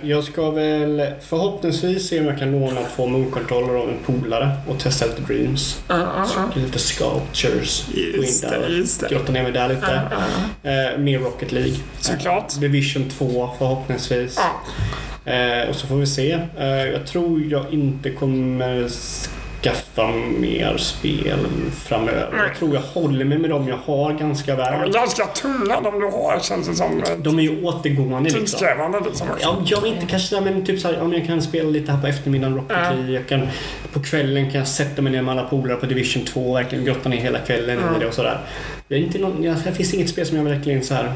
jag ska väl förhoppningsvis se om jag kan låna två munkontroller av en polare och testa lite Dreams. Så Lite sculptures. Gå in Just det, just det. grotta ner mig där lite. Eh, mer Rocket League. Såklart. Division 2 förhoppningsvis. Ja. Eh, och så får vi se. Eh, jag tror jag inte kommer skaffa mer spel framöver. Nej. Jag tror jag håller mig med dem jag har ganska De är väl. ganska tunga de du har känns det som. De är ju återgående liksom. Tidskrävande liksom också. Ja, jag inte kanske men typ såhär, om jag kan spela lite här på eftermiddagen Rocket. League. Jag kan, på kvällen kan jag sätta mig ner med alla polare på Division 2 och verkligen grotta ner hela kvällen Ja. i det och sådär. Jag är inte någon, jag, det finns inget spel som jag verkligen så här.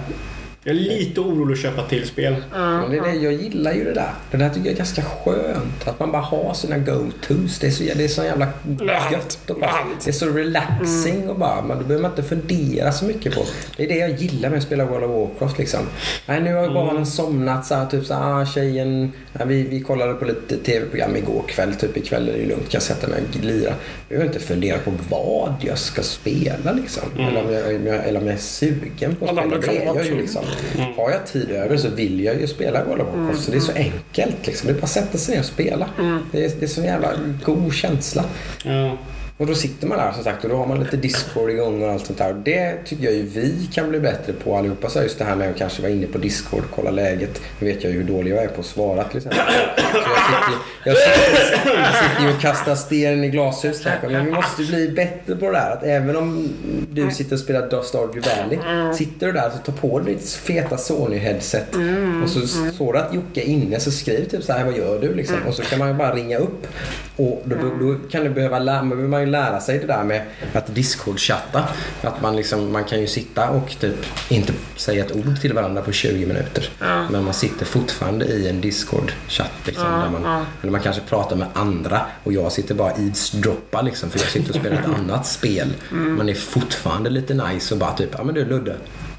Jag är lite orolig att köpa till spel. Men det är det, jag gillar ju det där. Det där tycker jag är ganska skönt. Att man bara har sina go-tos. Det är så, det är så jävla Det är härligt. gött. Och Det är bara, det är så relaxing och bara, man, då behöver man inte fundera så mycket på. Det är det jag gillar med att spela World of Warcraft liksom. Nej, nu har barnen somnat så här, typ så här, ah, tjejen, ja, vi, vi kollade på lite tv-program igår kväll, typ ikväll är det lugnt, kan jag sätta mig och lira. Jag behöver inte fundera på vad jag ska spela liksom. Eller, om jag, om jag, eller om jag är sugen på att spela. det är jag ju också. Liksom. Har jag tid över så vill jag ju spela World of Warcraft. Så det är så enkelt liksom. Det är bara att sätta sig ner och spela. Det, är, det är så jävla god känsla. Ja. Och då sitter man där som sagt och då har man lite Discord igång och allt sånt där. Och det tycker jag ju vi kan bli bättre på allihopa. Så just det här med att kanske vara inne på Discord och kolla läget. Nu vet jag ju hur dålig jag är på att svara till exempel. Så jag sitter, jag sitter, jag sitter ju och kastar sten i glashus kanske. Men vi måste ju bli bättre på det där. Att även om du sitter och spelar Stardew Valley. Sitter du där så ta på dig ditt feta Sony-headset. Och så står det att Jocke är inne så skriv typ så här vad gör du liksom. Och så kan man ju bara ringa upp. Och då, då kan du behöva lära, man ju ju lära sig det där med att Discord-chatta. Att man liksom, man kan ju sitta och typ inte säga ett ord till varandra på 20 minuter. Ja. Men man sitter fortfarande i en Discord-chatt liksom. Ja, där man, ja. Eller man kanske pratar med andra och jag sitter bara eavesdroppar liksom. För jag sitter och spelar ett annat spel. Man är fortfarande lite nice och bara typ, ja men du Ludde.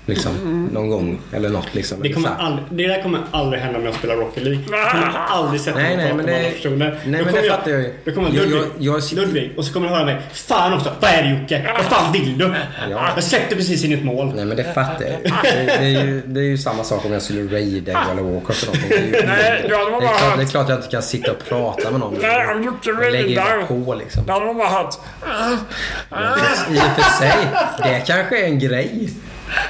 Liksom, någon gång eller något liksom. Det, kommer aldrig, det där kommer aldrig hända om jag spelar Rocket League. Jag kommer aldrig sätta Nej, mig nej, och men prata med det- andra personer. nej, Då men kommer det fattar jag ju. Då kommer Jag- Ludvig, jag- jag sitter- Ludvig och så kommer du höra mig. Fan också! Vad är det Jocke? Vad fan vill du? Ja. Jag släppte precis in ett mål. Nej men det fattar jag det, det, är ju, det är ju samma sak om jag skulle raida eller Warcraft eller någonting. Det Nej, hade det, är bara klart, det är klart jag inte kan sitta och prata med någon. Nej, om Jocke Jag raidar. på liksom. Då hade man bara hört... I och för sig, det kanske är en grej.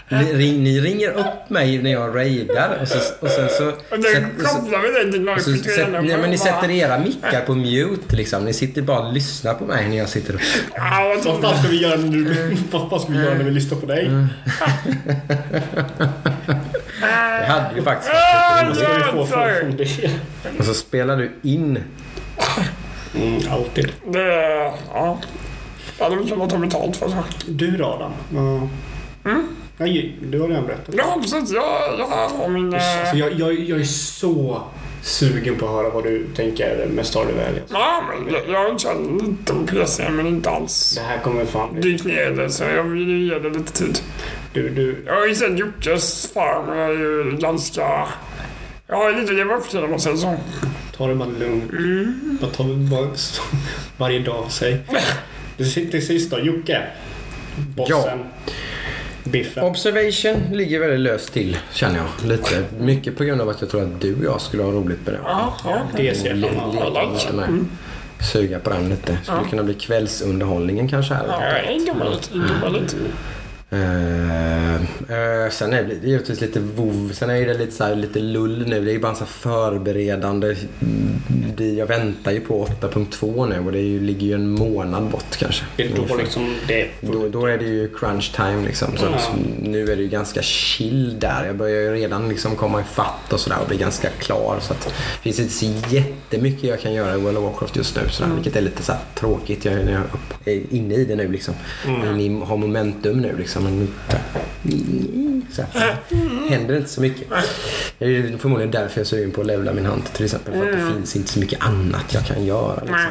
Ni, ring, ni ringer upp mig när jag raidar och, så, och sen så... Och det kopplar vi det till sätt, nej, men ni sätter era mickar på mute liksom. Ni sitter bara och lyssnar på mig när jag sitter och... Ja, vad fan ska vi göra när, du, vad fan ska vi göra när vi lyssnar på dig? Det hade ju faktiskt Ah, varit ska vi få för, från det? Och så spelar du in. Mm, alltid. Det... Ja. Det hade vi kunnat ta betalt för. Så. Du då Adam? Ja. Nej, du har redan berättat. Ja, precis. Jag, jag har min... Alltså, jag, jag, jag är så sugen på att höra vad du tänker med Stardew Valley. Ja, men jag, jag kört lite på PC, men inte alls Det här kommer fan... dykt ner det, så jag vill ju ge det lite tid. Du, du, Jag har ju sett Jockes farm jag är ju ganska... Jag har ju lite att leva upp till om man säger så. ta det bara lugnt. Bara ta det bara varje dag för sig. Till till sist då, Jocke. Bossen. Biffen. Observation ligger väldigt löst till känner jag. Lite. Mycket på grund av att jag tror att du och jag skulle ha roligt med det. Ja, ja. Det ser jag med. Suga på den lite. Skulle Ja. kunna bli kvällsunderhållningen kanske här. Ja, inte omöjligt. Inte. Eh, eh, sen är det givetvis lite vov. Sen är det lite, så här, lite lull nu. Det är ju bara så förberedande. mm, jag väntar ju på 8.2 nu och det är ju, ligger ju en månad bort kanske. Det då liksom det... Då, då är det ju crunch time liksom. Så, Ja. så nu är det ju ganska chill där. Jag börjar ju redan liksom komma i fatt och sådär och bli ganska klar. Så att det finns inte så jättemycket jag kan göra i World of Warcraft just nu. Sådär, Vilket är lite så här tråkigt. Jag, jag är inne i det nu liksom. Mm. Inne i, har momentum nu liksom. Men, så här, händer inte så mycket. Det är förmodligen därför jag är sugen på att levla min hand till exempel. För att det finns inte så mycket annat jag kan göra. Liksom.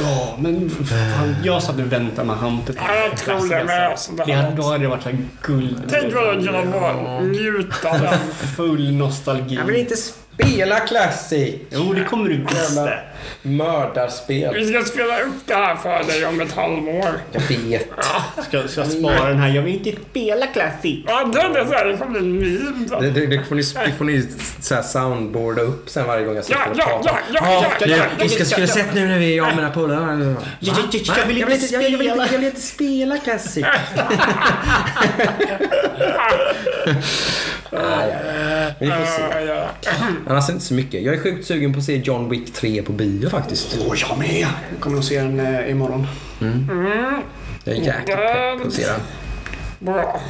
Ja, men fan, jag satt och väntade med Ja, jag tror det med. Så det hade då hade det varit så här guld. Tänk vad jag kunde vara njuta av. Full nostalgi. Jag vill inte spela Classic! Jo, det kommer du visst det. Mördarspel. Vi ska spela upp det här för dig om ett halvår. Jag vet. Ska, ska jag spara den här? Jag vill inte spela Classic. Ja, den är så här, det kommer bli en meme. Det, det, det får ni, det får ni så här soundboarda upp sen varje gång jag sitter Ja, och ja, pratar. ja, ja, ja, ja, ja, Vi ska, skulle sett nu när vi är jag och mina polare. Jag, jag, vill inte inte, jag, vill, spela. inte, jag vill inte spela Classic. ja, ja. Vi får se. Ja, ja, ja. Annars inte så mycket. Jag är sjukt sugen på att se John Wick 3 på bio faktiskt. Åh, jag med. Jag kommer att se den eh, imorgon. Jag är jäkligt pepp på att se den. Bra.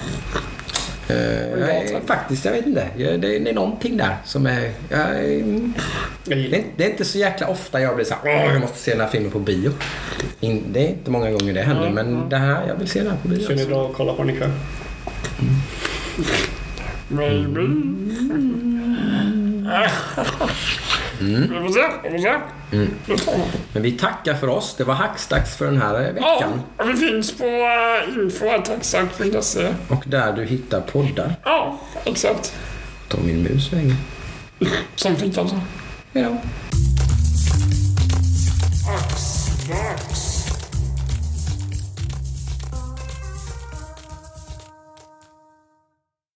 Eh, jag är, faktiskt, jag vet inte. Jag, det, det är någonting där som är... Jag, är- Jag det, är, det är inte så jäkla ofta jag blir så här, Åh, jag måste se den här filmen på bio. In, det är inte många gånger det händer, men det här, jag vill se den här på bio. Känner ni också. bra att kolla på den ikväll? Maybe. Vi tar den. Men vi tackar för oss. Det var hackstacks för den här Ja, veckan. och vi finns på uh, info.taxact.se. Och där du hittar poddar. Ja, exakt. Ta min mus länge. Som fick alltså. Hejdå. Axbax.